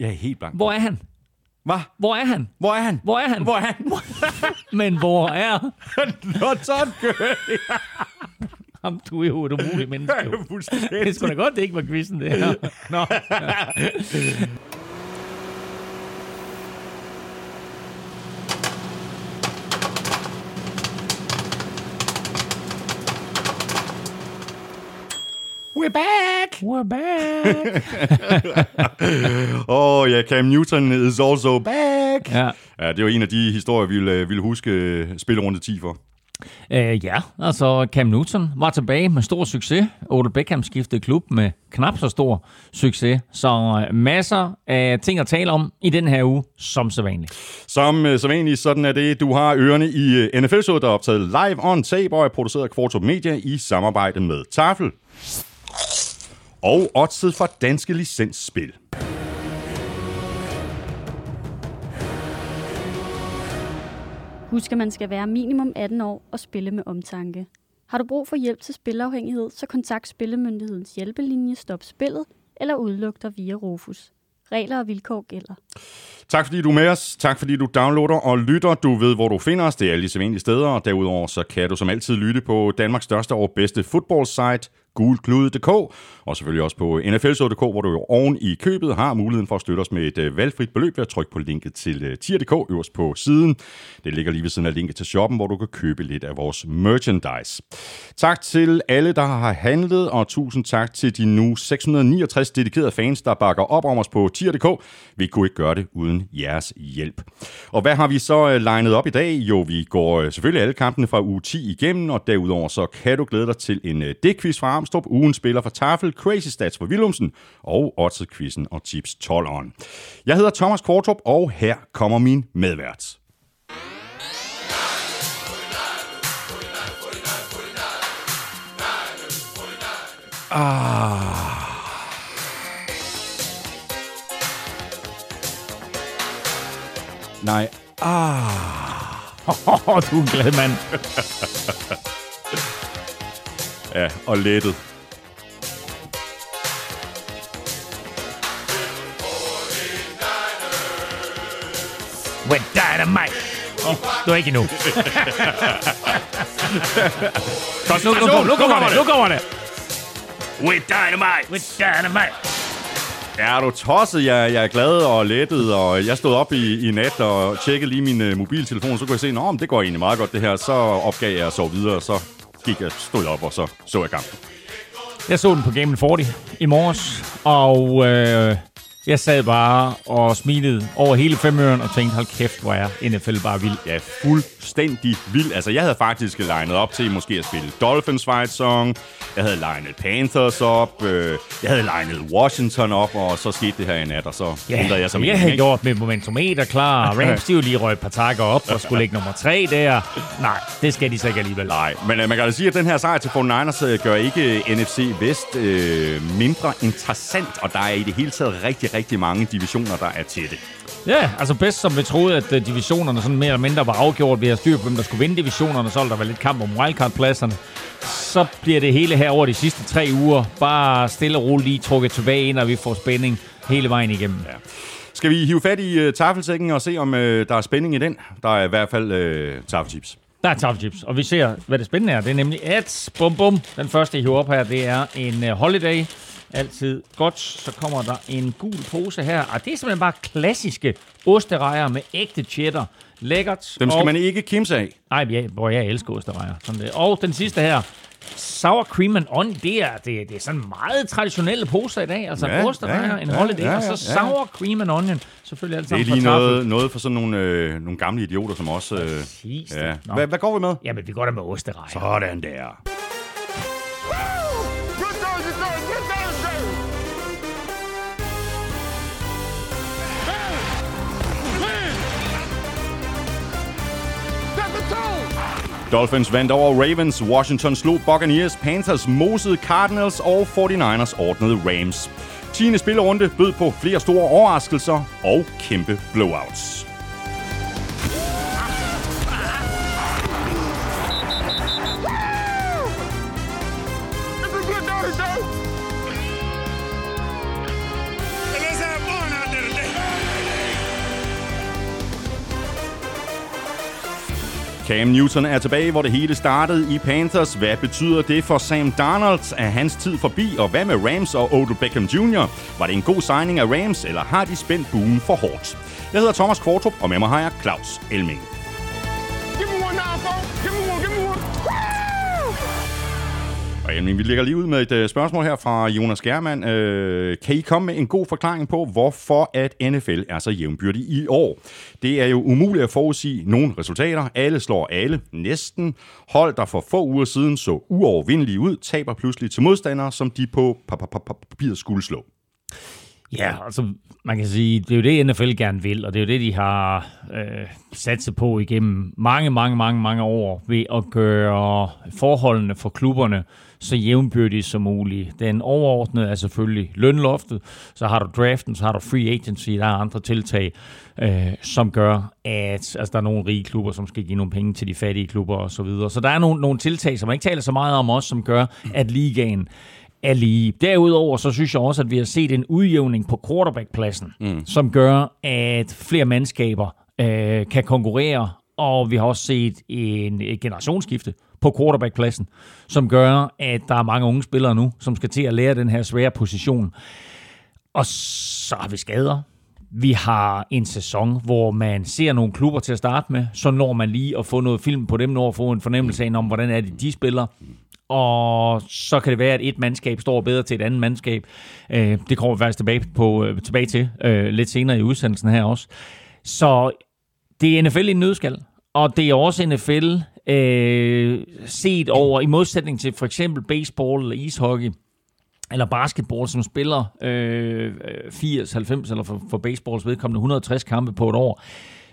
Jeg er helt blank. Hvor er han? Hvad? Hvor er han? Hvor er han? Hvor er han? Hvor er han? Men hvor er Not Todd Gurley. ham? Du er jo et umuligt menneske. jo. Det er sgu da godt, det ikke var quizzen, det her. Nå. We're back! We're back. Oh, ja, Cam Newton is also back! Ja. Ja, det var en af de historier, vi ville, ville huske øh, spillerunde 10 for. Uh, ja, altså Cam Newton var tilbage med stor succes. Odell Beckham skiftede klub med knap så stor succes. Så uh, masser af ting at tale om i den her uge, som så vanligt. Som øh, så vanligt, sådan er det. Du har ørerne i øh, NFL-showet, der er optaget live on tape og er produceret af Kvartrup Media i samarbejde med Tafel. Og oddset for danske licensspil. Husk, at man skal være minimum 18 år og spille med omtanke. Har du brug for hjælp til spilafhængighed, så kontakt Spillemyndighedens hjælpelinje Stop Spillet eller udluk dig via Rufus. Regler og vilkår gælder. Tak fordi du er med os. Tak fordi du downloader og lytter. Du ved, hvor du finder os. Det er alle de sædvanlige steder. Og derudover så kan du som altid lytte på Danmarks største og bedste fodboldsite, gulklud.dk, og selvfølgelig også på nflshow.dk, hvor du jo oven i købet har muligheden for at støtte os med et øh, valgfrit beløb ved at trykke på linket til øh, tier.dk øverst på siden. Det ligger lige ved siden af linket til shoppen, hvor du kan købe lidt af vores merchandise. Tak til alle, der har handlet, og tusind tak til de nu 669 dedikerede fans, der bakker op om os på tier.dk. Vi kunne ikke gøre det uden jeres hjælp. Og hvad har vi så øh, legnet op i dag? Jo, vi går selvfølgelig alle kampene fra uge 10 igennem, og derudover så kan du glæde dig til en øh, dækquiz fra Kamstrup, ugen spiller for Tafel, Crazy Stats for Willumsen og Odds-quizzen og Tips 12'eren. Jeg hedder Thomas Kortrup, og her kommer min medvært. Ah. Nej. Ah. Oh, du er en glad mand. Ja, og lettet. With dynamite. Oh, det var ikke endnu. Nu, nu, nu, nu kommer det, nu kommer det. With dynamite. With dynamite. Ja, er du tosset? Jeg, jeg er glad og lettet, og jeg stod op i, i nat og tjekkede lige min uh, mobiltelefon, så kunne jeg se, at det går egentlig meget godt det her. Så opgav jeg at sove videre, og så gik jeg, stod op, og så så jeg kampen. Jeg så den på Game 40 i morges, og øh, jeg sad bare og smilede over hele femøren og tænkte, hold kæft, hvor er NFL bare vild. Ja, fuldstændig vild. Altså, jeg havde faktisk legnet op til måske at spille Dolphins fight song. Jeg havde legnet Panthers op. Øh, jeg havde legnet Washington op, og så skete det her i nat, og så Ja, ændrede jeg så jeg mening, havde ikke? gjort mit momentometer klar. Rams, de jo lige røg et par takker op og skulle lægge nummer tre der. Nej, det skal de så ikke alligevel. Nej, men øh, man kan da sige, at den her sejr til 49ers øh, gør ikke NFC Vest øh, mindre interessant, og der er i det hele taget rigtig, rigtig mange divisioner, der er tætte. Ja, altså bedst som vi troede, at uh, divisionerne sådan mere eller mindre var afgjort ved at styre på, hvem der skulle vinde divisionerne, så ville der være lidt kamp om wildcard-pladserne. Så bliver det hele her over de sidste tre uger bare stille og roligt lige trukket tilbage ind, og vi får spænding hele vejen igennem. Ja. Skal vi hive fat i uh, taffelsækken og se, om uh, der er spænding i den? Der er i hvert fald uh, taffelchips. Der er top chips, og vi ser, hvad det spændende er. Det er nemlig at, bum bum, den første, I hiver op her, det er en uh, holiday. Altid godt. Så kommer der en gul pose her. Og det er simpelthen bare klassiske osterejer med ægte cheddar. Lækkert. Dem skal og... man ikke kimse af. Nej, jeg, hvor jeg elsker osterejer. Sådan det. Og den sidste her. Sour cream and onion, det er, det, det er sådan meget traditionelle poser i dag. Altså Ja, ja, osterejer, ja, en ja, holiday, ja, og så ja. sour cream and onion. Selvfølgelig alt Det er lige noget, noget for sådan nogle, øh, nogle gamle idioter som os. Øh, Præcis. ja. Hvad, hvad går vi med? Jamen, vi går da med osterejer. Sådan der. Dolphins vandt over Ravens, Washington slog Buccaneers, Panthers mosede Cardinals og 49ers ordnede Rams. 10. spillerunde bød på flere store overraskelser og kæmpe blowouts. Cam Newton er tilbage, hvor det hele startede i Panthers. Hvad betyder det for Sam Darnold? Er hans tid forbi? Og hvad med Rams og Odell Beckham Jr.? Var det en god signing af Rams, eller har de spændt buen for hårdt? Jeg hedder Thomas Kvartrup, og med mig har jeg Claus Elming. Og jamen, vi ligger lige ud med et øh, spørgsmål her fra Jonas Germand. Øh, kan I komme med en god forklaring på, hvorfor at NFL er så jævnbyrdig i år? Det er jo umuligt at forudsige nogle resultater. Alle slår alle, næsten. Hold, der for få uger siden så uovervindelige ud, taber pludselig til modstandere, som de på papiret skulle slå. Ja, altså man kan sige, det er jo det, NFL gerne vil, og det er jo det, de har øh, sat sig på igennem mange, mange, mange, mange år ved at gøre forholdene for klubberne så jævnbyrdige som muligt. Den overordnede er selvfølgelig lønloftet, så har du draften, så har du free agency, der er andre tiltag, øh, som gør, at altså, der er nogle rige klubber, som skal give nogle penge til de fattige klubber osv. Så, videre. så der er nogle, nogle tiltag, som man ikke taler så meget om også, som gør, at ligaen er lige. Derudover så synes jeg også, at vi har set en udjævning på quarterbackpladsen, mm. som gør, at flere mandskaber øh, kan konkurrere, og vi har også set en, et generationsskifte på quarterbackpladsen, som gør, at der er mange unge spillere nu, som skal til at lære den her svære position. Og så har vi skader. Vi har en sæson, hvor man ser nogle klubber til at starte med, så når man lige at få noget film på dem, når at få en fornemmelse af, om hvordan er det, de spiller og så kan det være, at et mandskab står bedre til et andet mandskab. Øh, det kommer vi faktisk tilbage, på, øh, tilbage til øh, lidt senere i udsendelsen her også. Så det er NFL i en nødskal, og det er også NFL øh, set over, i modsætning til for eksempel baseball eller ishockey, eller basketball, som spiller øh, 80, 90 eller for, for baseballs vedkommende 160 kampe på et år,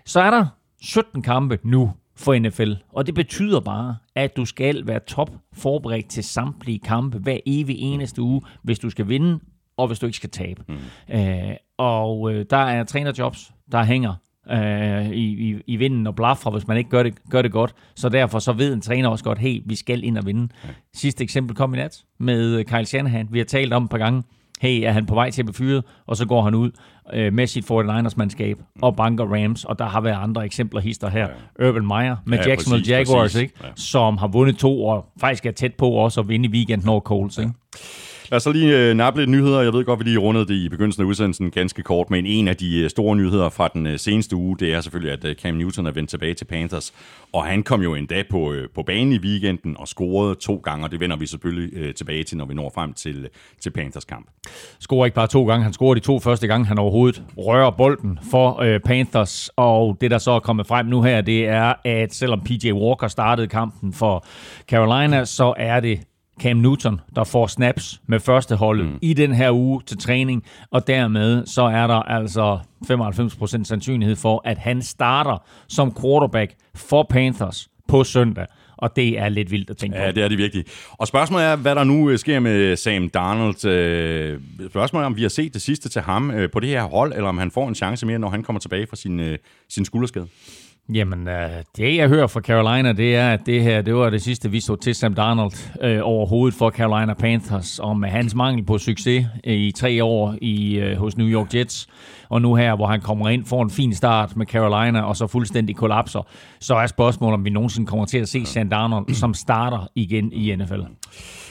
så er der 17 kampe nu for NFL. Og det betyder bare, at du skal være top forberedt til samtlige kampe hver evig eneste uge, hvis du skal vinde, og hvis du ikke skal tabe. Mm. Øh, og øh, der er trænerjobs, der hænger øh, i, i, i vinden og blaffer, hvis man ikke gør det, gør det godt. Så derfor så ved en træner også godt, hey, vi skal ind og vinde. Ja. Sidste eksempel kom i nat med Kyle Shanahan. Vi har talt om et par gange, hey, er han på vej til at blive fyret, og så går han ud øh, med sit 49ers-mandskab og banker Rams, og der har været andre eksempler hister her. Ja. Urban Meyer med ja, Jacksonville præcis, Jaguars, præcis. Ikke? Ja. som har vundet to, og faktisk er tæt på også at vinde i weekenden over Colts. Ikke? Lad os så lige øh, nappe lidt nyheder. Jeg ved godt, vi lige rundede det i begyndelsen af udsendelsen ganske kort, men en af de øh, store nyheder fra den øh, seneste uge, det er selvfølgelig, at øh, Cam Newton er vendt tilbage til Panthers. Og han kom jo endda på, øh, på banen i weekenden og scorede to gange, og det vender vi selvfølgelig øh, tilbage til, når vi når frem til, til Panthers kamp. Scorer ikke bare to gange, han scorer de to første gange, han overhovedet rører bolden for øh, Panthers. Og det, der så er kommet frem nu her, det er, at selvom PJ Walker startede kampen for Carolina, så er det Cam Newton, der får snaps med førsteholdet mm. i den her uge til træning, og dermed så er der altså 95% sandsynlighed for, at han starter som quarterback for Panthers på søndag. Og det er lidt vildt at tænke på. Ja, det er det virkelig. Og spørgsmålet er, hvad der nu øh, sker med Sam Darnold. Øh, spørgsmålet er, om vi har set det sidste til ham øh, på det her hold, eller om han får en chance mere, når han kommer tilbage fra sin, sin skulderskade. Jamen, øh, det jeg hører fra Carolina, det er, at det her, det var det sidste, vi så til Sam Darnold øh, overhovedet for Carolina Panthers, om øh, hans mangel på succes øh, i tre år i øh, hos New York Jets, og nu her, hvor han kommer ind, får en fin start med Carolina, og så fuldstændig kollapser, så er spørgsmålet, om vi nogensinde kommer til at se Sam Darnold, som starter igen i NFL.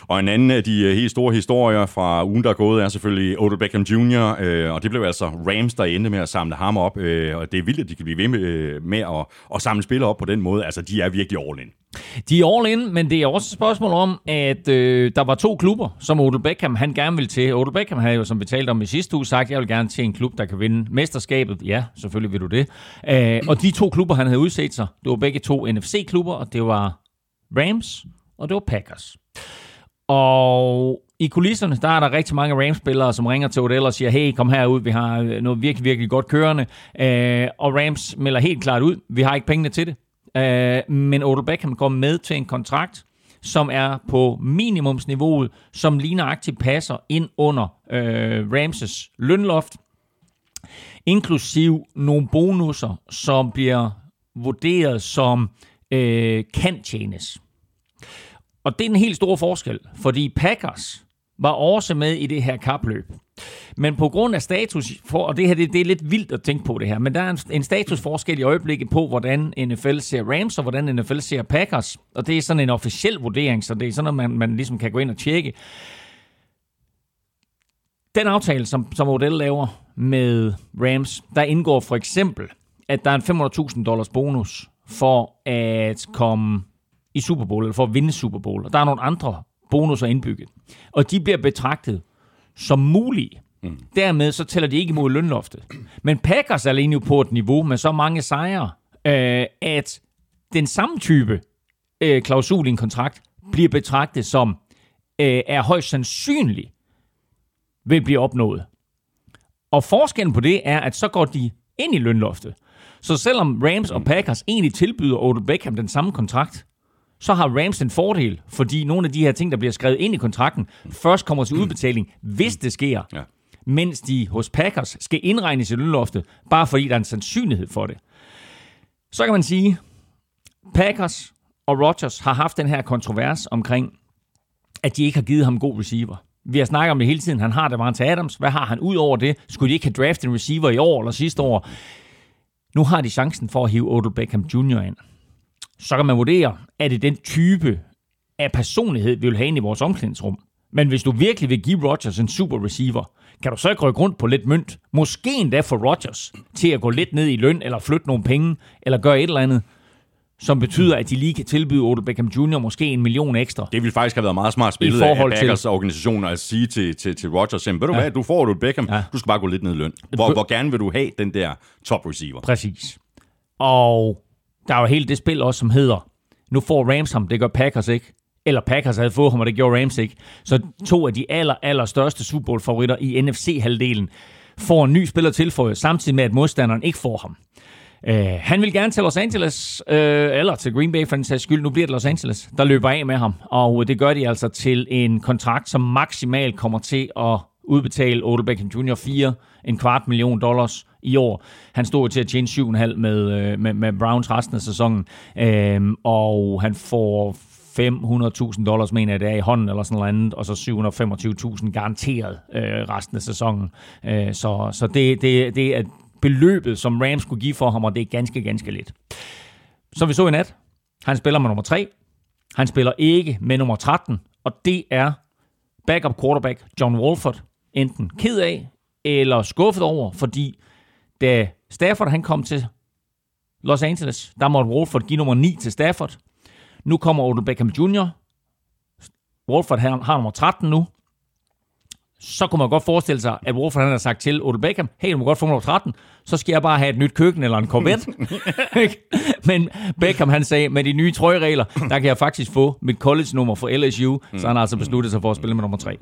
Og en anden af de øh, helt store historier fra ugen, der er gået, er selvfølgelig Odell Beckham Jr., øh, og det blev altså Rams, der endte med at samle ham op, øh, og det er vildt, at de kan blive ved med, øh, med at, at samle spillere op på den måde. Altså, de er virkelig all in. De er all in, men det er også et spørgsmål om, at øh, der var to klubber, som Odell Beckham han gerne vil til. Odell Beckham havde jo, som vi talte om i sidste uge, sagt, jeg vil gerne til en klub, der kan vinde mesterskabet. Ja, selvfølgelig vil du det. Øh, og de to klubber, han havde udset sig, det var begge to NFC-klubber, og det var Rams, og det var Packers. Og i kulisserne, der er der rigtig mange Rams-spillere, som ringer til Odell og siger, hey, kom herud, vi har øh, noget virkelig, virkelig godt kørende. Øh, og Rams melder helt klart ud, vi har ikke pengene til det. Øh, men Odell Beckham går med til en kontrakt, som er på minimumsniveauet, som ligner aktivt passer ind under øh, Ramses lønloft, inklusiv nogle bonusser, som bliver vurderet som øh, kan tjenes. Og det er en helt stor forskel, fordi Packers, var også med i det her kapløb. Men på grund af status, for, og det her det, det er lidt vildt at tænke på det her, men der er en, en statusforskel i øjeblikket på, hvordan NFL ser Rams og hvordan NFL ser Packers. Og det er sådan en officiel vurdering, så det er sådan noget, man, man ligesom kan gå ind og tjekke. Den aftale, som, som Odell laver med Rams, der indgår for eksempel, at der er en 500.000 dollars bonus for at komme i Super Bowl, eller for at vinde Super Bowl. Og der er nogle andre bonusser indbygget. Og de bliver betragtet som mulige. Mm. Dermed så tæller de ikke imod lønloftet. Men Packers er alene på et niveau med så mange sejre, øh, at den samme type øh, klausul i en kontrakt bliver betragtet som øh, er højst sandsynlig vil blive opnået. Og forskellen på det er, at så går de ind i lønloftet. Så selvom Rams og Packers egentlig tilbyder Odell Beckham den samme kontrakt, så har Rams en fordel, fordi nogle af de her ting, der bliver skrevet ind i kontrakten, først kommer til udbetaling, hvis det sker. Ja. Mens de hos Packers skal indregnes i lønloftet, bare fordi der er en sandsynlighed for det. Så kan man sige, Packers og Rodgers har haft den her kontrovers omkring, at de ikke har givet ham god receiver. Vi har snakket om det hele tiden. Han har det til Adams. Hvad har han ud over det? Skulle de ikke have draftet en receiver i år eller sidste år? Nu har de chancen for at hive Odell Beckham Jr. ind så kan man vurdere, er det den type af personlighed, vi vil have ind i vores omklædningsrum. Men hvis du virkelig vil give Rodgers en super receiver, kan du så ikke rykke rundt på lidt mønt? Måske endda for Rodgers til at gå lidt ned i løn, eller flytte nogle penge, eller gøre et eller andet, som betyder, at de lige kan tilbyde Odell Beckham Jr. måske en million ekstra. Det ville faktisk have været meget smart spillet af Packers til... organisationer at sige til, til, til Rodgers, ved du ja. hvad, du får Odell Beckham, ja. du skal bare gå lidt ned i løn. Hvor, hvor gerne vil du have den der top receiver? Præcis. Og der er jo helt det spil også, som hedder, nu får Rams ham, det gør Packers ikke. Eller Packers havde fået ham, og det gjorde Rams ikke. Så to af de aller, aller største Super Bowl-favoritter i NFC-halvdelen får en ny spiller tilføjet, samtidig med, at modstanderen ikke får ham. Uh, han vil gerne til Los Angeles, uh, eller til Green Bay for den sags skyld. Nu bliver det Los Angeles, der løber af med ham. Og øh, det gør de altså til en kontrakt, som maksimalt kommer til at udbetale Odell Beckham Jr. 4, en kvart million dollars i år. Han stod til at tjene 7,5 med, øh, med, med Browns resten af sæsonen, øhm, og han får 500.000 dollars, mener jeg, det er i hånden eller sådan noget andet, og så 725.000 garanteret øh, resten af sæsonen. Øh, så så det, det, det er beløbet, som Rams skulle give for ham, og det er ganske, ganske lidt. Så vi så i nat, han spiller med nummer 3, han spiller ikke med nummer 13, og det er backup quarterback John Wolford enten ked af eller skuffet over, fordi da Stafford han kom til Los Angeles, der måtte Wolford give nummer 9 til Stafford. Nu kommer Odell Beckham Jr. Wolford har, har nummer 13 nu så kunne man godt forestille sig, at Wolford han har sagt til Odell Beckham, hey, du må godt få nummer 13, så skal jeg bare have et nyt køkken eller en Corvette. Men Beckham han sagde, med de nye trøjeregler, der kan jeg faktisk få mit college-nummer for LSU, mm. så han har altså besluttet sig for at spille med nummer 3.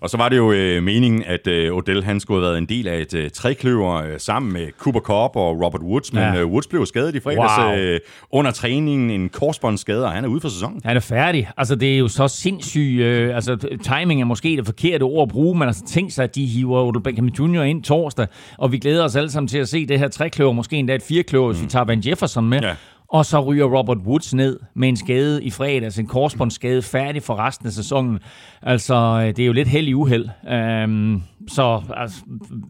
Og så var det jo øh, meningen, at øh, Odell han skulle have været en del af et øh, trækløver øh, sammen med Cooper Cobb og Robert Woods, men ja. øh, Woods blev skadet i fredags wow. øh, under træningen, en korsbåndsskade, og han er ude for sæsonen. Han er færdig. Altså, det er jo så sindssygt. Øh, altså, timing er måske det forkerte ord at bruge, men altså, tænk sig, at de hiver Odell Beckham Jr. ind torsdag, og vi glæder os alle sammen til at se det her trækløver, måske endda et firekløver, mm. hvis vi tager Van Jefferson med. Ja. Og så ryger Robert Woods ned med en skade i fredags, en korsbåndsskade, færdig for resten af sæsonen. Altså, øh, det er jo lidt held i uheld. Øhm, så altså,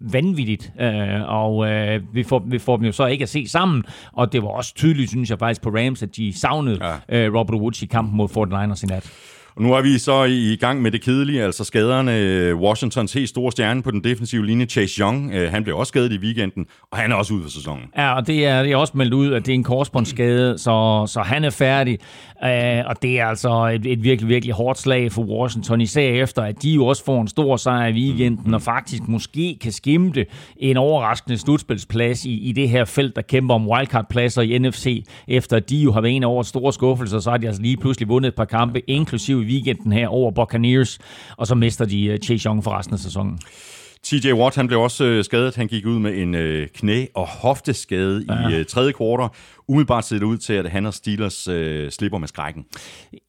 vanvittigt. Øh, og øh, vi, får, vi får dem jo så ikke at se sammen. Og det var også tydeligt, synes jeg faktisk, på Rams, at de savnede ja. øh, Robert Woods i kampen mod 49ers i nat. Og nu er vi så i gang med det kedelige, altså skaderne. Øh, Washingtons helt store stjerne på den defensive linje, Chase Young, øh, han blev også skadet i weekenden, og han er også ude for sæsonen. Ja, og det er, det er også meldt ud, at det er en korsbåndsskade, så, så han er færdig. Uh, og det er altså et, et virkelig, virkelig hårdt slag for Washington, især efter, at de jo også får en stor sejr i weekenden, og faktisk måske kan skimte en overraskende slutspilsplads i, i det her felt, der kæmper om wildcard-pladser i NFC, efter at de jo har været en over store skuffelser, så har de altså lige pludselig vundet et par kampe, inklusive i weekenden her over Buccaneers, og så mister de øh, Chase Young for resten af sæsonen. TJ Watt han blev også øh, skadet. Han gik ud med en øh, knæ- og hofteskade ja. i øh, tredje kvartal. Umiddelbart ser det ud til, at han og Steelers øh, slipper med skrækken.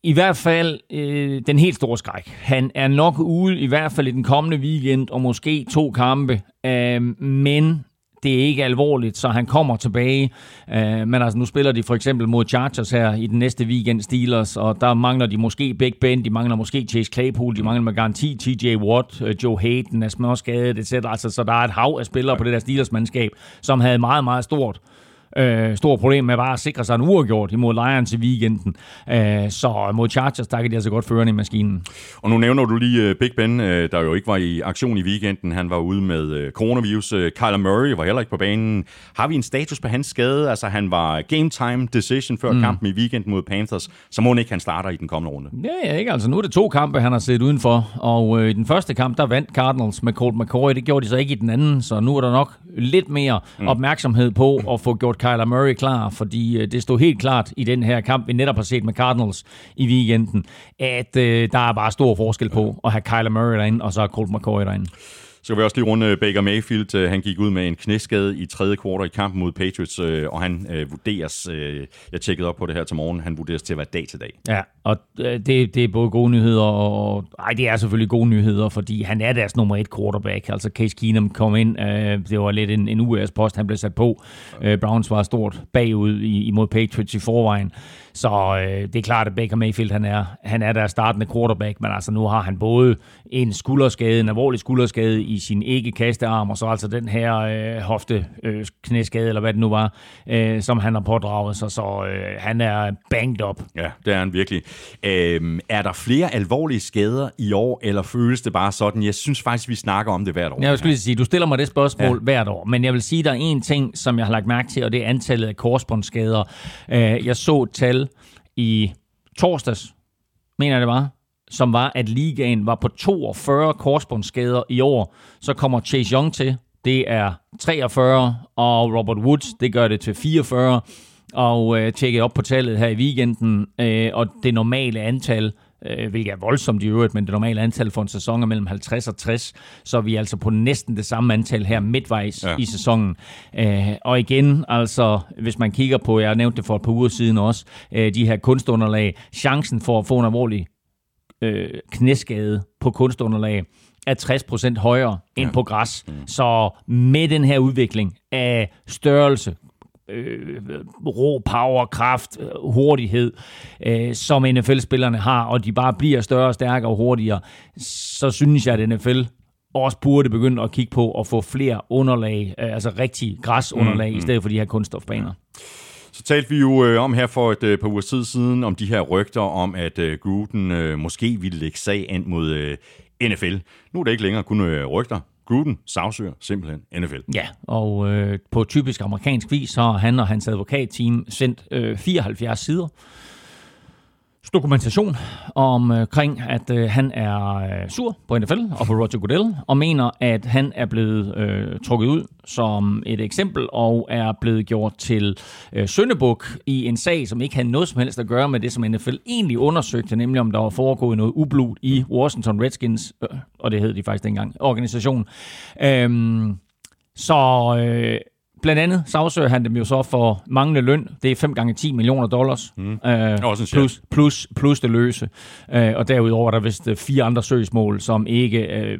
I hvert fald øh, den helt store skræk. Han er nok ude i hvert fald i den kommende weekend, og måske to kampe. Øh, men det er ikke alvorligt, så han kommer tilbage. Øh, men altså, nu spiller de for eksempel mod Chargers her i den næste weekend Steelers, og der mangler de måske Big Ben, de mangler måske Chase Claypool, de mangler med garanti TJ Watt, øh, Joe Hayden er småskadet, etc. Altså, så der er et hav af spillere på det der Steelers-mandskab, som havde meget, meget stort øh, stort problem med bare at sikre sig en uafgjort imod Lions i weekenden. Øh, så mod Chargers, der kan de altså godt føre i maskinen. Og nu nævner du lige uh, Big Ben, uh, der jo ikke var i aktion i weekenden. Han var ude med uh, coronavirus. Kyler Murray var heller ikke på banen. Har vi en status på hans skade? Altså, han var game time decision før mm. kampen i weekenden mod Panthers. Så må han ikke, han starter i den kommende runde. Ja, ja, ikke. Altså, nu er det to kampe, han har set udenfor. Og øh, i den første kamp, der vandt Cardinals med Colt McCoy. Det gjorde de så ikke i den anden, så nu er der nok lidt mere mm. opmærksomhed på at få gjort Kyler Murray klar, fordi øh, det stod helt klart i den her kamp, vi netop har set med Cardinals i weekenden, at øh, der er bare stor forskel på at have Kyler Murray derinde, og så Colt McCoy derinde. Så kan vi også lige runde øh, Baker Mayfield. Øh, han gik ud med en knæskade i tredje kvartal i kampen mod Patriots, øh, og han øh, vurderes, jeg tjekkede op på det her til morgen, han vurderes til at være dag til dag. Ja, og det, det er både gode nyheder, og ej, det er selvfølgelig gode nyheder, fordi han er deres nummer et quarterback. Altså Case Keenum kom ind, det var lidt en, en US-post, han blev sat på. Browns var stort bagud imod Patriots i forvejen. Så øh, det er klart, at Baker Mayfield han er, han er der startende quarterback, men altså nu har han både en skulderskade, en alvorlig skulderskade i sin ikke-kastearm, og så altså den her øh, hofte øh, knæskade, eller hvad det nu var, øh, som han har pådraget sig, så øh, han er banged up. Ja, det er han virkelig. Øh, er der flere alvorlige skader i år, eller føles det bare sådan? Jeg synes faktisk, vi snakker om det hvert år. Jeg skulle lige sige, du stiller mig det spørgsmål ja. hvert år, men jeg vil sige, der er en ting, som jeg har lagt mærke til, og det er antallet af korsbåndsskader. Øh, jeg så tal i torsdags, mener jeg det var, som var, at ligaen var på 42 korsbåndsskader i år. Så kommer Chase Young til, det er 43, og Robert Woods, det gør det til 44. Og øh, tjekket op på tallet her i weekenden, øh, og det normale antal øh, hvilket er voldsomt i øvrigt, men det normale antal for en sæson er mellem 50 og 60, så er vi altså på næsten det samme antal her midtvejs ja. i sæsonen. Øh, og igen, altså, hvis man kigger på, jeg har nævnt det for et par uger siden også, øh, de her kunstunderlag, chancen for at få en alvorlig øh, knæskade på kunstunderlag, er 60% højere end ja. på græs. Mm. Så med den her udvikling af størrelse, øh, rå power, kraft, øh, hurtighed, øh, som NFL-spillerne har, og de bare bliver større, stærkere og hurtigere, så synes jeg, at NFL også burde begynde at kigge på at få flere underlag, øh, altså rigtig græsunderlag, mm, mm. i stedet for de her kunststofbaner. Så talte vi jo øh, om her for et øh, par uger tid siden, om de her rygter om, at øh, Gruden øh, måske ville lægge sag ind mod øh, NFL. Nu er det ikke længere kun øh, rygter. Gruden sagsøger simpelthen NFL. Ja, og øh, på typisk amerikansk vis har han og hans advokatteam sendt øh, 74 sider dokumentation omkring, øh, at øh, han er øh, sur på NFL og på Roger Goodell, og mener, at han er blevet øh, trukket ud som et eksempel, og er blevet gjort til øh, søndebuk i en sag, som ikke havde noget som helst at gøre med det, som NFL egentlig undersøgte, nemlig om der var foregået noget ublud i Washington Redskins, øh, og det hed de faktisk dengang, organisation. Øh, så... Øh, Blandt andet sagsøger han dem jo så for manglende løn. Det er 5 gange 10 millioner dollars. Mm. Øh, plus, plus, plus det løse. Øh, og derudover er der vist øh, fire andre søgsmål, som ikke, øh,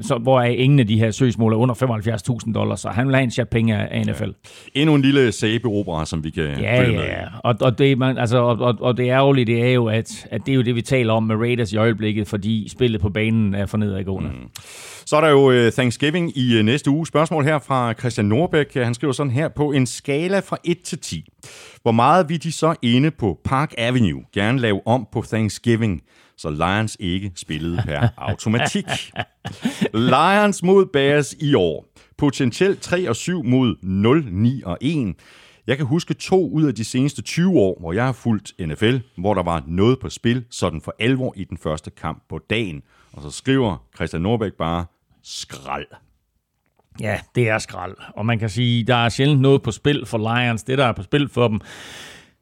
så, hvor er ingen af de her søgsmål er under 75.000 dollars. Så han vil have en chat penge af NFL. Ja. Endnu en lille sæbeopera, som vi kan ja, følge med. Ja, og, og, det, man, altså, og, og, og det ærgerlige, det er jo, at, at det er jo det, vi taler om med Raiders i øjeblikket, fordi spillet på banen er for nedadgående. Mm. Så er der jo uh, Thanksgiving i uh, næste uge. Spørgsmål her fra Christian Norbæk. Han skriver sådan her, på en skala fra 1 til 10. Hvor meget vil de så inde på Park Avenue gerne lave om på Thanksgiving, så Lions ikke spillede per automatik? Lions mod Bears i år. Potentielt 3 og 7 mod 0, 9 og 1. Jeg kan huske to ud af de seneste 20 år, hvor jeg har fulgt NFL, hvor der var noget på spil, sådan for alvor i den første kamp på dagen. Og så skriver Christian Norbæk bare, skrald. Ja, det er skrald. Og man kan sige, der er sjældent noget på spil for Lions. Det, der er på spil for dem,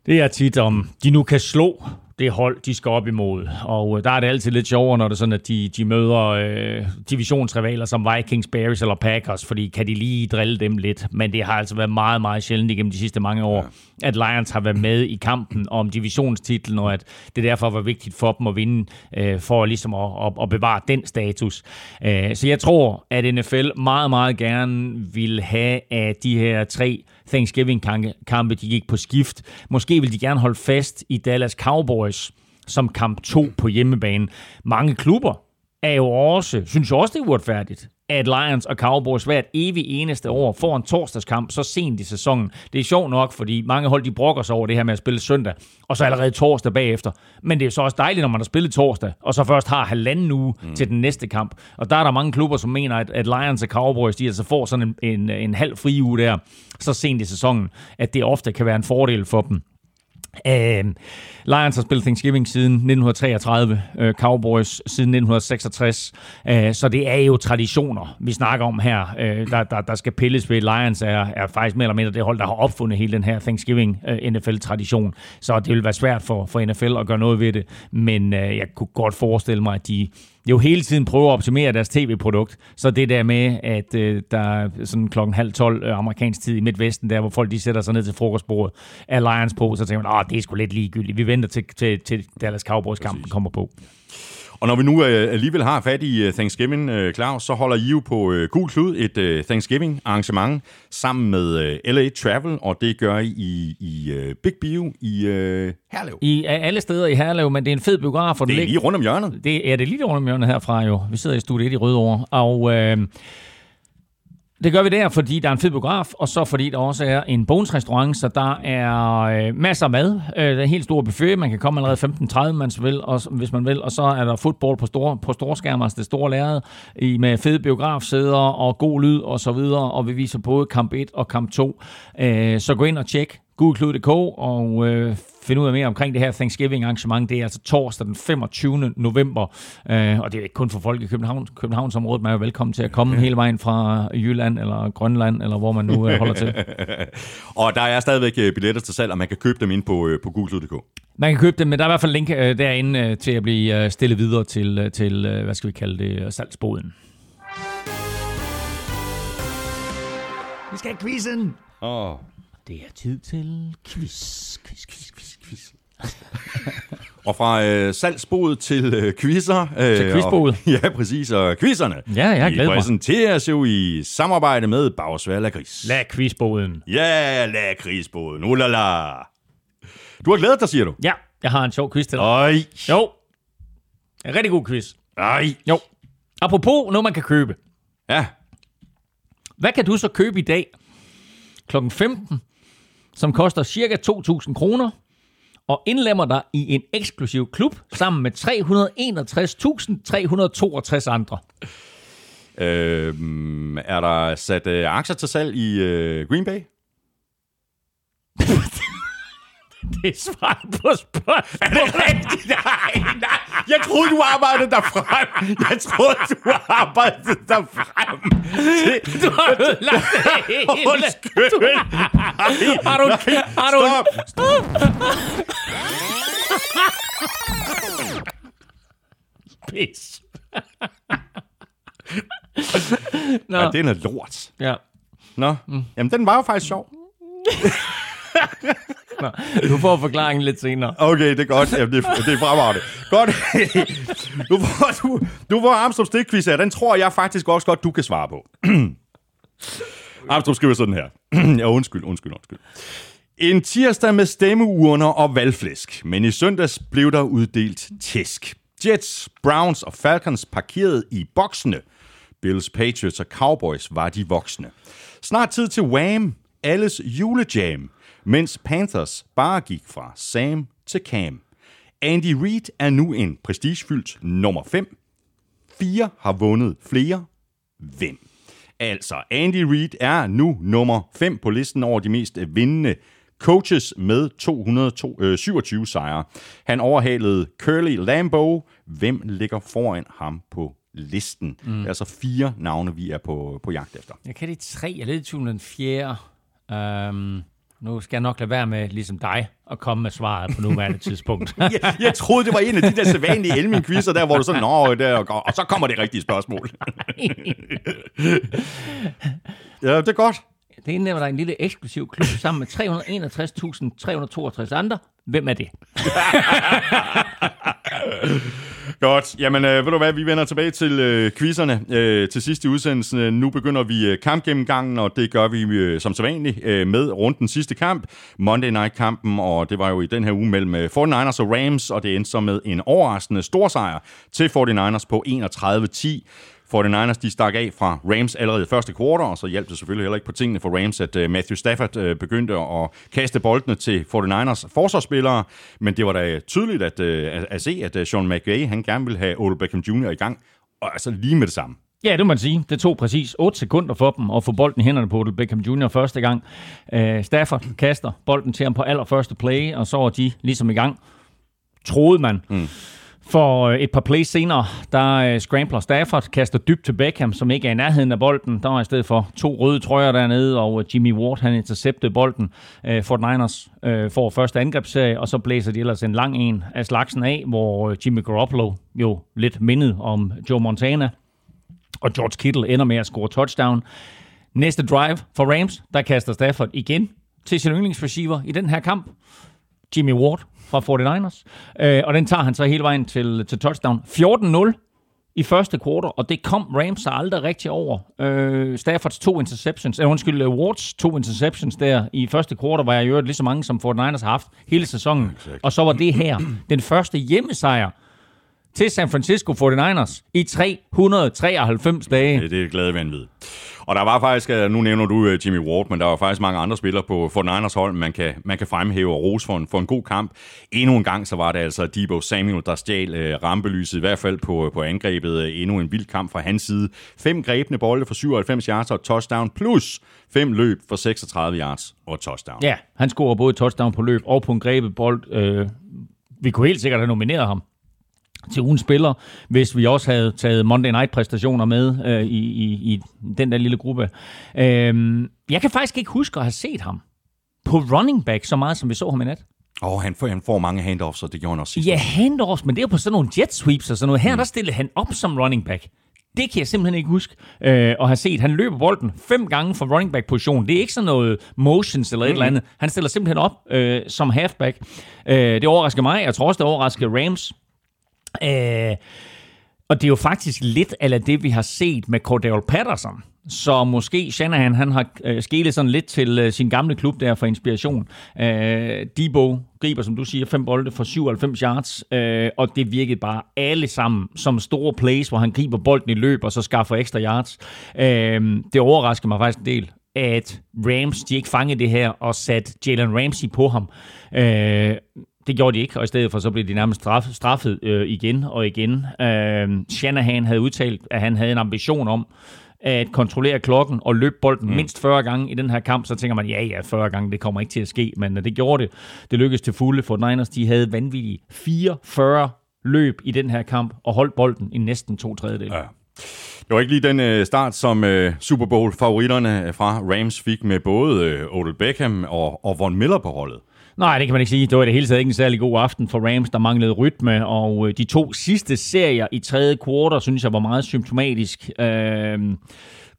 det er tit, om de nu kan slå det hold, de skal op imod. Og øh, der er det altid lidt sjovere, når det er sådan, at de, de møder øh, divisionsrivaler som Vikings, Bears eller Packers, fordi kan de lige drille dem lidt. Men det har altså været meget, meget sjældent igennem de sidste mange år, ja. at Lions har været med i kampen om divisionstitlen, og at det derfor var vigtigt for dem at vinde, øh, for ligesom at, at, at bevare den status. Øh, så jeg tror, at NFL meget, meget gerne vil have, at de her tre Thanksgiving-kampe, de gik på skift. Måske vil de gerne holde fast i Dallas Cowboys som kamp 2 på hjemmebane. Mange klubber er jo også, synes også, det er uretfærdigt, at Lions og Cowboys hvert evig eneste år får en torsdagskamp så sent i sæsonen. Det er sjovt nok, fordi mange hold de brokker sig over det her med at spille søndag, og så allerede torsdag bagefter. Men det er så også dejligt, når man har spillet torsdag, og så først har halvanden uge mm. til den næste kamp. Og der er der mange klubber, som mener, at, at Lions og Cowboys, de altså får sådan en, en, en halv fri uge der, så sent i sæsonen, at det ofte kan være en fordel for dem. Uh, Lions har spillet Thanksgiving siden 1933, uh, øh, Cowboys siden 1966, uh, øh, så det er jo traditioner, vi snakker om her, uh, der, der, der skal pilles ved. Lions er, er faktisk mere eller mindre det hold, der har opfundet hele den her Thanksgiving-NFL-tradition, så det vil være svært for, for NFL at gøre noget ved det, men uh, jeg kunne godt forestille mig, at de jo hele tiden prøver at optimere deres tv-produkt. Så det der med, at øh, der er sådan klokken halv tolv øh, amerikansk tid i Midtvesten, der hvor folk de sætter sig ned til frokostbordet, er Lions på, så tænker man, at det er sgu lidt ligegyldigt. Vi venter til, til, til Dallas Cowboys-kampen kommer på. Og når vi nu øh, alligevel har fat i øh, Thanksgiving, øh, Claus, så holder I jo på øh, Gul Klud et øh, Thanksgiving-arrangement sammen med øh, LA Travel, og det gør I i, i øh, Big Bio i øh, Herlev. I alle steder i Herlev, men det er en fed biograf. Og det er lige rundt om hjørnet. Det er det lige rundt om hjørnet herfra jo. Vi sidder i studiet i Rødovre, og... Øh, det gør vi der, fordi der er en fed biograf, og så fordi der også er en bonusrestaurant, så der er øh, masser af mad. Øh, der er en helt stor buffet, man kan komme allerede 15.30, man vil, og, hvis man vil, og så er der fodbold på store, på storeskærme, altså det store lærred, i, med fede biografsæder og god lyd og så videre, og vi viser både kamp 1 og kamp 2. Øh, så gå ind og tjek gulklud.dk og øh, finde ud af mere omkring det her Thanksgiving-arrangement. Det er altså torsdag den 25. november, øh, og det er ikke kun for folk i København, Københavnsområdet. Man er jo velkommen til at komme hele vejen fra Jylland eller Grønland, eller hvor man nu øh, holder til. og der er stadigvæk øh, billetter til salg, og man kan købe dem ind på, øh, på gulklud.dk. Man kan købe dem, men der er i hvert fald link øh, derinde øh, til at blive øh, stillet videre til, øh, til øh, hvad skal vi kalde det, salgsboden. Vi skal have quizzen! Åh. Oh. Det er tid til quiz, quiz, quiz, quiz, quiz. og fra øh, salgsboet til øh, quizzer. Øh, til quizboet. ja, præcis. Og quizzerne. Ja, jeg glæder mig. præsenteres jo i samarbejde med Bagsvær Lakris. Lad quizboden. Ja, lad quizboden. Ulala. Du har glædet dig, siger du? Ja, jeg har en sjov quiz til dig. Oj. Jo. En rigtig god quiz. Ej. Jo. Apropos noget, man kan købe. Ja. Hvad kan du så købe i dag kl. 15 som koster ca. 2.000 kroner, og indlemmer dig i en eksklusiv klub sammen med 361.362 andre. Øhm, er der sat øh, aktier til salg i øh, Green Bay? det er svar på spørgsmålet. Er det rigtigt? Nej, nej. Jeg troede, du arbejdede derfra. Jeg troede, du arbejdede derfra. Du har ødelagt det hele. Undskyld. Du, har du... Har du... Stop. Stop. Pis. Nå. Ja, det er noget lort. Ja. Nå, mm. jamen den var jo faktisk sjov. Nå, du får forklaringen lidt senere. Okay, det er godt. Jamen, det, det er fremragende. Godt. Du får, du, du får Armstrong stikquiz her. Den tror jeg faktisk også godt, du kan svare på. Armstrong skriver sådan her. ja, undskyld, undskyld, undskyld. En tirsdag med stemmeurner og valgflæsk, men i søndags blev der uddelt tæsk. Jets, Browns og Falcons parkerede i boksene. Bills, Patriots og Cowboys var de voksne. Snart tid til Wham, alles julejam, mens Panthers bare gik fra Sam til Cam. Andy Reid er nu en prestigefyldt nummer 5. Fire har vundet flere. Hvem? Altså, Andy Reid er nu nummer 5 på listen over de mest vindende coaches med 227 sejre. Han overhalede Curly Lambeau. Hvem ligger foran ham på listen? Mm. Det er altså fire navne, vi er på, på jagt efter. Jeg kan de tre. Jeg er lidt i tvivl den fjerde. Um, Nu skal jeg nok lade være med, ligesom dig, at komme med svaret på nuværende tidspunkt. jeg, jeg troede, det var en af de der sædvanlige Elmin-quizzer der, hvor du sådan, nå, der, og, og så kommer det rigtige spørgsmål. ja, det er godt. Det indlæmmer dig en lille eksklusiv klub sammen med 361.362 andre. Hvem er det? Godt. Jamen, øh, ved du hvad, vi vender tilbage til øh, quizzerne øh, til sidst i udsendelsen. Nu begynder vi øh, kampgennemgangen, og det gør vi øh, som sædvanligt øh, med rundt den sidste kamp, Monday Night-kampen, og det var jo i den her uge mellem øh, 49ers og Rams, og det endte så med en overraskende stor sejr til 49ers på 31-10. 49ers de stak af fra Rams allerede første kvartal, og så hjalp det selvfølgelig heller ikke på tingene for Rams, at uh, Matthew Stafford uh, begyndte at kaste boldene til 49ers forsvarsspillere, men det var da tydeligt at, uh, at, at se, at Sean McVay, han gerne ville have Odell Beckham Jr. i gang, og altså lige med det samme. Ja, det må man sige. Det tog præcis 8 sekunder for dem at få bolden i hænderne på Odell Beckham Jr. første gang. Stafford kaster bolden til ham på allerførste play, og så var de ligesom i gang. Troede man. Mm. For øh, et par plays senere, der øh, scrambler Stafford, kaster dybt til Beckham, som ikke er i nærheden af bolden. Der var i stedet for to røde trøjer dernede, og øh, Jimmy Ward, han interceptede bolden. Fort Niners får første angrebsserie, og så blæser de ellers en lang en af slagsen af, hvor Jimmy Garoppolo jo lidt mindet om Joe Montana, og George Kittle ender med at score touchdown. Næste drive for Rams, der kaster Stafford igen til sin yndlingsreceiver i den her kamp. Jimmy Ward fra 49ers. Øh, og den tager han så hele vejen til, til touchdown. 14-0 i første kvartal, og det kom Rams så aldrig rigtig over. Øh, Staffords to interceptions, øh, undskyld, uh, Wards to interceptions der i første kvartal, var jeg i øvrigt lige så mange, som 49ers har haft hele sæsonen. Exactly. Og så var det her den første hjemmesejr til San Francisco 49ers i 393 dage. Det, det er glade vanvid. Og der var faktisk, øh, nu nævner du øh, Jimmy Ward, men der var faktisk mange andre spillere på 49ers hold, man kan, man kan fremhæve og rose for en, for en god kamp. Endnu en gang, så var det altså Debo Samuel, der stjal uh, rampelyset, i hvert fald på, på angrebet. Endnu en vild kamp fra hans side. Fem grebne bolde for 97 yards og touchdown, plus fem løb for 36 yards og touchdown. Ja, han scorer både touchdown på løb og på en grebet bold. Øh, vi kunne helt sikkert have nomineret ham til ugen spiller, hvis vi også havde taget Monday Night-præstationer med øh, i, i, i den der lille gruppe. Øh, jeg kan faktisk ikke huske at have set ham på running back så meget, som vi så ham i nat. Åh, oh, han, får, han får mange handoffs, og det gjorde han også sidst. Ja, handoffs, men det er på sådan nogle jet sweeps og sådan noget. Her mm. der stillede han op som running back. Det kan jeg simpelthen ikke huske øh, at have set. Han løber bolden fem gange fra running back position. Det er ikke sådan noget motions eller et mm. eller andet. Han stiller simpelthen op øh, som halfback. Øh, det overrasker mig. Jeg tror også, det overrasker Rams. Øh, og det er jo faktisk lidt af det, vi har set med Cordell Patterson. Så måske Shanahan, han har øh, skælet sådan lidt til øh, sin gamle klub der for inspiration. Øh, Debo griber, som du siger, fem bolde for 97 yards, øh, og det virkede bare alle sammen som store plays, hvor han griber bolden i løb og så skaffer ekstra yards. Øh, det overrasker mig faktisk en del, at Rams, de ikke fangede det her og satte Jalen Ramsey på ham. Øh, det gjorde de ikke, og i stedet for så blev de nærmest straffet, straffet øh, igen og igen. Øh, Shanahan havde udtalt, at han havde en ambition om at kontrollere klokken og løbe bolden mm. mindst 40 gange i den her kamp, så tænker man, ja, ja, 40 gange, det kommer ikke til at ske, men øh, det gjorde det. Det lykkedes til fulde for Niners. De havde vanvittige 44 løb i den her kamp og holdt bolden i næsten to tredjedel. Ja. Det var ikke lige den øh, start, som øh, Super Bowl-favoritterne fra Rams fik med både øh, Odell Beckham og, og Von Miller på holdet. Nej, det kan man ikke sige. Det var det hele taget ikke en særlig god aften for Rams, der manglede rytme, og øh, de to sidste serier i tredje kvartal, synes jeg var meget symptomatisk. Øh,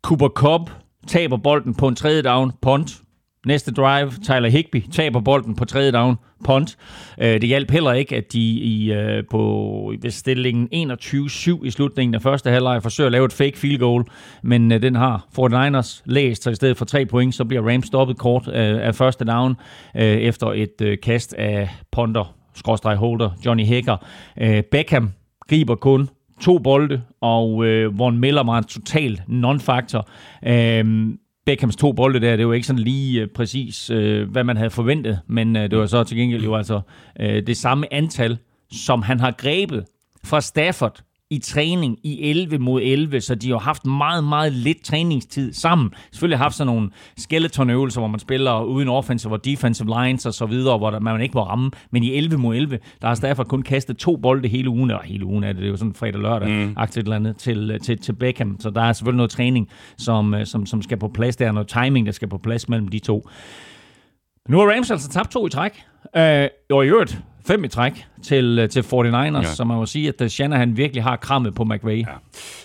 Cooper Cobb taber bolden på en tredje down, punt. Næste drive, Tyler Higby taber bolden på tredje down, punt. Øh, det hjalp heller ikke, at de i, øh, på stillingen 21-7 i slutningen af første halvleg forsøger at lave et fake field goal, men øh, den har 49ers læst, så i stedet for tre point, så bliver Rams stoppet kort af første down efter et kast af punter, skråstrej holder, Johnny Hacker. Beckham griber kun to bolde, og øh, Von Miller var en total non-faktor. Øh, Beckhams to bolde der, det var ikke sådan lige øh, præcis, øh, hvad man havde forventet, men øh, det var så til gengæld jo altså øh, det samme antal, som han har grebet fra Stafford i træning i 11 mod 11, så de har haft meget, meget lidt træningstid sammen. Selvfølgelig har haft sådan nogle skeleton-øvelser, hvor man spiller uden offensive og defensive lines og så videre, hvor man ikke må ramme. Men i 11 mod 11, der har Stafford kun kastet to bolde hele ugen, og hele ugen er det, det er jo sådan fredag-lørdag, mm. et eller andet, til, til, til Beckham. Så der er selvfølgelig noget træning, som, som, som skal på plads. Der er noget timing, der skal på plads mellem de to. Nu har Rams altså tabt to i træk. Øh, og i øvrigt fem i træk til, øh, til 49ers, ja. så man må sige, at Shanahan virkelig har krammet på McVay. Ja.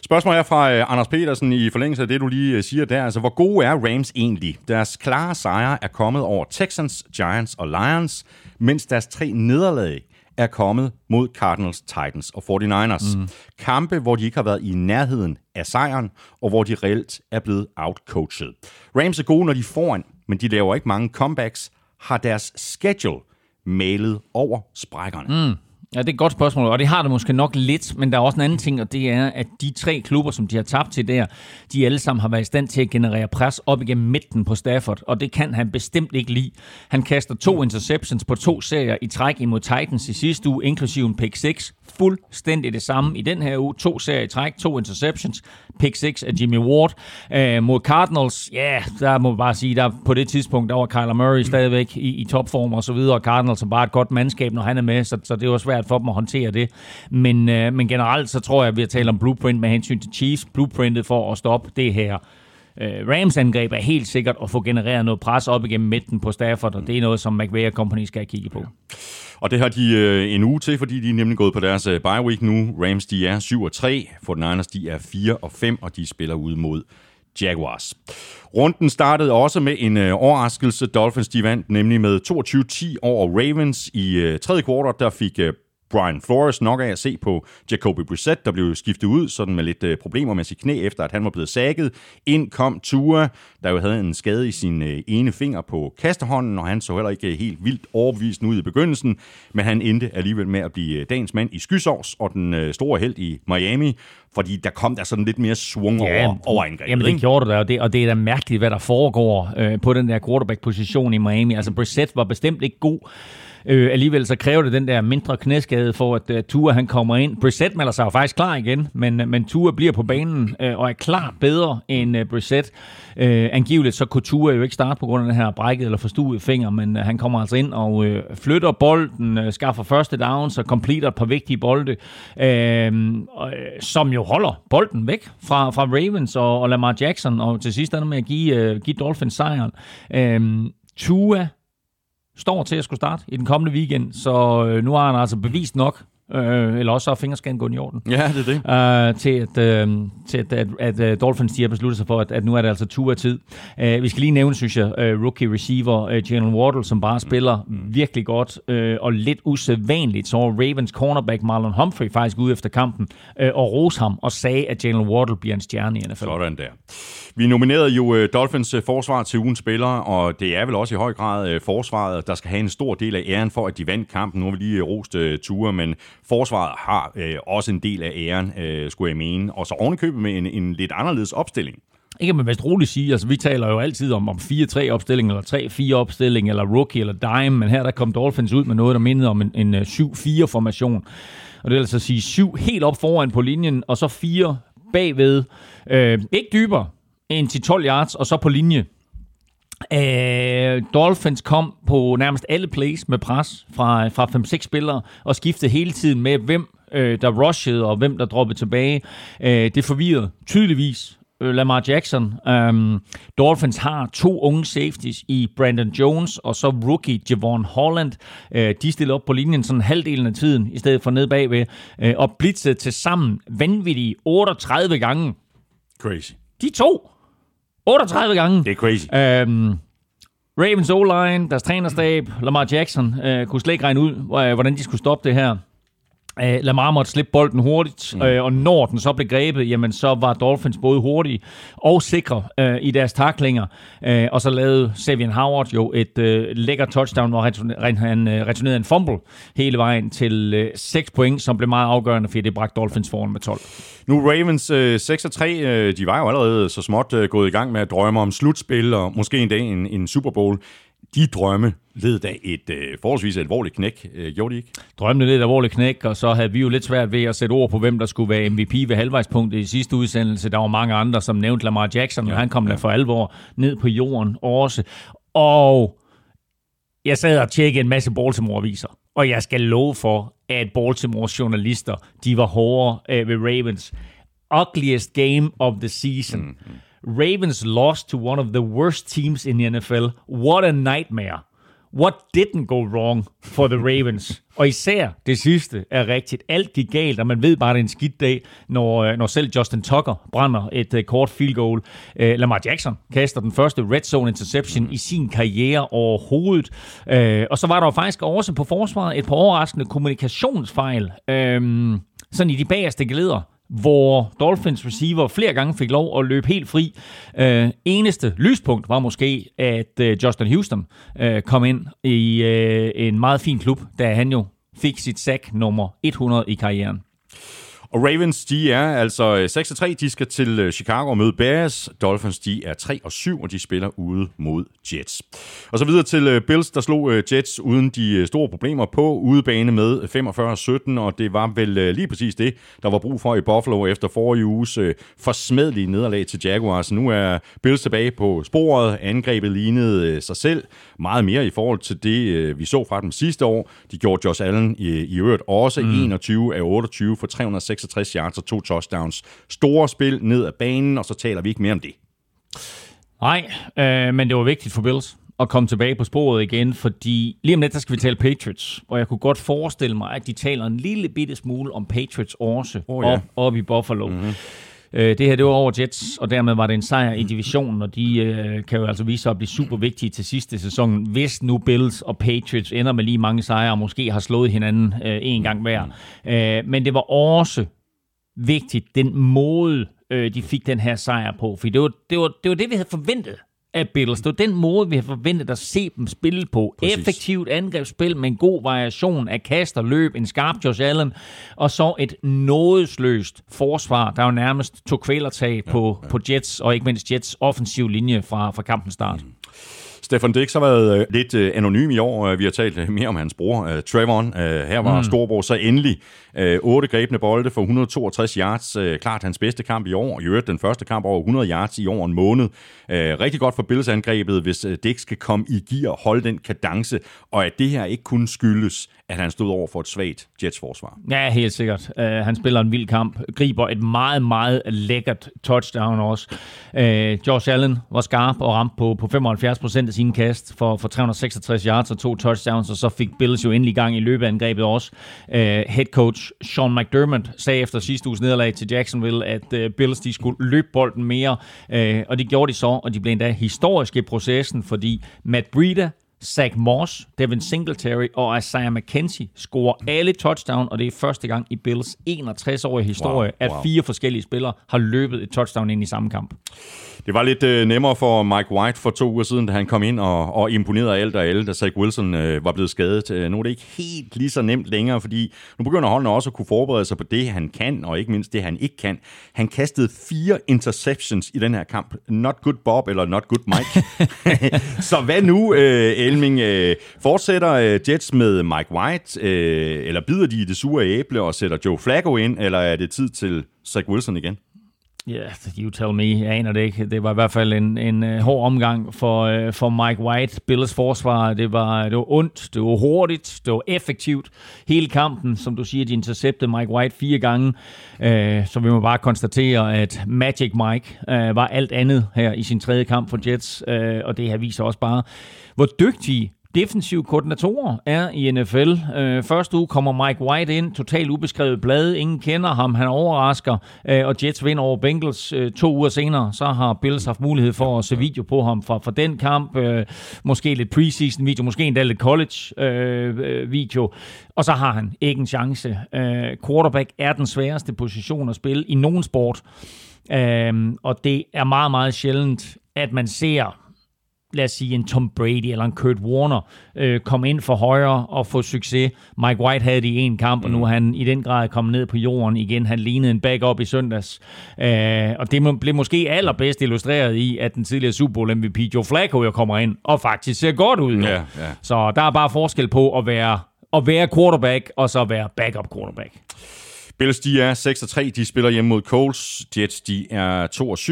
Spørgsmål er fra uh, Anders Petersen i forlængelse af det, du lige siger der. Altså, hvor gode er Rams egentlig? Deres klare sejre er kommet over Texans, Giants og Lions, mens deres tre nederlag er kommet mod Cardinals, Titans og 49ers. Mm. Kampe, hvor de ikke har været i nærheden af sejren, og hvor de reelt er blevet outcoachet. Rams er gode, når de er foran, men de laver ikke mange comebacks, har deres schedule malet over sprækkerne. Mm. Ja, det er et godt spørgsmål, og det har det måske nok lidt, men der er også en anden ting, og det er, at de tre klubber, som de har tabt til der, de alle sammen har været i stand til at generere pres op igennem midten på Stafford, og det kan han bestemt ikke lide. Han kaster to interceptions på to serier i træk imod Titans i sidste uge, inklusive en pick 6. Fuldstændig det samme i den her uge. To serier i træk, to interceptions, pick 6 af Jimmy Ward. Øh, mod Cardinals, ja, yeah, der må man bare sige, der på det tidspunkt, der var Kyler Murray stadigvæk i, i topform og så videre, og Cardinals er bare et godt mandskab, når han er med, så, så det var svært for dem at håndtere det. Men, øh, men generelt, så tror jeg, at vi har talt om blueprint med hensyn til Chiefs. Blueprintet for at stoppe det her uh, Rams angreb er helt sikkert at få genereret noget pres op igennem midten på Stafford, og det er noget, som McVay Company skal kigge på. Og det har de øh, en uge til, fordi de er nemlig gået på deres øh, bye week nu. Rams de er 7 og 3, Niners de er 4 og 5, og de spiller ud mod Jaguars. Runden startede også med en øh, overraskelse. Dolphins de vandt nemlig med 22-10 over Ravens i øh, tredje kvartal. Der fik øh, Brian Flores nok af at se på Jacoby Brissett, der blev skiftet ud sådan med lidt øh, problemer med sit knæ, efter at han var blevet sækket. Ind kom Tua, der jo havde en skade i sin øh, ene finger på kastehånden, og han så heller ikke helt vildt overbevist ud i begyndelsen, men han endte alligevel med at blive øh, dagens mand i skysovs, og den store held i Miami, fordi der kom der sådan lidt mere svung ja, over, over angrebet. Jamen det gjorde det, og det, og det er da mærkeligt, hvad der foregår øh, på den der quarterback-position i Miami. Altså Brissett var bestemt ikke god, Øh, alligevel så kræver det den der mindre knæskade for, at uh, Tua han kommer ind. Brissett melder sig jo faktisk klar igen, men, øh, men Tua bliver på banen øh, og er klar bedre end øh, uh, Brissett. Øh, angiveligt så kunne Tua jo ikke starte på grund af den her brækket eller forstuet finger, men uh, han kommer altså ind og øh, flytter bolden, øh, skaffer første down, så completer et par vigtige bolde, uh, øh, som jo holder bolden væk fra, fra Ravens og, og Lamar Jackson, og til sidst er det med at give, øh, give Dolphins sejren. Øh, Tua står til at skulle starte i den kommende weekend, så øh, nu har han altså bevist nok, øh, eller også så er fingerscan gået i orden. Ja, det er det. Uh, til at, uh, til at, at, at, at Dolphins de har besluttet sig for, at, at nu er det altså tur tid. Uh, vi skal lige nævne, synes jeg, uh, rookie receiver uh, Jalen Wardle, som bare spiller mm. virkelig godt, uh, og lidt usædvanligt, så Ravens cornerback Marlon Humphrey faktisk ude efter kampen, uh, og rose ham og sagde, at Jalen Wardle bliver en stjerne i NFL. Sådan der. Vi nominerede jo øh, Dolphins øh, forsvar til ugens spillere, og det er vel også i høj grad øh, forsvaret, der skal have en stor del af æren for, at de vandt kampen. Nu har vi lige rost ture, men forsvaret har også en del af æren, skulle jeg mene. Og så ovenikøbet med en, en lidt anderledes opstilling. Ikke man mest roligt sige, altså vi taler jo altid om, om 4-3 opstilling, eller 3-4 opstilling, eller rookie, eller dime, men her der kom Dolphins ud med noget, der mindede om en, en 7-4 formation. Og det vil altså sige 7 helt op foran på linjen, og så 4 bagved. Øh, ikke dybere end til 12 yards, og så på linje. Uh, Dolphins kom på nærmest alle plays med pres fra, fra 5-6 spillere og skiftede hele tiden med, hvem uh, der rushede og hvem der droppede tilbage. Uh, det forvirrede tydeligvis Lamar Jackson. Um, Dolphins har to unge safeties i Brandon Jones og så rookie Javon Holland. Uh, de stiller op på linjen sådan halvdelen af tiden, i stedet for ned bagved, uh, og blitzede til sammen vanvittige 38 gange. Crazy. De to 38 gange. Det er crazy. Øhm, Ravens O-line, deres trænerstab, Lamar Jackson, øh, kunne slet ikke regne ud, øh, hvordan de skulle stoppe det her. Uh, Lamar måtte slippe bolden hurtigt, mm. uh, og når den så blev grebet, jamen så var Dolphins både hurtige og sikre uh, i deres taklinger. Uh, og så lavede Savian Howard jo et uh, lækker touchdown, hvor han, han uh, returnerede en fumble hele vejen til uh, 6 point, som blev meget afgørende, fordi det bragte Dolphins foran med 12. Nu Ravens uh, 6 3, uh, de var jo allerede så småt uh, gået i gang med at drømme om slutspil og måske en dag en, en Super Bowl de drømme led da et øh, forholdsvis alvorligt knæk, øh, gjorde de ikke? Drømmene led et alvorligt knæk, og så havde vi jo lidt svært ved at sætte ord på, hvem der skulle være MVP ved halvvejspunktet i sidste udsendelse. Der var mange andre, som nævnte Lamar Jackson, ja, og han kom ja. da for alvor ned på jorden også. Og jeg sad og tjekkede en masse Baltimore-aviser, og jeg skal love for, at Baltimores journalister, de var hårdere øh, ved Ravens. Ugliest game of the season. Mm-hmm. Ravens lost to one of the worst teams in the NFL. What a nightmare. what didn't go wrong for the Ravens? og især det sidste er rigtigt. Alt gik galt, og man ved bare, at det er en skidt dag, når, øh, når selv Justin Tucker brænder et uh, kort field goal. Uh, Lamar Jackson kaster den første red zone interception i sin karriere overhovedet. Uh, og så var der faktisk også på forsvaret et par overraskende kommunikationsfejl. Uh, sådan i de bagerste glæder hvor Dolphins receiver flere gange fik lov at løbe helt fri. Øh, eneste lyspunkt var måske, at øh, Justin Houston øh, kom ind i øh, en meget fin klub, da han jo fik sit sack nummer 100 i karrieren. Og Ravens, de er altså øh, 6-3, de skal til øh, Chicago og møde Bears. Dolphins, de er 3-7, og de spiller ude mod Jets. Og så videre til øh, Bills, der slog Jets uden de store problemer på udebane med 45-17, og det var vel lige præcis det, der var brug for i Buffalo efter forrige uges forsmedlige nederlag til Jaguars. Nu er Bills tilbage på sporet. Angrebet lignede sig selv meget mere i forhold til det, vi så fra dem sidste år. De gjorde Josh Allen i, i øvrigt også mm. 21 af 28 for 306 66 yards og to touchdowns. Store spil ned ad banen, og så taler vi ikke mere om det. Nej, øh, men det var vigtigt for Bills at komme tilbage på sporet igen, fordi lige om lidt, der skal vi tale Patriots, og jeg kunne godt forestille mig, at de taler en lille bitte smule om Patriots også oh, ja. op, op i Buffalo. Mm-hmm. Øh, det her, det var over Jets, og dermed var det en sejr i divisionen, og de øh, kan jo altså vise sig at blive super vigtige til sidste sæson, hvis nu Bills og Patriots ender med lige mange sejre, og måske har slået hinanden øh, en gang hver. Øh, men det var også vigtigt, den måde, øh, de fik den her sejr på, for det var det, var, det, var det vi havde forventet af Bills. Det var den måde, vi har forventet at se dem spille på. Præcis. Effektivt angrebsspil med en god variation af kast og løb, en skarp Josh Allen, og så et nådesløst forsvar, der jo nærmest tog kvælertag på, ja, ja. på Jets, og ikke mindst Jets offensiv linje fra, fra kampens start. Mm. Stefan Dix har været øh, lidt øh, anonym i år. Øh, vi har talt mere om hans bror, øh, Trevon. Øh, her var mm. Storbror så endelig øh, otte grebne bolde for 162 yards. Øh, klart hans bedste kamp i år. I øvrigt den første kamp over 100 yards i over en måned. Øh, rigtig godt for Bills angrebet, hvis øh, Dix skal komme i gear, holde den kadence, og at det her ikke kun skyldes, at han stod over for et svagt Jets-forsvar. Ja, helt sikkert. Uh, han spiller en vild kamp, griber et meget, meget lækkert touchdown også. Uh, Josh Allen var skarp og ramte på, på 75% af sine kast for, for 366 yards og to touchdowns, og så fik Bills jo endelig gang i løbeangrebet også. Uh, head coach Sean McDermott sagde efter sidste uges nederlag til Jacksonville, at uh, Bills de skulle løbe bolden mere, uh, og det gjorde de så, og de blev endda historiske i processen, fordi Matt Breida Zach Moss, Devin Singletary og Isaiah McKenzie scorer alle touchdown, og det er første gang i Bills 61-årige historie, wow, wow. at fire forskellige spillere har løbet et touchdown ind i samme kamp. Det var lidt øh, nemmere for Mike White for to uger siden, da han kom ind og, og imponerede alt og alle, da Zach Wilson øh, var blevet skadet. Øh, nu er det ikke helt lige så nemt længere, fordi nu begynder holdene også at kunne forberede sig på det, han kan, og ikke mindst det, han ikke kan. Han kastede fire interceptions i den her kamp. Not good Bob, eller not good Mike. så hvad nu, øh, Elming? Øh, fortsætter øh, Jets med Mike White, øh, eller bider de i det sure æble og sætter Joe Flacco ind, eller er det tid til Zach Wilson igen? Ja, yeah, you tell me. Jeg aner det ikke. Det var i hvert fald en, en øh, hård omgang for, øh, for Mike White. Bills forsvar, det var, det var ondt, det var hurtigt, det var effektivt. Hele kampen, som du siger, de interceptede Mike White fire gange. Øh, så vi må bare konstatere, at Magic Mike var alt andet her i sin tredje kamp for Jets. Og det her viser også bare, hvor dygtige defensive koordinatorer er i NFL. Øh, første uge kommer Mike White ind, totalt ubeskrevet blad. Ingen kender ham, han overrasker, øh, og Jets vinder over Bengals øh, to uger senere. Så har Bills haft mulighed for at se video på ham fra, fra den kamp. Øh, måske lidt preseason video, måske endda lidt college øh, øh, video. Og så har han ikke en chance. Øh, quarterback er den sværeste position at spille i nogen sport. Øh, og det er meget, meget sjældent, at man ser lad os sige, en Tom Brady eller en Kurt Warner øh, komme ind for højre og få succes. Mike White havde det i en kamp, og nu er mm. han i den grad kommet ned på jorden igen. Han lignede en backup i søndags. Øh, og det blev måske allerbedst illustreret i, at den tidligere Super Bowl MVP Joe Flacco jo kommer ind og faktisk ser godt ud. Ja, ja. Så der er bare forskel på at være, at være quarterback og så være backup quarterback. Bills, de er 6-3, de spiller hjemme mod Coles. Jets, de er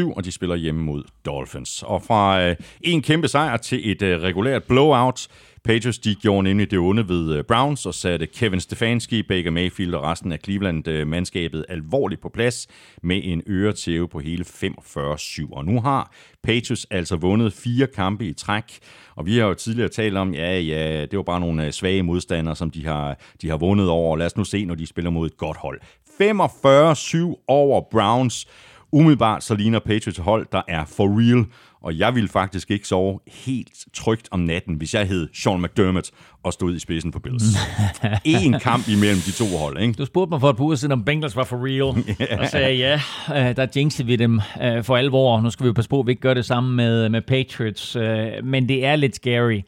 2-7, og de spiller hjemme mod Dolphins. Og fra øh, en kæmpe sejr til et øh, regulært blowout, Patriots de gjorde nemlig det onde ved øh, Browns og satte Kevin Stefanski, Baker Mayfield og resten af Cleveland-mandskabet øh, alvorligt på plads med en øretæve på hele 45-7. Og nu har Patriots altså vundet fire kampe i træk, og vi har jo tidligere talt om, ja, ja, det var bare nogle øh, svage modstandere, som de har, de har vundet over. Lad os nu se, når de spiller mod et godt hold. 45-7 over Browns. Umiddelbart så ligner Patriots hold, der er for real, og jeg ville faktisk ikke sove helt trygt om natten, hvis jeg hed Sean McDermott og stod i spidsen for Bills. en kamp imellem de to hold, ikke? Du spurgte mig for et par uger siden, om Bengals var for real. yeah. Og sagde ja, øh, der jinxede vi dem øh, for alvor. Nu skal vi jo passe på, at vi ikke gør det samme med, med Patriots. Øh, men det er lidt scary.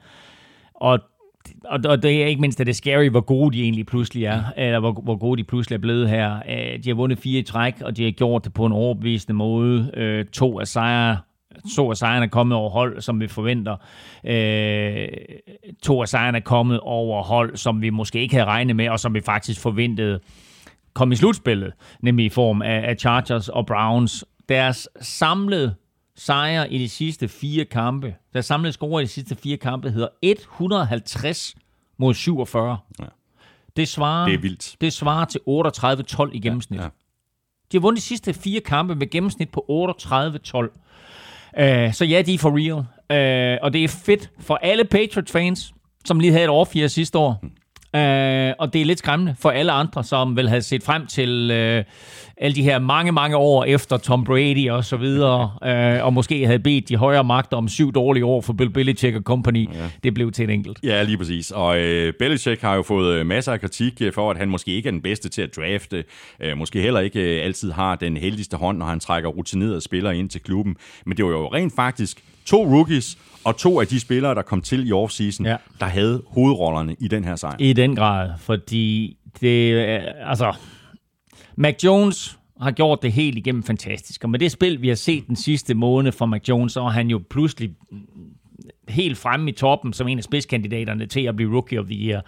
Og og, og det er ikke mindst, at det er scary, hvor gode de egentlig pludselig er, eller hvor, hvor gode de pludselig er blevet her. De har vundet fire i træk, og de har gjort det på en overbevisende måde. To af sejre to af sejrene er kommet over hold, som vi forventer. Øh, to af sejrene er kommet over hold, som vi måske ikke havde regnet med, og som vi faktisk forventede kom i slutspillet, nemlig i form af, af Chargers og Browns. Deres samlede sejre i de sidste fire kampe, deres samlede score i de sidste fire kampe hedder 150 mod 47. Ja. Det svarer, det, er vildt. det svarer til 38-12 i gennemsnit. Ja, ja. De har vundet de sidste fire kampe med gennemsnit på 38-12. Uh, så ja, de er for real. Uh, og det er fedt for alle Patriots-fans, som lige havde et off sidste år. Uh, og det er lidt skræmmende for alle andre, som vel havde set frem til uh, alle de her mange, mange år efter Tom Brady og så videre, uh, og måske havde bedt de højere magter om syv dårlige år for Bill Belichick og company. Ja. Det blev til et enkelt. Ja, lige præcis. Og uh, Belichick har jo fået masser af kritik for, at han måske ikke er den bedste til at drafte, uh, måske heller ikke uh, altid har den heldigste hånd, når han trækker rutinerede spillere ind til klubben. Men det var jo rent faktisk to rookies og to af de spillere, der kom til i offseason, ja. der havde hovedrollerne i den her sejr. I den grad, fordi det, altså, Mac Jones har gjort det helt igennem fantastisk. Og med det spil, vi har set den sidste måned fra Mac Jones, så er han jo pludselig helt fremme i toppen som en af spidskandidaterne til at blive Rookie of the Year.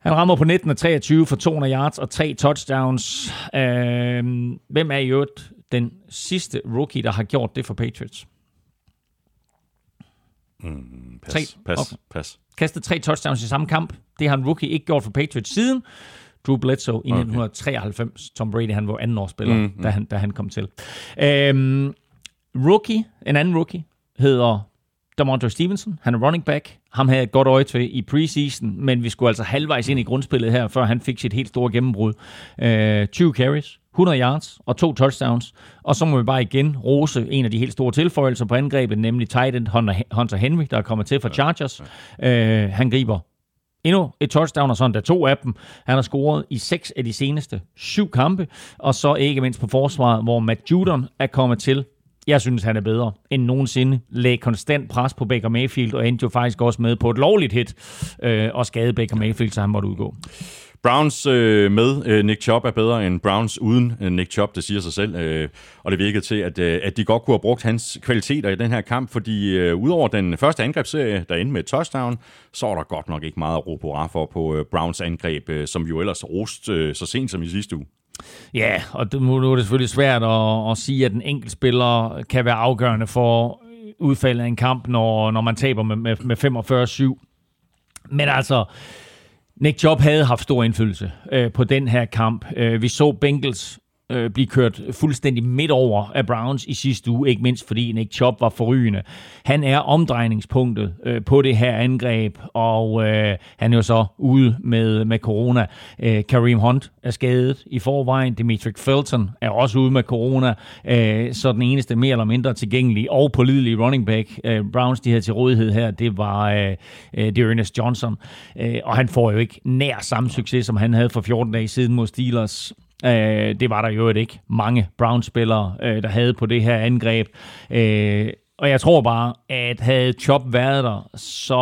Han rammer på 19 og 23 for 200 yards og tre touchdowns. Øh, hvem er i øvrigt den sidste rookie, der har gjort det for Patriots? Mm, pas, tre, pas, okay. pas. Kastet tre touchdowns i samme kamp. Det har en rookie ikke gjort for Patriots siden. Drew Bledsoe i okay. 1993. Tom Brady, han var anden årsspiller, mm, mm. Da, han, da han kom til. Øhm, rookie, en anden rookie, hedder Demontre Stevenson. Han er running back. Ham havde et godt øje til i preseason, men vi skulle altså halvvejs ind i grundspillet her, før han fik sit helt store gennembrud. Øh, 20 carries, 100 yards og to touchdowns. Og så må vi bare igen rose en af de helt store tilføjelser på angrebet, nemlig tight end Hunter Henry, der er kommet til fra Chargers. Øh, han griber endnu et touchdown, og sådan der to af dem. Han har scoret i seks af de seneste syv kampe, og så ikke mindst på forsvaret, hvor Matt Judon er kommet til. Jeg synes, han er bedre end nogensinde. Lagde konstant pres på Baker Mayfield, og endte jo faktisk også med på et lovligt hit, øh, og skade Baker Mayfield, så han måtte udgå. Browns øh, med øh, Nick Chubb er bedre end Browns uden øh, Nick Chubb, det siger sig selv. Øh, og det virkede til, at, øh, at de godt kunne have brugt hans kvaliteter i den her kamp, fordi øh, udover den første angrebsserie, der endte med et touchdown, så er der godt nok ikke meget at råbe for på øh, Browns angreb, øh, som vi jo ellers rost øh, så sent som i sidste uge. Ja, og det, nu er det selvfølgelig svært at, at sige, at en enkelt spiller kan være afgørende for udfaldet af en kamp, når, når man taber med, med, med 45-7. Men altså, Nick Job havde haft stor indflydelse øh, på den her kamp. Øh, vi så Bengals øh, blive kørt fuldstændig midt over af Browns i sidste uge, ikke mindst fordi Nick Chubb var forrygende. Han er omdrejningspunktet øh, på det her angreb, og øh, han er jo så ude med, med corona. Øh, Kareem Hunt er skadet i forvejen. Dimitri Felton er også ude med corona, øh, så den eneste mere eller mindre tilgængelige og pålidelige running back øh, Browns, de havde til rådighed her, det var øh, øh, det Ernest Johnson. Øh, og han får jo ikke nær samme succes, som han havde for 14 dage siden mod Steelers. Øh, det var der jo ikke mange Browns-spillere, øh, der havde på det her angreb. Øh, og jeg tror bare, at havde Chop været der, så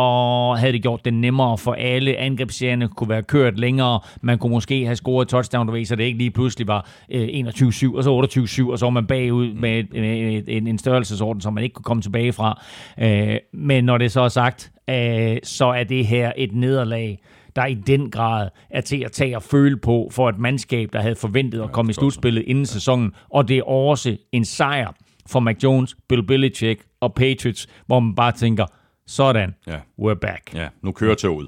havde det gjort det nemmere for alle. Angrebsserierne kunne være kørt længere. Man kunne måske have scoret touchdown, du ved, så det ikke lige pludselig var øh, 21-7, og så 28-7, og så var man bagud med, med en, en størrelsesorden, som man ikke kunne komme tilbage fra. Øh, men når det så er sagt, øh, så er det her et nederlag, der i den grad er til at tage og føle på for et mandskab, der havde forventet at komme i slutspillet inden sæsonen. Og det er også en sejr for Mac Jones, Bill Belichick og Patriots, hvor man bare tænker, sådan, Ja. we're back. Ja, nu kører toget.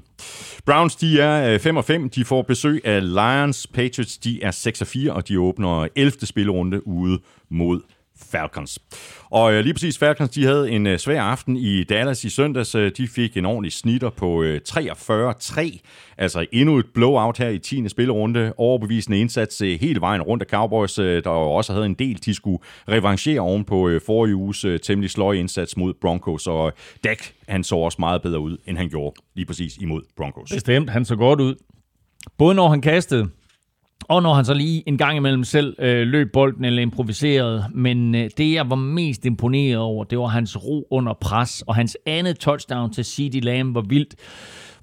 Browns, de er 5 og 5. De får besøg af Lions. Patriots, de er 6 og 4, og de åbner 11. spillerunde ude mod Falcons. Og øh, lige præcis Falcons, de havde en øh, svær aften i Dallas i søndags. Øh, De fik en ordentlig snitter på øh, 43-3. Altså endnu et blowout her i 10. spillerunde. Overbevisende indsats øh, hele vejen rundt af Cowboys, øh, der også havde en del, de skulle revanchere oven på øh, forrige uges øh, temmelig sløje indsats mod Broncos. Og øh, Dak, han så også meget bedre ud, end han gjorde lige præcis imod Broncos. Bestemt, han så godt ud. Både når han kastede, og når han så lige en gang imellem selv øh, løb bolden eller improviserede. Men øh, det, jeg var mest imponeret over, det var hans ro under pres. Og hans andet touchdown til C.D. Lamb var vildt.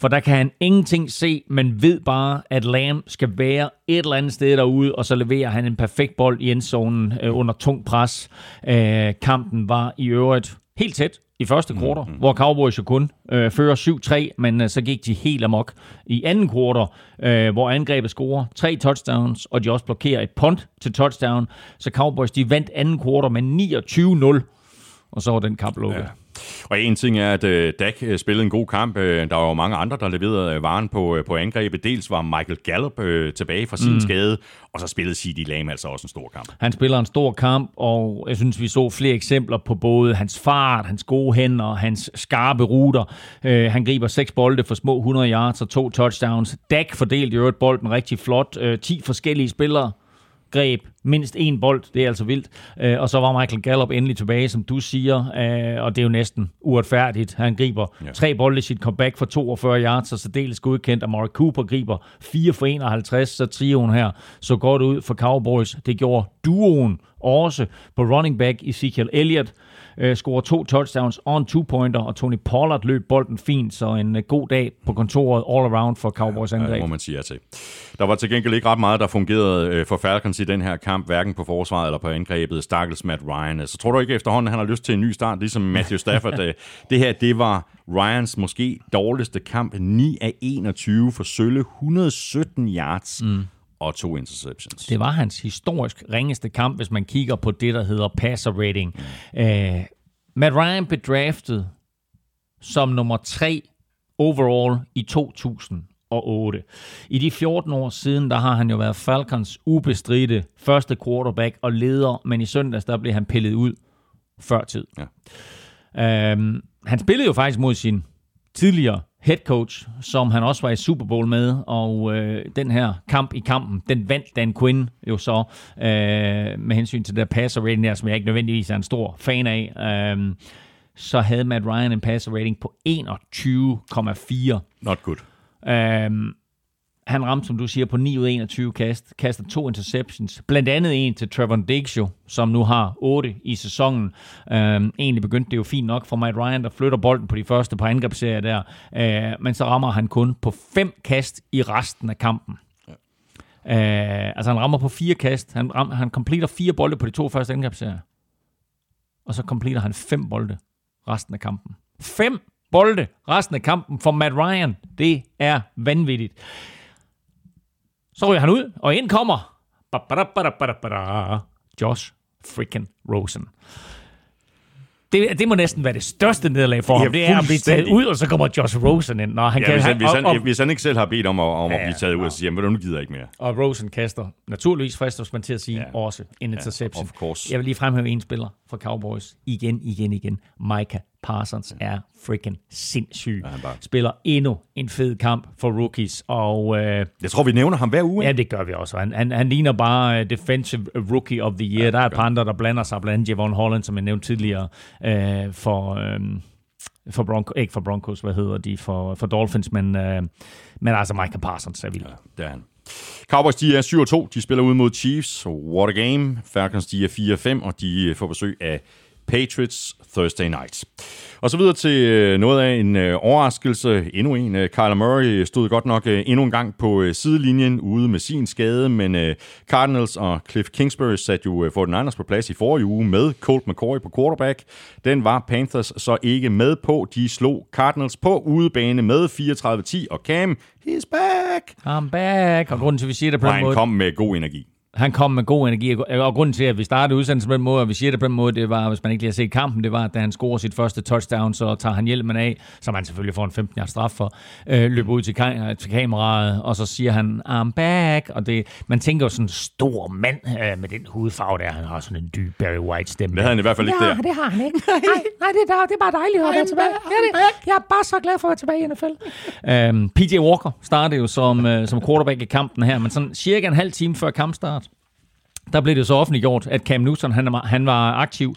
For der kan han ingenting se, men ved bare, at Lamb skal være et eller andet sted derude, og så leverer han en perfekt bold i endzonen øh, under tung pres. Øh, kampen var i øvrigt helt tæt i første kvartal, mm-hmm. hvor Cowboys jo kun øh, fører 7-3, men øh, så gik de helt amok i anden kvartal, øh, hvor angrebet scorer tre touchdowns, og de også blokerer et punt til touchdown. Så Cowboys de vandt anden kvartal med 29-0, og så var den kamp lukket. Ja. Og en ting er, at øh, Dak øh, spillede en god kamp. Øh, der var jo mange andre, der leverede varen på, øh, på angrebet. Dels var Michael Gallup øh, tilbage fra sin mm. skade, og så spillede C.D. Lamb altså også en stor kamp. Han spiller en stor kamp, og jeg synes, vi så flere eksempler på både hans fart, hans gode hænder, hans skarpe ruter. Øh, han griber seks bolde for små 100 yards og to touchdowns. Dak fordelte i øvrigt bolden rigtig flot. Øh, 10 forskellige spillere greb mindst en bold, det er altså vildt. Øh, og så var Michael Gallup endelig tilbage, som du siger, øh, og det er jo næsten uretfærdigt. Han griber ja. tre bolde i sit comeback for 42 yards, og så dels godkendt, og Mark Cooper griber 4 for 51, så trioen her så godt ud for Cowboys. Det gjorde duoen også på running back Ezekiel Elliott, øh, scorer to touchdowns og en two-pointer, og Tony Pollard løb bolden fint, så en øh, god dag på kontoret all around for Cowboys Ja, angreb. det må man sige ja til. Der var til gengæld ikke ret meget, der fungerede øh, for Falcons i den her kamp, hverken på forsvaret eller på angrebet. Stakkels Matt Ryan. Så tror du ikke efterhånden, han har lyst til en ny start, ligesom Matthew Stafford? Øh, det her, det var Ryans måske dårligste kamp. 9 af 21 for sølle 117 yards mm. Og to interceptions. Det var hans historisk ringeste kamp, hvis man kigger på det, der hedder passer rating. Mm. Uh, Matt Ryan blev draftet som nummer 3 overall i 2008. I de 14 år siden, der har han jo været Falcons ubestridte første quarterback og leder, men i søndags, der blev han pillet ud før tid. Ja. Um, han spillede jo faktisk mod sin tidligere head coach, som han også var i Super Bowl med, og øh, den her kamp i kampen, den vandt Dan Quinn jo så øh, med hensyn til det der passer rating der, som jeg ikke nødvendigvis er en stor fan af. Øh, så havde Matt Ryan en passer rating på 21,4. Not good. Øhm, han ramte, som du siger, på 9 ud af 21 kast, kaster to interceptions, blandt andet en til Trevor Diggs jo, som nu har 8 i sæsonen. Øhm, egentlig begyndte det jo fint nok for Matt Ryan, der flytter bolden på de første par angrebsserier der, øh, men så rammer han kun på 5 kast i resten af kampen. Øh, altså han rammer på fire kast, han, ram, han completer fire bolde på de to første angrebsserier, og så completer han fem bolde resten af kampen. Fem bolde resten af kampen for Matt Ryan. Det er vanvittigt. Så ryger han ud, og ind kommer ba-ba-da-ba-da-ba-da-ba-da, Josh freaking Rosen. Det, det må næsten være det største nederlag for Ja, ham. Det er at blive taget ud, og så kommer Josh Rosen ind. Når han Ja, kan, hvis, han, hvis, og- han, og- hvis han ikke selv har bedt om, at, om at Ja, blive taget ud, ja. han, "Ved du, nu gider jeg ikke mere. Og Rosen kaster naturligvis fristes man til at sige Ja. ja. også en interception. of course. Jeg vil lige fremhæve en spiller fra Cowboys. Igen, igen, igen. Micah Parsons er freaking sindssyg. Ja, bare- Spiller endnu en fed kamp for rookies. Og øh, Jeg tror, vi nævner ham hver uge. ja, det gør vi også. Han, han, han ligner bare uh, Defensive Rookie of the Year. Ja, der er et par andre, der blander sig. Blandt andet Javon Holland, som jeg nævnte tidligere, øh, for... Øh, for Bronco, ikke for Broncos, hvad hedder de, for, for Dolphins, men, øh, men altså Micah Parsons er vild. Ja. Det er han. Cowboys, de er 7-2. De spiller ud mod Chiefs. What a game. Falcons, de er 4-5, og de får besøg af Patriots Thursday night. Og så videre til øh, noget af en øh, overraskelse. Endnu en. Øh, Kyler Murray stod godt nok endnu en gang på sidelinjen ude med sin skade, men Cardinals og Cliff Kingsbury satte jo øh, 49ers på plads i forrige uge med Colt McCoy på quarterback. Den var Panthers så ikke med på. De slog Cardinals på udebane med 34-10, og Cam, he's back! I'm back. Og grunden til, at vi siger det på den måde, kom med god energi. Han kom med god energi, og grunden til, at vi startede udsendelsen på den måde, og vi siger det på den måde, det var, hvis man ikke lige har set kampen, det var, at da han scorer sit første touchdown, så tager han hjelmen af, som han selvfølgelig får en 15 års straf for, øh, løber ud til, ka- til kameraet, og så siger han, I'm back, og det, man tænker jo sådan en stor mand øh, med den hudfarve der, han har sådan en dyb Barry White stemme. Det havde han i hvert fald ikke Ja, der. det har han ikke. Nej, nej det, er, det er bare dejligt at være tilbage. Ja, det, jeg er bare så glad for at være tilbage i NFL. Øhm, PJ Walker startede jo som, øh, som quarterback i kampen her, men sådan cirka en halv time før kampstart, der blev det så offentliggjort, at Cam Newton han, han var aktiv.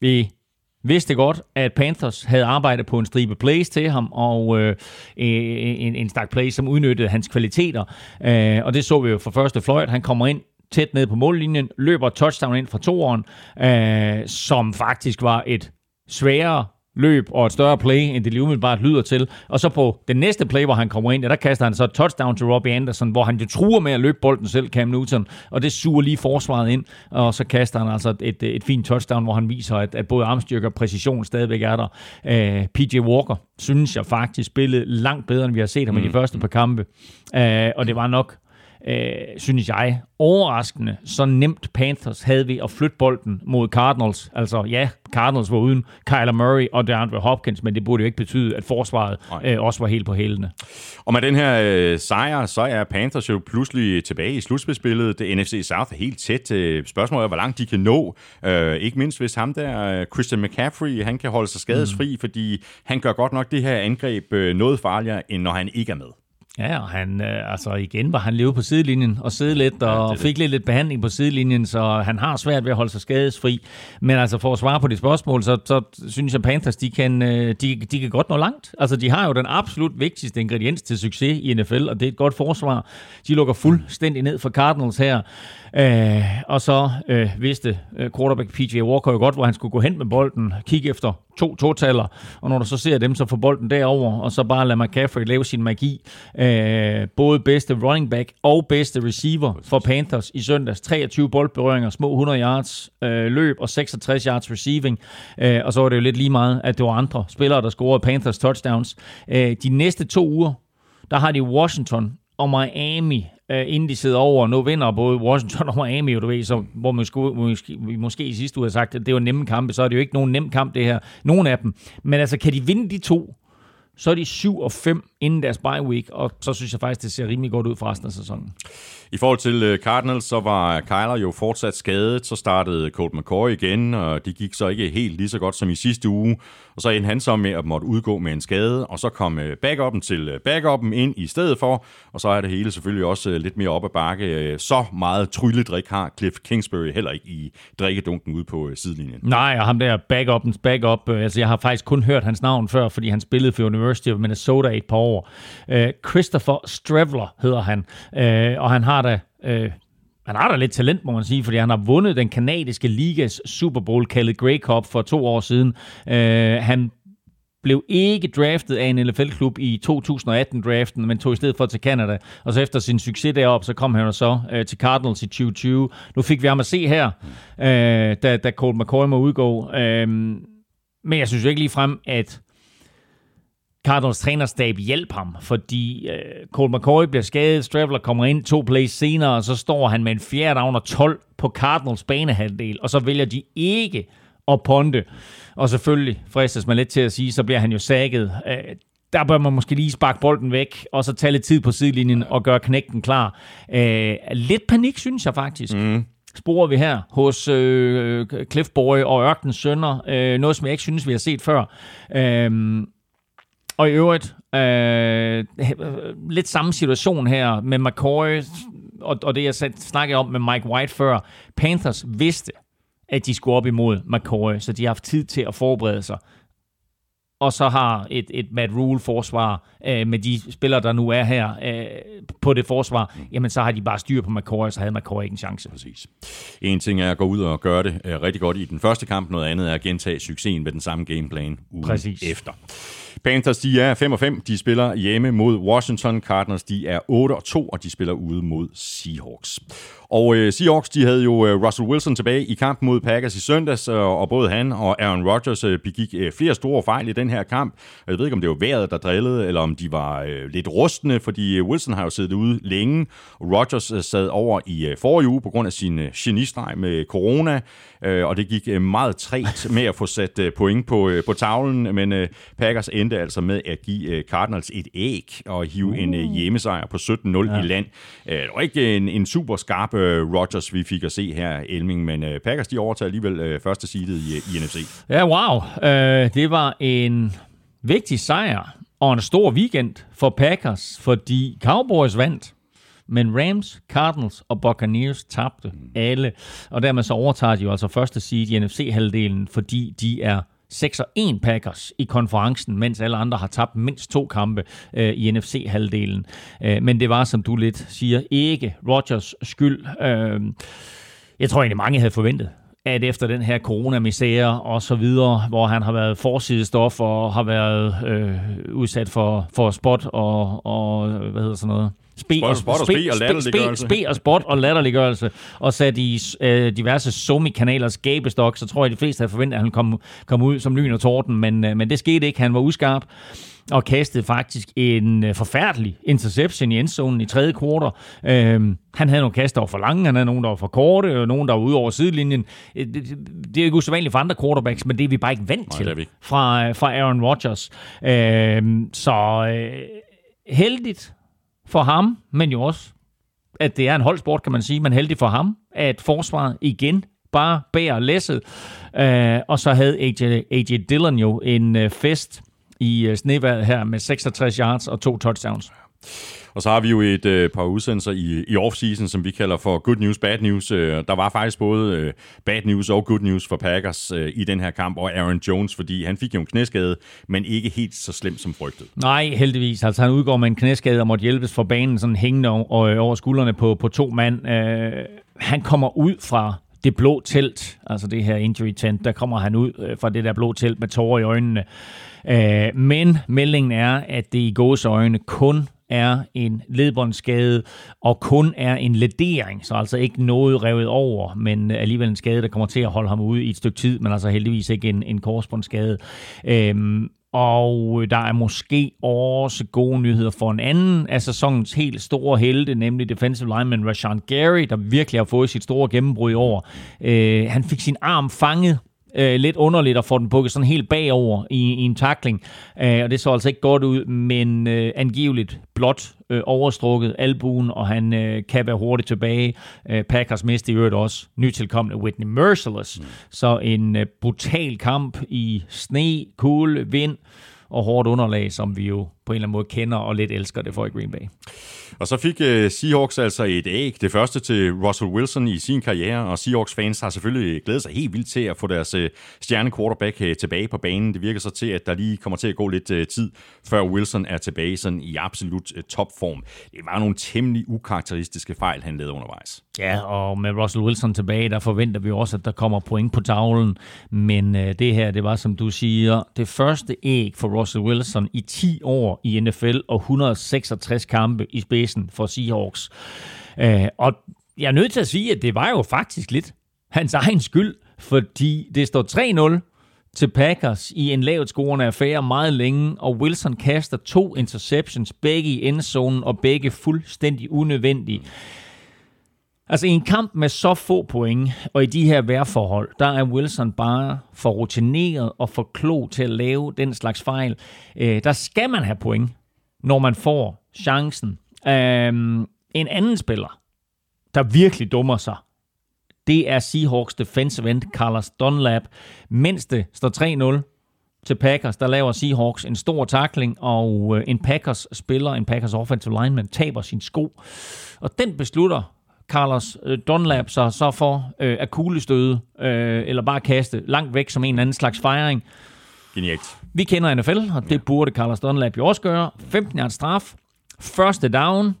Vi vidste godt, at Panthers havde arbejdet på en stribe plays til ham, og øh, en, en stak plays, som udnyttede hans kvaliteter. Øh, og det så vi jo for første fløjt. Han kommer ind tæt ned på mållinjen, løber touchdown ind fra toeren, øh, som faktisk var et sværere løb og et større play, end det lige umiddelbart lyder til. Og så på den næste play, hvor han kommer ind, ja, der kaster han så et touchdown til Robbie Anderson, hvor han jo truer med at løbe bolden selv, Cam Newton, og det suger lige forsvaret ind, og så kaster han altså et, et fint touchdown, hvor han viser, at, at både armstyrke og præcision stadigvæk er der. Uh, PJ Walker, synes jeg faktisk, spillede langt bedre, end vi har set ham mm. i de første par kampe. Uh, og det var nok øh, synes jeg, overraskende, så nemt Panthers havde vi at flytte bolden mod Cardinals. Altså ja, Cardinals var uden Kyler Murray og DeAndre Hopkins, men det burde jo ikke betyde, at forsvaret øh, også var helt på hælene. Og med den her øh, sejr, så er Panthers jo pludselig tilbage i slutspilsbilledet. Det NFC South er helt tæt. Øh, spørgsmålet er, hvor langt de kan nå. Øh, ikke mindst hvis ham der, øh, Christian McCaffrey, han kan holde sig skadesfri, mm. fordi han gør godt nok det her angreb øh, noget farligere, end når han ikke er med. Ja, og han, øh, altså igen var han levet på sidelinjen og sidde lidt og ja, fik lidt, lidt behandling på sidelinjen, så han har svært ved at holde sig skadesfri. Men altså for at svare på dit spørgsmål, så, så synes jeg Panthers, de kan, øh, de, de kan godt nå langt. Altså de har jo den absolut vigtigste ingrediens til succes i NFL, og det er et godt forsvar. De lukker fuldstændig ned for Cardinals her. Øh, og så øh, vidste øh, quarterback PJ Walker jo godt, hvor han skulle gå hen med bolden, kigge efter to totaller, og når du så ser dem, så får bolden derover, og så bare lade McCaffrey lave sin magi. Øh, både bedste running back og bedste receiver for Panthers i søndags. 23 boldberøringer, små 100 yards øh, løb og 66 yards receiving. Øh, og så var det jo lidt lige meget, at det var andre spillere, der scorede Panthers touchdowns. Øh, de næste to uger, der har de Washington og Miami, øh, inden de sidder over. Nu vinder både Washington og Miami, du ved, så, hvor man skulle, måske, vi måske i sidste uge har sagt, at det var nemme kampe, så er det jo ikke nogen nem kamp, det her. Nogen af dem. Men altså, kan de vinde de to, så er de 7 og 5 inden deres bye week, og så synes jeg faktisk, det ser rimelig godt ud for resten af sæsonen. I forhold til øh, Cardinals, så var Kyler jo fortsat skadet, så startede Colt McCoy igen, og det gik så ikke helt lige så godt som i sidste uge. Og så endte han så med at måtte udgå med en skade, og så kom øh, backupen til øh, backupen ind i stedet for, og så er det hele selvfølgelig også lidt mere op ad bakke. Så meget trylledrik har Cliff Kingsbury heller ikke i drikkedunken ude på sidelinjen. Nej, og ham der backupens backup, altså jeg har faktisk kun hørt hans navn før, fordi han spillede for University of Minnesota i et par år. Øh, Christopher Strevler hedder han, øh, og han har da øh, han har da lidt talent, må man sige, fordi han har vundet den kanadiske ligas Super Bowl, kaldet Grey Cup, for to år siden. Øh, han blev ikke draftet af en NFL-klub i 2018-draften, men tog i stedet for til Canada. Og så efter sin succes deroppe, så kom han så øh, til Cardinals i 2020. Nu fik vi ham at se her, øh, da, da Colt McCoy må udgå. Øh, men jeg synes jo ikke lige frem, at Cardinals trænerstab hjælp ham, fordi øh, Colt McCoy bliver skadet, Straveller kommer ind to plays senere, og så står han med en fjerde down og 12 på Cardinals banehalvdel, og så vælger de ikke at ponte. Og selvfølgelig fristes man lidt til at sige, så bliver han jo sækket. Øh, der bør man måske lige sparke bolden væk, og så tage lidt tid på sidelinjen og gøre knægten klar. Øh, lidt panik, synes jeg faktisk. Mm sporer vi her hos øh, Cliff Boy og Ørkens Sønner. Øh, noget, som jeg ikke synes, vi har set før. Øh, og i øvrigt, øh, lidt samme situation her med McCoy, og, og det jeg snakkede om med Mike White før. Panthers vidste, at de skulle op imod McCoy, så de har haft tid til at forberede sig. Og så har et, et Matt Rule-forsvar øh, med de spillere, der nu er her øh, på det forsvar, jamen så har de bare styr på McCoy, så havde McCoy ikke en chance. Præcis. En ting er at gå ud og gøre det øh, rigtig godt i den første kamp, noget andet er at gentage succesen med den samme gameplan ugen Præcis. efter. Panthers, de er 5 og 5. De spiller hjemme mod Washington. Cardinals, de er 8 og 2, og de spiller ude mod Seahawks. Og øh, Seahawks, de havde jo øh, Russell Wilson tilbage i kampen mod Packers i søndags, øh, og både han og Aaron Rodgers øh, begik øh, flere store fejl i den her kamp. Jeg ved ikke, om det var vejret, der drillede, eller om de var øh, lidt rustne, fordi øh, Wilson har jo siddet ude længe. Rodgers øh, sad over i øh, forrige uge på grund af sin øh, genistreg med corona, øh, og det gik øh, meget træt med at få sat øh, point på, øh, på tavlen, men øh, Packers endte altså med at give øh, Cardinals et æg og hive uh. en øh, hjemmesejr på 17-0 ja. i land. Øh, det var ikke en, en super skarp øh, Rodgers, vi fik at se her, Elming, men øh, Packers de overtager alligevel øh, første seedet i, i NFC. Ja, wow. Øh, det var en vigtig sejr og en stor weekend for Packers, fordi Cowboys vandt, men Rams, Cardinals og Buccaneers tabte alle, og dermed så overtager de jo altså første seed i NFC-halvdelen, fordi de er 6 og 1 Packers i konferencen, mens alle andre har tabt mindst to kampe øh, i NFC-halvdelen. Øh, men det var, som du lidt siger, ikke Rodgers skyld. Øh, jeg tror egentlig, mange havde forventet, at efter den her coronamisære og så videre, hvor han har været forsidestof og har været øh, udsat for, for spot og, og hvad hedder sådan noget, Spe og, spot og spe, og latterliggørelse. Spe, spe og spot og latterliggørelse, og sat i øh, diverse Somi-kanalers gabestok, så tror jeg, de fleste havde forventet, at han kom, kom ud som lyn og torden, men, øh, men det skete ikke. Han var uskarp og kastede faktisk en øh, forfærdelig interception i endzonen i tredje kvartal. Øhm, han havde nogle kaster, der var for lange, han havde nogle, der var for korte, og nogle, der var ude over sidelinjen. Øh, det, det, er ikke usædvanligt for andre quarterbacks, men det er vi bare ikke vant til Nej, fra, øh, fra Aaron Rodgers. Øhm, så øh, heldigt for ham, men jo også, at det er en holdsport, kan man sige, men heldig for ham, at forsvaret igen bare bærer læsset. Øh, og så havde AJ, AJ Dillon jo en øh, fest i øh, sneværet her med 66 yards og to touchdowns. Og så har vi jo et øh, par udsendelser i, i off-season, som vi kalder for Good News, Bad News. Øh, der var faktisk både øh, Bad News og Good News for Packers øh, i den her kamp, og Aaron Jones, fordi han fik jo en knæskade, men ikke helt så slemt som frygtet. Nej, heldigvis. Altså han udgår med en knæskade og måtte hjælpes fra banen sådan hængende over, øh, over skuldrene på, på to mand. Øh, han kommer ud fra det blå telt, altså det her injury tent, der kommer han ud øh, fra det der blå telt med tårer i øjnene. Øh, men meldingen er, at det i gås øjne kun er en ledbåndsskade og kun er en ledering, så altså ikke noget revet over, men alligevel en skade, der kommer til at holde ham ude i et stykke tid, men altså heldigvis ikke en, en korsbåndsskade. Øhm, og der er måske også gode nyheder for en anden af sæsonens helt store helte, nemlig defensive lineman Rashan Gary, der virkelig har fået sit store gennembrud i år. Øh, han fik sin arm fanget øh, lidt underligt at få den bukket sådan helt bagover i, i en takling. Øh, og det så altså ikke godt ud, men øh, angiveligt blot øh, overstrukket albuen, og han øh, kan være hurtigt tilbage. Øh, Packers mister i øvrigt også nytilkommende Whitney Merciless. Mm. Så en øh, brutal kamp i sne, kulde, vind og hårdt underlag, som vi jo på en eller anden måde kender og lidt elsker det for i Green Bay. Og så fik uh, Seahawks altså et æg, det første til Russell Wilson i sin karriere, og Seahawks fans har selvfølgelig glædet sig helt vildt til at få deres uh, stjerne quarterback uh, tilbage på banen. Det virker så til, at der lige kommer til at gå lidt uh, tid, før Wilson er tilbage sådan i absolut uh, topform. Det var nogle temmelig ukarakteristiske fejl, han lavede undervejs. Ja, og med Russell Wilson tilbage, der forventer vi også, at der kommer point på tavlen. Men uh, det her, det var som du siger, det første æg for Russell Wilson i 10 år i NFL og 166 kampe i spidsen for Seahawks. Øh, og jeg er nødt til at sige, at det var jo faktisk lidt hans egen skyld, fordi det står 3-0 til Packers i en lavt scorende affære meget længe, og Wilson kaster to interceptions, begge i endzonen og begge fuldstændig unødvendige. Altså i en kamp med så få point, og i de her vejrforhold, der er Wilson bare for rutineret og for klog til at lave den slags fejl. Øh, der skal man have point, når man får chancen. Øh, en anden spiller, der virkelig dummer sig, det er Seahawks defensive end Carlos Dunlap. Mens det står 3-0 til Packers, der laver Seahawks en stor takling, og øh, en Packers spiller, en Packers offensive lineman, taber sin sko. Og den beslutter Carlos øh, Dunlap sig så for øh, at kuglestøde, øh, eller bare kaste langt væk som en eller anden slags fejring. Genialt. Vi kender NFL, og det ja. burde Carlos Dunlap jo også gøre. 15 yards straf, første down,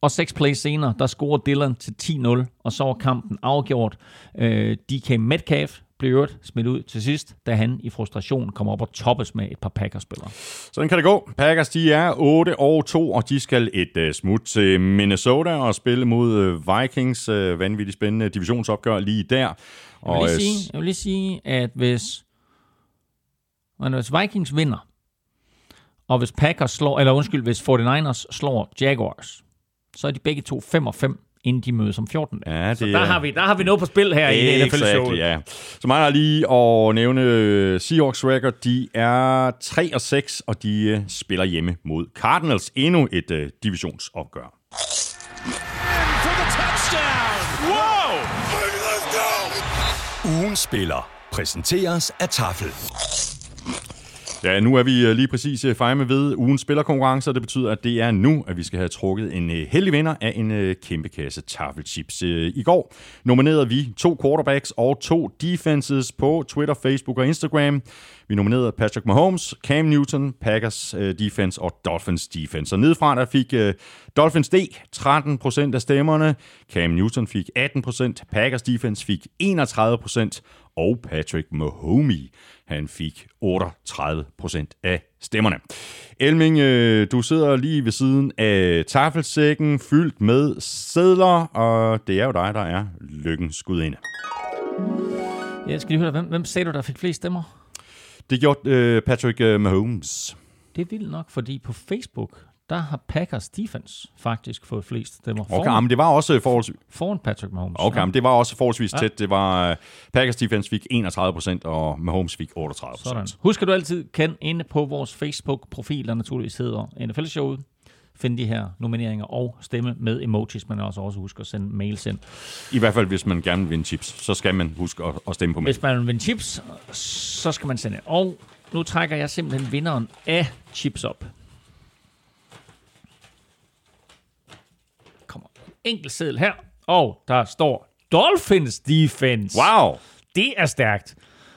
og seks plays senere, der scorer Dylan til 10-0, og så var kampen afgjort. Øh, DK Metcalf i øvrigt smidt ud til sidst, da han i frustration kommer op og toppes med et par Packers-spillere. Sådan kan det gå. Packers, de er 8 og 2, og de skal et uh, smut til Minnesota og spille mod uh, Vikings. Uh, vanvittigt spændende divisionsopgør lige der. Jeg vil, Og, lige sige, jeg vil lige sige, at hvis, hvis Vikings vinder, og hvis Packers slår, eller undskyld, hvis 49ers slår Jaguars, så er de begge to 5 og 5, inden de mødes om 14 dage. Ja, det så der er- har, vi, der har vi noget på spil her i det NFL show. Exactly, ja. Så jeg lige at nævne øh, Seahawks record. De er 3 og 6, og de øh, spiller hjemme mod Cardinals. Endnu et øh, divisionsopgør. Ugen spiller præsenteres af Tafel. Ja, nu er vi øh, lige præcis øh, fremme ved ugens spillerkonkurrence, og det betyder, at det er nu, at vi skal have trukket en øh, heldig vinder af en øh, kæmpe kasse taffelchips. I går nominerede vi to quarterbacks og to defenses på Twitter, Facebook og Instagram. Vi nominerede Patrick Mahomes, Cam Newton, Packers defense og Dolphins defense. Og nedefra der fik Dolphins D 13% af stemmerne, Cam Newton fik 18%, Packers defense fik 31%, og Patrick Mahomes, han fik 38% af stemmerne. Elming, øh, du sidder lige ved siden af tafelsækken fyldt med sædler, og det er jo dig, der er lykkens gudinde. Jeg skal lige høre, hvem, hvem sagde du, der fik flest stemmer? Det gjorde øh, Patrick øh, Mahomes. Det er vildt nok, fordi på Facebook, der har Packers defense faktisk fået flest stemmer Okay, foran, men det var også forholdsvis, foran Patrick Mahomes. okay, men det var også forholdsvis Ja. tæt. Det var øh, Packers defense fik 31%, og Mahomes fik 38%. Sådan. Husk, at du altid kan inde på vores Facebook-profil, der naturligvis hedder NFL-showet, finde de her nomineringer og stemme med emojis, men også også husk at sende mails ind. I hvert fald, hvis man gerne vil vinde chips, så skal man huske at, at stemme på mig. Hvis man vil vinde chips, så skal man sende ind. Og nu trækker jeg simpelthen vinderen af chips op. Kommer en enkelt seddel her, og der står Dolphins Defense. Wow! Det er stærkt.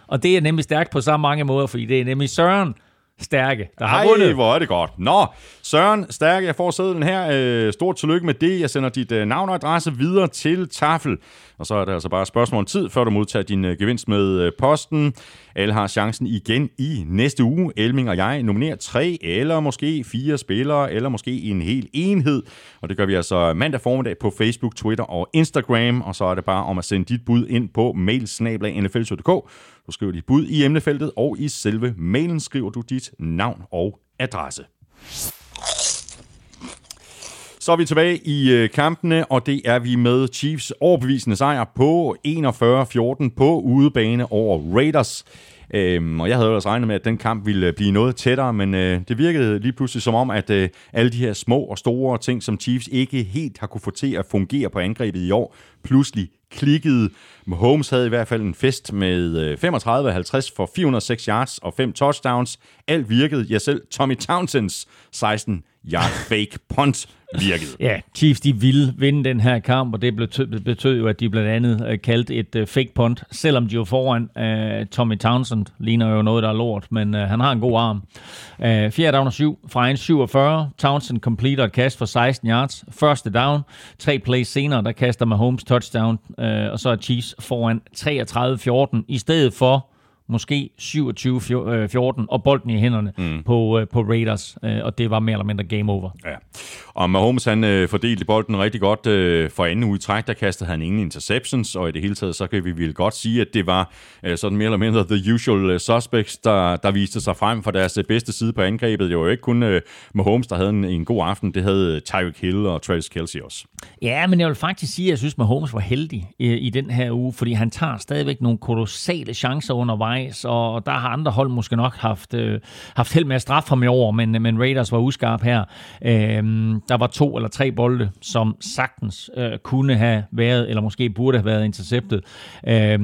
Og det er nemlig stærkt på så mange måder, fordi det er nemlig Søren Stærke, der har Ej, vundet. hvor er det godt. Nå, Søren Stærke, jeg får sædlen her. Øh, stort tillykke med det. Jeg sender dit øh, navn og adresse videre til Tafel. Og så er det altså bare et spørgsmål om tid, før du modtager din øh, gevinst med øh, posten. Alle har chancen igen i næste uge. Elming og jeg nominerer tre eller måske fire spillere, eller måske en hel enhed. Og det gør vi altså mandag formiddag på Facebook, Twitter og Instagram. Og så er det bare om at sende dit bud ind på mailsnablag.nfl.dk. Du skriver dit bud i emnefeltet, og i selve mailen skriver du dit navn og adresse. Så er vi tilbage i øh, kampene, og det er vi med Chiefs overbevisende sejr på 41-14 på udebane over Raiders. Øhm, og jeg havde ellers regnet med, at den kamp ville øh, blive noget tættere, men øh, det virkede lige pludselig som om, at øh, alle de her små og store ting, som Chiefs ikke helt har kunne få til at fungere på angrebet i år, pludselig klikkede. Mahomes havde i hvert fald en fest med øh, 35-50 for 406 yards og 5 touchdowns. Alt virkede. Jeg selv Tommy Townsends 16 yard fake punt virkede. Ja, Chiefs de ville vinde den her kamp, og det betød, betød jo, at de blandt andet øh, kaldte et øh, fake punt, selvom de jo foran. uh, Tommy Townsend ligner jo noget, der er lort, men uh, han har en god arm. Uh, 4 down og 7 fra en 47. Townsend completer et kast for 16 yards. Første down. Tre plays senere, der kaster Mahomes touchdown, uh, og så er Chiefs foran 33-14, i stedet for måske 27-14 og bolden i hænderne mm. på, øh, på Raiders, øh, og det var mere eller mindre game over. Ja. Og Mahomes han øh, fordelte bolden rigtig godt øh, for anden uge i træk. Der kastede han ingen interceptions, og i det hele taget, så kan vi vel godt sige, at det var øh, sådan mere eller mindre the usual øh, suspects, der, der viste sig frem for deres øh, bedste side på angrebet. Det var jo ikke kun øh, Mahomes, der havde en, en god aften. Det havde øh, Tyreek Hill og Travis Kelsey også. Ja, men jeg vil faktisk sige, at jeg synes, Mahomes var heldig i, i den her uge, fordi han tager stadigvæk nogle kolossale chancer undervejs, og der har andre hold måske nok haft, øh, haft held med at straffe ham i år, men, men Raiders var uskarp her. Øh, der var to eller tre bolde, som sagtens øh, kunne have været, eller måske burde have været interceptet. Øh,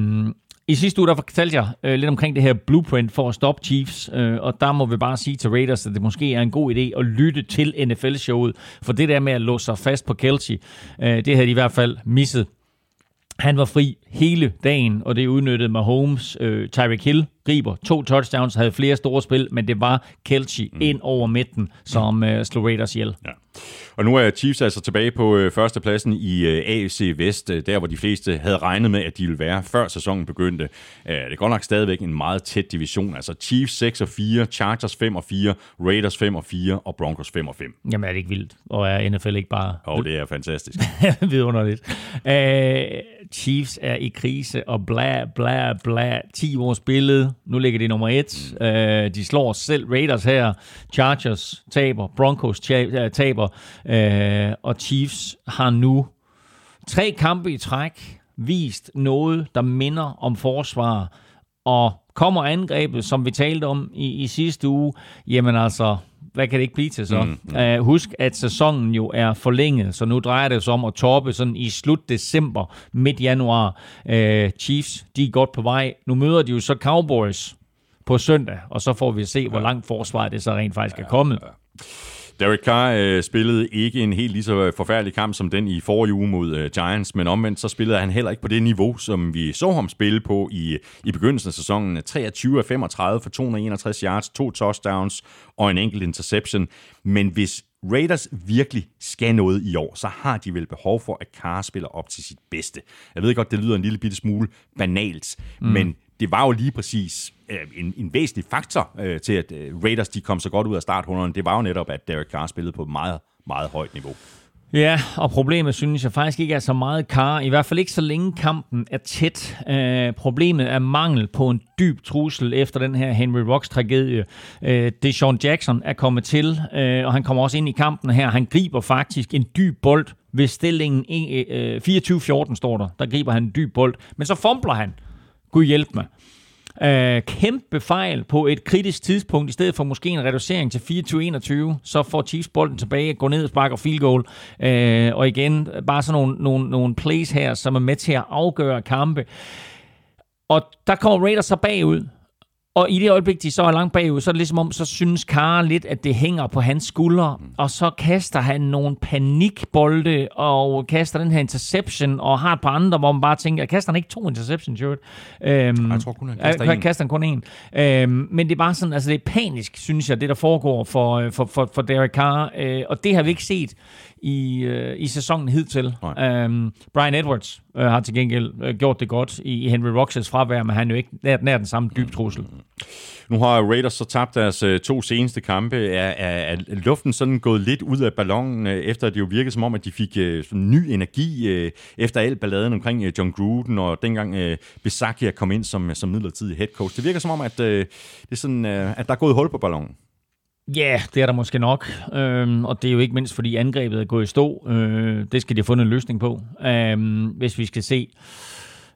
i sidste uge, der fortalte jeg øh, lidt omkring det her blueprint for at stoppe Chiefs, øh, og der må vi bare sige til Raiders, at det måske er en god idé at lytte til NFL-showet, for det der med at låse sig fast på Kelsey, øh, det havde de i hvert fald misset. Han var fri hele dagen, og det udnyttede Mahomes. Øh, Tyreek Hill griber to touchdowns, havde flere store spil, men det var Kelce mm. ind over midten, som mm. uh, slog Raiders ihjel. Ja. Og nu er Chiefs altså tilbage på øh, førstepladsen i øh, AFC Vest, øh, der hvor de fleste havde regnet med, at de ville være, før sæsonen begyndte. Øh, det er godt nok stadigvæk en meget tæt division. Altså Chiefs 6 og 4, Chargers 5 og 4, Raiders 5 og 4 og Broncos 5 og 5. Jamen er det ikke vildt? Og er NFL ikke bare... Oh, det er fantastisk. vidunderligt. Øh, Chiefs er i krise, og bla bla bla. 10 år spillet. Nu ligger de nummer 1. Mm. Øh, de slår selv Raiders her. Chargers taber. Broncos taber. Øh, og Chiefs har nu tre kampe i træk vist noget, der minder om forsvar. Og kommer angrebet, som vi talte om i, i sidste uge, jamen altså, hvad kan det ikke blive til så? Mm, mm. Uh, husk, at sæsonen jo er forlænget, så nu drejer det sig om at toppe sådan i slut december, midt januar. Uh, Chiefs, de er godt på vej. Nu møder de jo så Cowboys på søndag, og så får vi se, hvor langt forsvaret det så rent faktisk er kommet. Ja, ja. Derek Carr øh, spillede ikke en helt lige så forfærdelig kamp som den i forrige uge mod øh, Giants, men omvendt så spillede han heller ikke på det niveau, som vi så ham spille på i, i begyndelsen af sæsonen. 23 af 35 for 261 yards, to touchdowns og en enkelt interception. Men hvis Raiders virkelig skal noget i år, så har de vel behov for, at Carr spiller op til sit bedste. Jeg ved godt, det lyder en lille bitte smule banalt, mm. men det var jo lige præcis Øh, en, en væsentlig faktor øh, til, at øh, Raiders de kom så godt ud af starthunderne. Det var jo netop, at Derek Carr spillede på et meget, meget højt niveau. Ja, og problemet synes jeg faktisk ikke er så meget kar. I hvert fald ikke så længe kampen er tæt. Øh, problemet er mangel på en dyb trussel efter den her Henry Rocks tragedie. Øh, det Sean Jackson er kommet til, øh, og han kommer også ind i kampen her. Han griber faktisk en dyb bold ved stillingen øh, øh 24-14 står der. Der griber han en dyb bold, men så fumbler han. Gud hjælp mig. Øh, kæmpe fejl på et kritisk tidspunkt, i stedet for måske en reducering til 24-21, så får Chiefs bolden tilbage, går ned og sparker field goal. Øh, og igen, bare sådan nogle, nogle, nogle plays her, som er med til at afgøre kampe. Og der kommer Raiders så bagud, og i det øjeblik, de så er langt bagud, så er det ligesom om, så synes Karl lidt, at det hænger på hans skuldre, mm. og så kaster han nogle panikbolde, og kaster den her interception, og har et par andre, hvor man bare tænker, kaster han ikke to interceptions, Øhm, jeg tror kun, han kaster en. kaster han kun en. Øhm, men det er bare sådan, altså det er panisk, synes jeg, det der foregår for, øh, for, for, for Derek Carr, øh, og det har vi ikke set i, øh, i sæsonen hidtil. Um, Brian Edwards øh, har til gengæld øh, gjort det godt i, i Henry Roxas fravær, men han er jo ikke nær, nær den samme dyb trussel. Nu har Raiders så tabt deres øh, to seneste kampe. Er, er, er luften sådan gået lidt ud af ballonen, øh, efter det jo virkede som om, at de fik øh, ny energi øh, efter al balladen omkring øh, John Gruden, og dengang øh, Besakia kom ind som, som midlertidig head coach. Det virker som om, at, øh, det er sådan, øh, at der er gået hul på ballonen. Ja, yeah, det er der måske nok. Øhm, og det er jo ikke mindst, fordi angrebet er gået i stå. Øh, det skal de have fundet en løsning på. Øhm, hvis vi skal se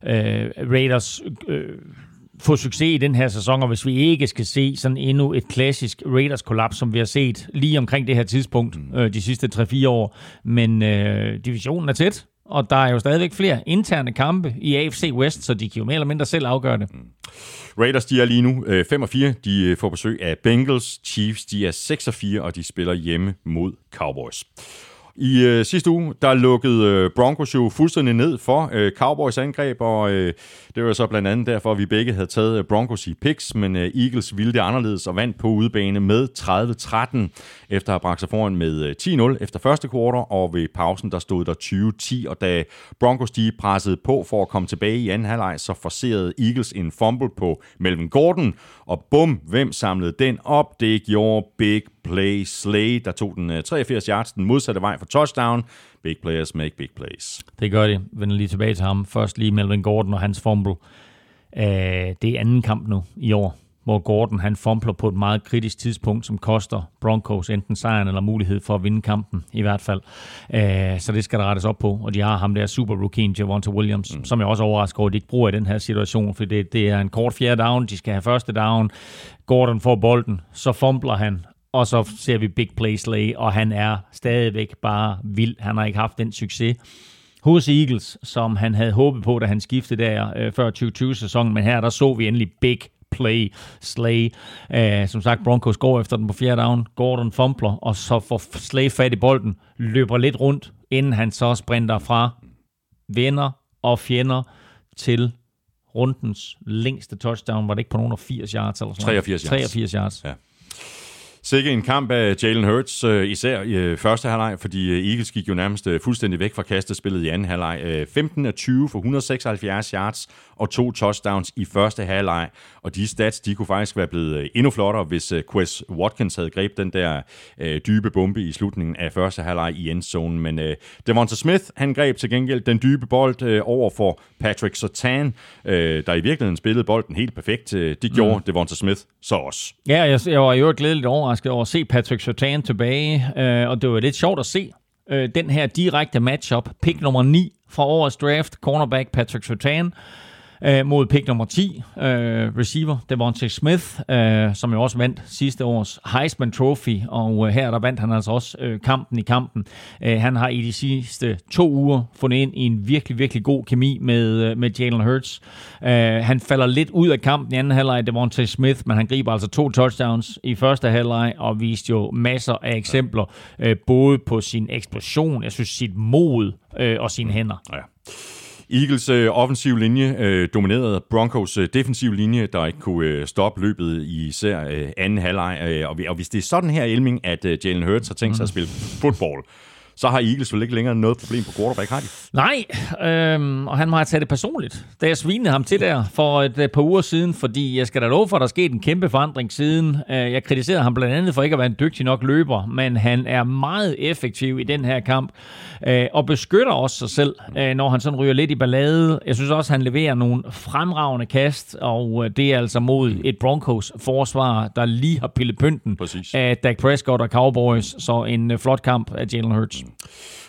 øh, Raiders øh, få succes i den her sæson, og hvis vi ikke skal se sådan endnu et klassisk Raiders-kollaps, som vi har set lige omkring det her tidspunkt mm. øh, de sidste 3-4 år. Men øh, divisionen er tæt, og der er jo stadigvæk flere interne kampe i AFC West, så de kan jo mere eller mindre selv afgøre det. Mm. Raiders, de er lige nu øh, 5 og 4. De øh, får besøg af Bengals. Chiefs, de er 6 og 4, og de spiller hjemme mod Cowboys. I øh, sidste uge, der lukkede øh, Broncos jo fuldstændig ned for øh, Cowboys angreb, og øh, det var så blandt andet derfor, at vi begge havde taget øh, Broncos i picks, men øh, Eagles ville det anderledes og vandt på udebane med 30-13, efter at have bragt sig foran med øh, 10-0 efter første kvartal, og ved pausen, der stod der 20-10, og da Broncos de pressede på for at komme tilbage i anden halvleg, så forserede Eagles en fumble på Melvin Gordon, og bum, hvem samlede den op? Det gjorde Big Play Slay, der tog den 83 yards den modsatte vej for touchdown. Big players make big plays. Det gør de. Vender lige tilbage til ham. Først lige Melvin Gordon og hans fumble. Uh, det er anden kamp nu i år, hvor Gordon han fumbler på et meget kritisk tidspunkt, som koster Broncos enten sejren eller mulighed for at vinde kampen i hvert fald. Uh, så det skal der rettes op på, og de har ham der super rookie, Javonte Williams, mm. som jeg også overrasker over, at de ikke bruger i den her situation, for det, det er en kort fjerde down, de skal have første down, Gordon får bolden, så fumbler han, og så ser vi Big Play Slay, og han er stadigvæk bare vild. Han har ikke haft den succes hos Eagles, som han havde håbet på, da han skiftede der øh, før 2020-sæsonen, men her der så vi endelig Big Play Slay. Uh, som sagt, Broncos går efter den på fjerde down. Gordon fumbler, og så får Slay fat i bolden, løber lidt rundt, inden han så sprinter fra venner og fjender til rundens længste touchdown. Var det ikke på nogen af 80 yards eller sådan noget? 83 yards. 83 yards. Ja. Sikke en kamp af Jalen Hurts, øh, især i øh, første halvleg, fordi øh, Eagles gik jo nærmest fuldstændig væk fra kastespillet i anden halvleg. Øh, 15 af 20 for 176 yards og to touchdowns i første halvleg. Og de stats, de kunne faktisk være blevet endnu flottere, hvis Quest Watkins havde greb den der øh, dybe bombe i slutningen af første halvleg i endzonen. Men øh, Devonta Smith, han greb til gengæld den dybe bold øh, over for Patrick Sertan, øh, der i virkeligheden spillede bolden helt perfekt. Det gjorde mm. Devonta Smith så også. Ja, jeg, jeg var jo glædeligt overrasket over at se Patrick Sertan tilbage, øh, og det var lidt sjovt at se øh, den her direkte matchup. Pick nummer 9 fra årets draft, cornerback Patrick Sertan, øh, mod pick nummer 10, øh, receiver Devontae Smith, øh, som jo også vandt sidste års Heisman Trophy, og øh, her der vandt han altså også øh, kampen i kampen. Øh, han har i de sidste to uger fundet ind i en virkelig, virkelig god kemi med, øh, med Jalen Hurts. Øh, han falder lidt ud af kampen i anden halvleg, Devontae Smith, men han griber altså to touchdowns i første halvleg, og viste jo masser af eksempler, øh, både på sin eksplosion, jeg synes sit mod øh, og sine hænder. Ja. Eagles øh, offensiv linje øh, dominerede Broncos øh, defensiv linje, der ikke kunne øh, stoppe løbet i især øh, anden halvleg. Øh, og, og hvis det er sådan her, Elming, at øh, Jalen Hurts har tænkt sig at spille fodbold, så har Eagles vel ikke længere noget problem på quarterback, har de? Nej, øhm, og han må have taget det personligt, da jeg svinede ham til der for et øh, par uger siden, fordi jeg skal da love for, at der er sket en kæmpe forandring siden. Øh, jeg kritiserede ham blandt andet for ikke at være en dygtig nok løber, men han er meget effektiv i den her kamp, øh, og beskytter også sig selv, når han sådan ryger lidt i ballade. Jeg synes også, han leverer nogle fremragende kast, og det er altså mod et Broncos forsvar, der lige har pillet pynten Præcis. af Dak Prescott og Cowboys, så en flot kamp af Jalen Hurts.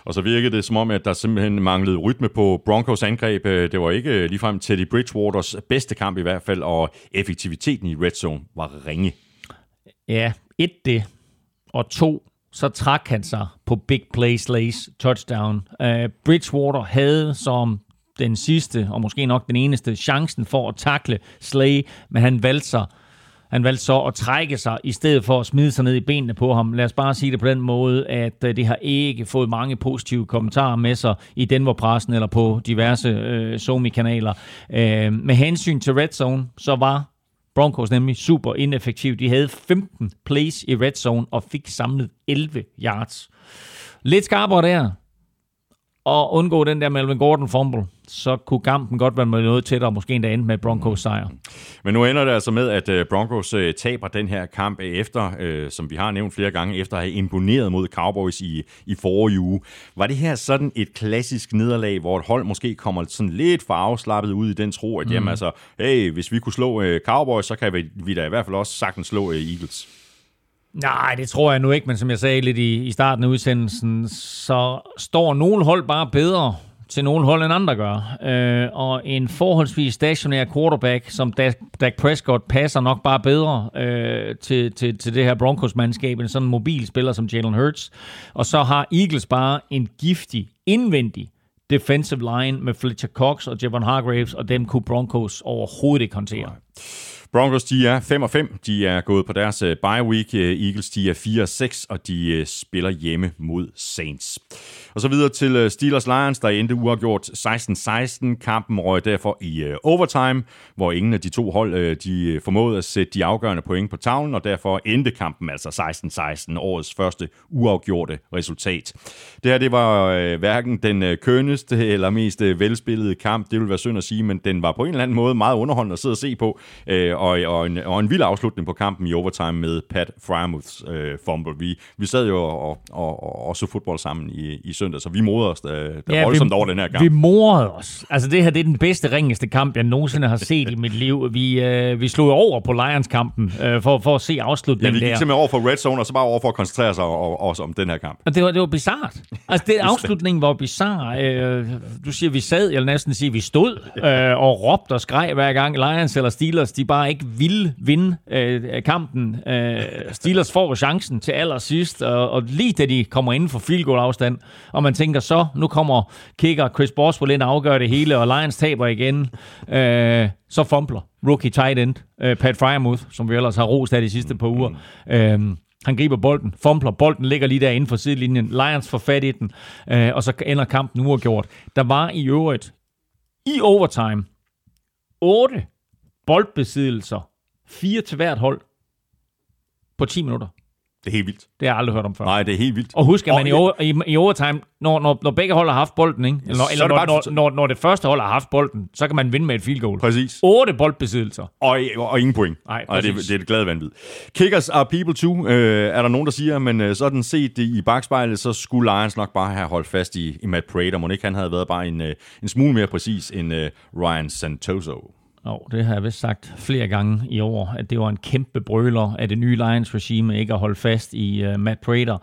Og så virkede det som om, at der simpelthen manglede rytme på Broncos angreb. Øh, det var ikke øh, ligefrem Teddy Bridgewaters bedste kamp i hvert fald, og effektiviteten i red zone var ringe. Ja, et det, og to, så trak han sig på big play slays touchdown. Uh, Bridgewater havde som den sidste, og måske nok den eneste, chancen for at takle Slay, men han valgte sig han valgte så at trække sig, i stedet for at smide sig ned i benene på ham. Lad os bare sige det på den måde, at øh, det har ikke fået mange positive kommentarer med sig i Denver-pressen eller på diverse øh, Somi-kanaler. Øh, med hensyn til Red Zone, så var Broncos nemlig super ineffektiv. De havde 15 plays i red zone og fik samlet 11 yards. Lidt skarpere der. Og undgå den der Melvin Gordon fumble, så kunne kampen godt være med noget tættere, måske endda endte med Broncos sejr. Men nu ender det altså med, at øh, Broncos øh, taber den her kamp øh, efter, øh, som vi har nævnt flere gange, efter at have imponeret mod Cowboys i, i forrige uge. Var det her sådan et klassisk nederlag, hvor et hold måske kommer sådan lidt for afslappet ud i den tro, at mm. jamen altså, hey, hvis vi kunne slå øh, Cowboys, så kan vi, vi da i hvert fald også sagtens slå øh, Eagles. Nej, det tror jeg nu ikke, men som jeg sagde lidt i, i starten af udsendelsen, så står nogle hold bare bedre til nogle hold end andre gør. Øh, og en forholdsvis stationær quarterback som Dak, Dak Prescott passer nok bare bedre øh, til, til, til det her Broncos-mandskab end sådan en mobil spiller som Jalen Hurts. Og så har Eagles bare en giftig, indvendig defensive line med Fletcher Cox og Javon Hargraves, og dem kunne Broncos overhovedet ikke håndtere. Broncos, de er 5 og 5. De er gået på deres øh, bye week. Øh, Eagles, de er 4 og 6, og de øh, spiller hjemme mod Saints. Og så videre til Steelers Lions, der endte uafgjort 16-16. Kampen røg derfor i overtime, hvor ingen af de to hold de formåede at sætte de afgørende point på tavlen, og derfor endte kampen altså 16-16, årets første uafgjorte resultat. Det her, det var hverken den kønneste eller mest velspillede kamp, det vil være synd at sige, men den var på en eller anden måde meget underholdende at sidde og se på, og, og, en, og en vild afslutning på kampen i overtime med Pat Frymouths øh, fumble. Vi, vi sad jo og, og, og, og så fodbold sammen i, i søndag, så vi modede os da, da ja, voldsomt vi, over den her kamp. Vi morede os. Altså det her, det er den bedste, ringeste kamp, jeg nogensinde har set i mit liv. Vi, øh, vi slog over på Lions-kampen øh, for, for at se Ja, afslutningen vi gik der. simpelthen over for Red Zone, og så bare over for at koncentrere sig og, også om den her kamp. Og det var, det var bizart. Altså, det, afslutningen var bizarre. Øh, du siger, vi sad, jeg vil næsten sige, vi stod øh, og råbte og skreg hver gang Lions eller Steelers, de bare ikke ville vinde øh, kampen. Øh, Steelers får chancen til allersidst, og, og lige da de kommer inden for field goal afstand, og man tænker så, nu kommer kicker Chris Boswell ind og afgør det hele, og Lions taber igen, øh, så fumbler rookie tight end, øh, Pat Fryermuth, som vi ellers har rost af de sidste par uger. Øh, han griber bolden, fumbler, bolden ligger lige der inden for sidelinjen. Lions får fat i den, øh, og så ender kampen uafgjort. Der var i øvrigt i overtime 8 boldbesiddelser, fire til hvert hold, på 10 minutter. Det er helt vildt. Det har jeg aldrig hørt om før. Nej, det er helt vildt. Og husk, at man Og- i, over, i, i overtime, når, når, når begge hold har haft bolden, ikke? Eller, når, er eller det når, bare- når, når, når det første hold har haft bolden, så kan man vinde med et field goal. Præcis. 8 boldbesiddelser. Og, og ingen point. Nej, og det, det er et glad vanvid. Kickers are people too, øh, er der nogen, der siger, men øh, sådan set i bagspejlet, så skulle Lions nok bare have holdt fast i, i Matt Prater. Må ikke han havde været bare en, øh, en smule mere præcis end øh, Ryan Santoso. Og det har jeg vist sagt flere gange i år, at det var en kæmpe brøler af det nye Lions-regime ikke at holde fast i uh, Matt Prater.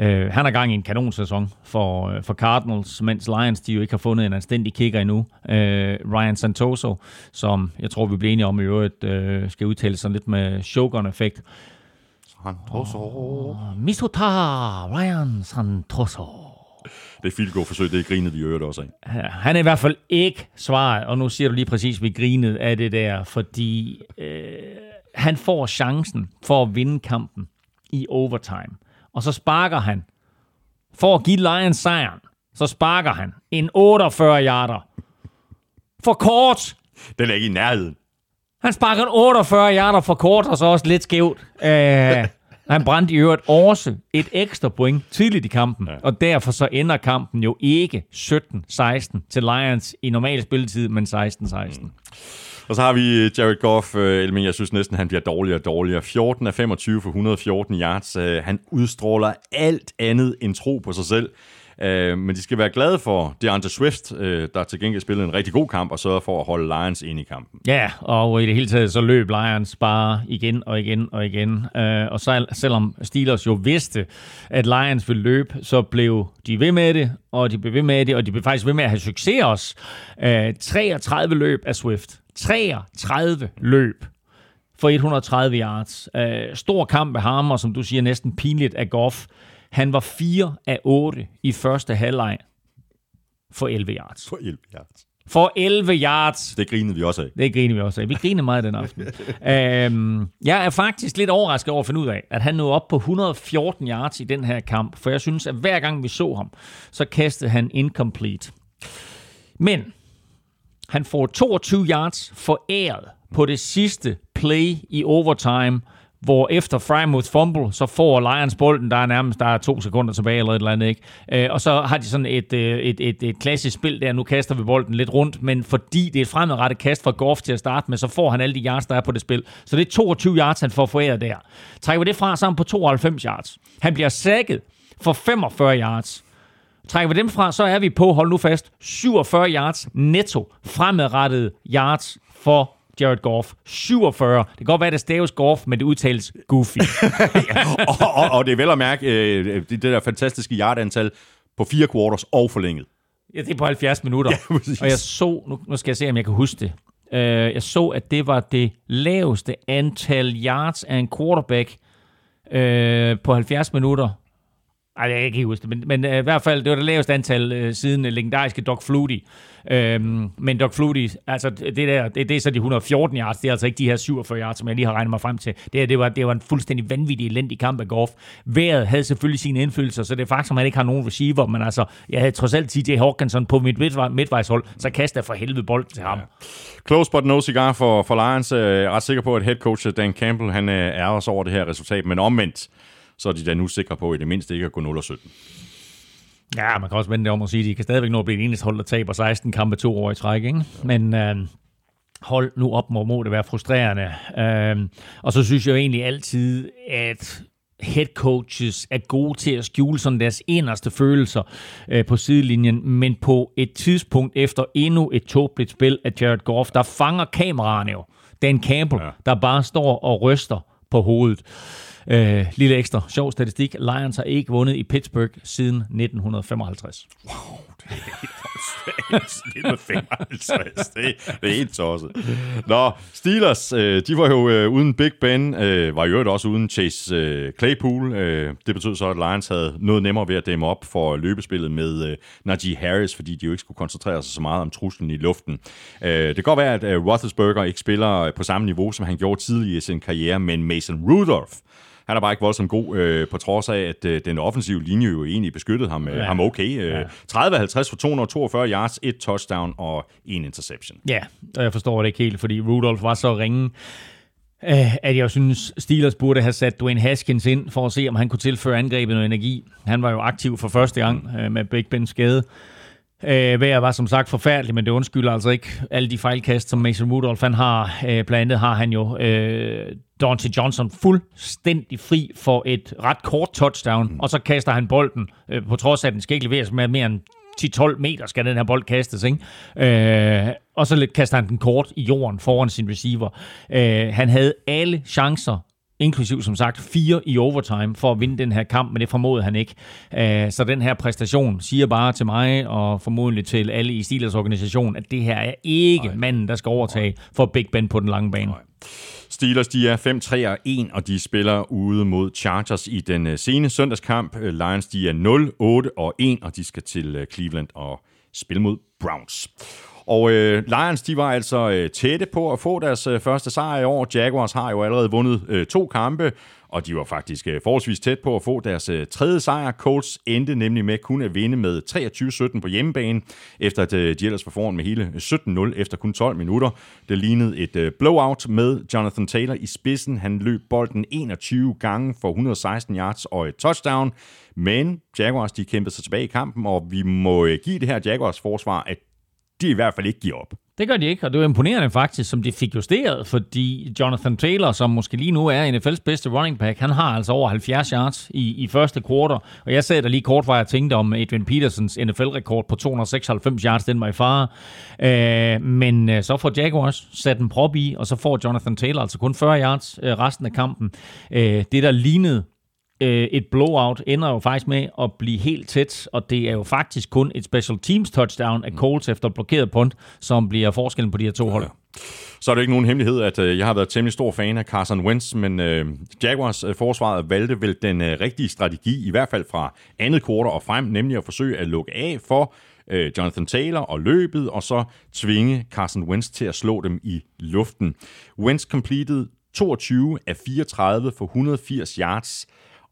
Uh, han er gang i en kanonsæson for, uh, for Cardinals, mens Lions de jo ikke har fundet en anstændig kicker endnu. Uh, Ryan Santoso, som jeg tror, vi bliver enige om i øvrigt, uh, skal udtale sig lidt med shogun-effekt. Santoso. Misota Ryan Santoso. Det er field goal forsøg, det er grinet vi øvrigt også af. Han er i hvert fald ikke svaret, og nu siger du lige præcis, vi grinede af det der, fordi øh, han får chancen for at vinde kampen i overtime. Og så sparker han, for at give Lions sejren, så sparker han en 48 yarder. For kort! Den er ikke i nærheden. Han sparker en 48 yarder for kort, og så også lidt skævt. Uh, han brændte i øvrigt også et ekstra point tidligt i kampen, ja. og derfor så ender kampen jo ikke 17-16 til Lions i normal spilletid, men 16-16. Mm. Og så har vi øh, Jared Goff, øh, men jeg synes næsten, han bliver dårligere og dårligere. 14 af 25 for 114 yards. Øh, Han udstråler alt andet end tro på sig selv. Øh, Men de skal være glade for DeAndre Swift, øh, der til gengæld spillede en rigtig god kamp, og sørgede for at holde Lions ind i kampen. Ja, og i det hele taget så løb Lions bare igen og igen og igen. Øh, og så, selvom Steelers jo vidste, at Lions ville løbe, så blev de ved med det, og de blev ved med det, og de blev faktisk ved med at have succes også. Øh, 33 løb af Swift. 33 løb for 130 yards. Øh, stor kamp med ham, og som du siger, næsten pinligt af Goff. Han var 4 af 8 i første halvleg for 11 yards. For 11 yards. For 11 yards. Det grinede vi også af. Det griner vi også af. Vi griner meget den aften. øhm, jeg er faktisk lidt overrasket over at finde ud af, at han nåede op på 114 yards i den her kamp. For jeg synes, at hver gang vi så ham, så kastede han incomplete. Men han får 22 yards foræret på det sidste play i overtime, hvor efter Frymouth fumble, så får Lions bolden, der er nærmest der er to sekunder tilbage eller et eller andet, ikke? Øh, og så har de sådan et, øh, et, et, et klassisk spil der, nu kaster vi bolden lidt rundt, men fordi det er et fremadrettet kast fra Goff til at starte med, så får han alle de yards, der er på det spil. Så det er 22 yards, han får foræret der. Trækker vi det fra sammen på 92 yards. Han bliver sækket for 45 yards. Trækker vi dem fra, så er vi på, hold nu fast, 47 yards netto fremadrettet yards for Jared Goff. 47. Det kan godt være, at det staves Goff, men det udtales Goofy. og, og, og det er vel at mærke øh, det, det der fantastiske yardantal på fire quarters og forlænget. ja, det er på 70 minutter. Ja, præcis. og jeg så, nu, nu skal jeg se, om jeg kan huske det. Uh, jeg så, at det var det laveste antal yards af en quarterback uh, på 70 minutter. Ej, jeg kan ikke huske det, men, men øh, i hvert fald, det var det laveste antal øh, siden den legendariske Doc Flutie. Øhm, men Doc Flutie, altså det der, det, det er så de 114 yards, det er altså ikke de her 47 yards, som jeg lige har regnet mig frem til. Det, her, det, var, det var en fuldstændig vanvittig elendig kamp af golf. Været havde selvfølgelig sine indflydelser, så det er faktisk, at man ikke har nogen receiver, men altså, jeg havde trods alt TJ Hawkinson på mit midtvej, midtvejshold, så kaster jeg for helvede bolden til ham. Close but no cigar for, for Lions. Øh, jeg er ret sikker på, at head coach øh, Dan Campbell han er også over det her resultat, men omvendt, så er de da nu sikre på i det mindste ikke at gå 0-17. Ja, man kan også vende det om at sige, at de kan stadigvæk nå at blive det eneste hold, der taber 16 kampe to år i træk. Ikke? Men øh, hold nu op, må, må det være frustrerende. Øh, og så synes jeg jo egentlig altid, at head coaches er gode til at skjule sådan deres inderste følelser øh, på sidelinjen, men på et tidspunkt efter endnu et tåbeligt spil af Jared Goff, der fanger kameraerne jo Dan Campbell, ja. der bare står og ryster på hovedet. Øh, lille ekstra sjov statistik. Lions har ikke vundet i Pittsburgh siden 1955. Wow, det er med 55. Det, er- det er helt tosset. Nå, Steelers, øh, de var jo øh, uden Big Ben, øh, var jo også uden Chase øh, Claypool. Øh, det betød så, at Lions havde noget nemmere ved at dæmme op for løbespillet med øh, Najee Harris, fordi de jo ikke skulle koncentrere sig så meget om truslen i luften. Øh, det kan godt være, at øh, Roethlisberger ikke spiller på samme niveau, som han gjorde tidligere i sin karriere, men Mason Rudolph, han er bare ikke voldsomt god, øh, på trods af, at øh, den offensive linje jo egentlig beskyttede ham, øh, Ja. ham okay. Øh, Ja. 30-50 for 242 yards, et touchdown og en interception. Ja, og jeg forstår det ikke helt, fordi Rudolph var så ringe, øh, at jeg synes, Steelers burde have sat Dwayne Haskins ind for at se, om han kunne tilføre angrebet noget energi. Han var jo aktiv for første gang øh, med Big Bens skade. Øh, vejret var som sagt forfærdeligt, men det undskylder altså ikke alle de fejlkast, som Mason Rudolph han har. Øh, blandt andet har han jo øh, Dante Johnson fuldstændig fri for et ret kort touchdown, mm. og så kaster han bolden, øh, på trods af, at den skal ikke leveres med mere end 10-12 meter skal den her bold kastes, ikke? Øh, og så lidt kaster han den kort i jorden foran sin receiver. Øh, han havde alle chancer inklusiv som sagt fire i overtime for at vinde den her kamp, men det formåede han ikke. Øh, Så den her præstation siger bare til mig og formodentlig til alle i Steelers organisation, at det her er ikke manden, der skal overtage for Big Ben på den lange bane. Steelers, de er 5-3 og 1, og de spiller ude mod Chargers i den øh, sene søndagskamp. Øh, Lions, de er 0-8 og 1, og de skal til Cleveland og spille mod Browns. Og øh, Lions, de var altså øh, tætte på at få deres øh, første sejr i år. Jaguars har jo allerede vundet øh, to kampe, og de var faktisk øh, forholdsvis tæt på at få deres øh, tredje sejr. Colts endte nemlig med kun at vinde med 23-17 på hjemmebane, efter at øh, de ellers var foran med hele øh, 17-0 efter kun 12 minutter. Det lignede et øh, blowout med Jonathan Taylor i spidsen. Han løb bolden 21 gange for 116 yards og et touchdown. Men Jaguars, de kæmpede sig tilbage i kampen, og vi må øh, give det her Jaguars forsvar, at de i hvert fald ikke giver op. Det gør de ikke, og det var imponerende faktisk, som de fik justeret, fordi Jonathan Taylor, som måske lige nu er NFL's bedste running back, han har altså over 70 yards i, i første kvartal, og jeg sad der lige kort, hvor jeg tænkte om Adrian Petersons NFL-rekord på 296 yards, den var i fare. Øh, men øh, så får Jaguars sat en prop i, og så får Jonathan Taylor altså kun 40 yards øh, resten af kampen. Øh, det, der lignede øh, et blowout ender jo faktisk med at blive helt tæt, og det er jo faktisk kun et special teams touchdown af Colts efter blokeret punt, som bliver forskellen på de her to hold. Så er det ikke nogen hemmelighed, at øh, jeg har været temmelig stor fan af Carson Wentz, men øh, Jaguars øh, forsvaret valgte vel den øh, rigtige strategi, i hvert fald fra andet kvartal og frem, nemlig at forsøge at lukke af for øh, Jonathan Taylor og løbet, og så tvinge Carson Wentz til at slå dem i luften. Wentz completed 22 af 34 for 180 yards,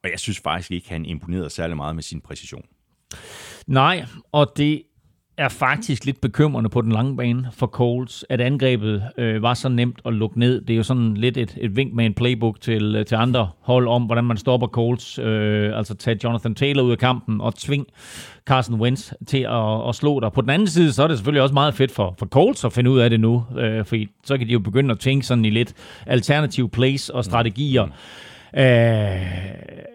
og jeg synes faktisk ikke, han imponerede særlig meget med sin præcision. Nej, og det er faktisk lidt bekymrende på den lange bane for Colts, at angrebet øh, var så nemt at lukke ned. Det er jo sådan lidt et, et vink med en playbook til, øh, til andre hold om, hvordan man stopper Colts. Øh, altså tage Jonathan Taylor ud af kampen og tving Carson Wentz til at, at slå dig. På den anden side, så er det selvfølgelig også meget fedt for, for Colts at finde ud af det nu, øh, fordi så kan de jo begynde at tænke sådan i lidt alternative plays og strategier. Mm. Øh,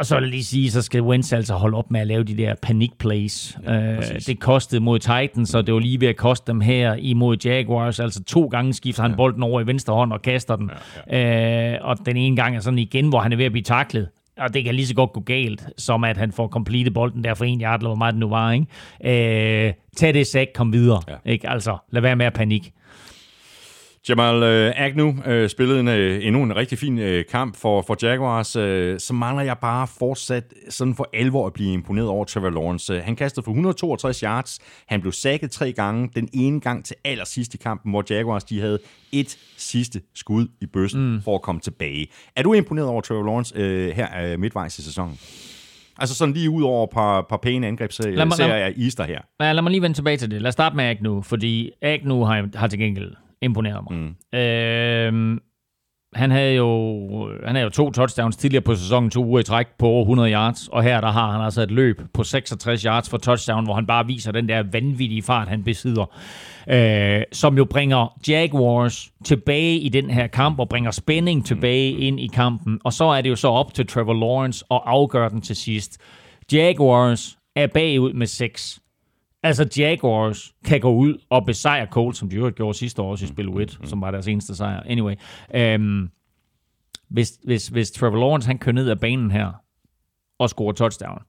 og så vil jeg lige sige, så skal Wentz altså holde op med at lave de der panic plays. Ja, øh, det kostede mod Titans, og det var lige ved at koste dem her imod Jaguars. Altså to gange skifter han bolden over i venstre hånd og kaster den. Ja, ja. Øh, og den ene gang er sådan igen, hvor han er ved at blive taklet. Og det kan lige så godt gå galt, som at han får completed bolden der for en yard, eller hvor meget det nu var. Ikke? Øh, tag det sæk, kom videre. Ja. Ikke? Altså, lad være med at panik. Jamal øh, Agnew øh, spillede en, øh, endnu en rigtig fin øh, kamp for, for Jaguars. Øh, så mangler jeg bare fortsat sådan for alvor at blive imponeret over Trevor Lawrence. Øh, han kastede for 162 yards. Han blev sækket tre gange. Den ene gang til allersidst i kampen, hvor Jaguars de havde et sidste skud i bøssen mm. for at komme tilbage. Er du imponeret over Trevor Lawrence øh, her øh, midtvejs i sæsonen? Altså sådan lige ud over et par, par pæne angrebsserier Lad mig- lad af Easter her. Ja, lad mig lige vende tilbage til det. Lad os starte med Agnew, fordi Agnew har, har til gengæld imponeret mig. Mm. Øhm, han havde jo han havde jo to touchdowns tidligere på sæsonen, to uger i træk på over 100 yards, og her der har han altså et løb på 66 yards for touchdown, hvor han bare viser den der vanvittige fart, han besidder, øh, som jo bringer Jaguars tilbage i den her kamp, og bringer spænding tilbage ind i kampen, og så er det jo så op til Trevor Lawrence at afgøre den til sidst. Jaguars er bagud med 6. Altså Jaguars kan gå ud og besejre Colts, som de jo gjorde sidste år også i spil 1, som var deres eneste sejr. Anyway, øhm, hvis, hvis, hvis Trevor Lawrence han kører ned ad banen her og scorer touchdown,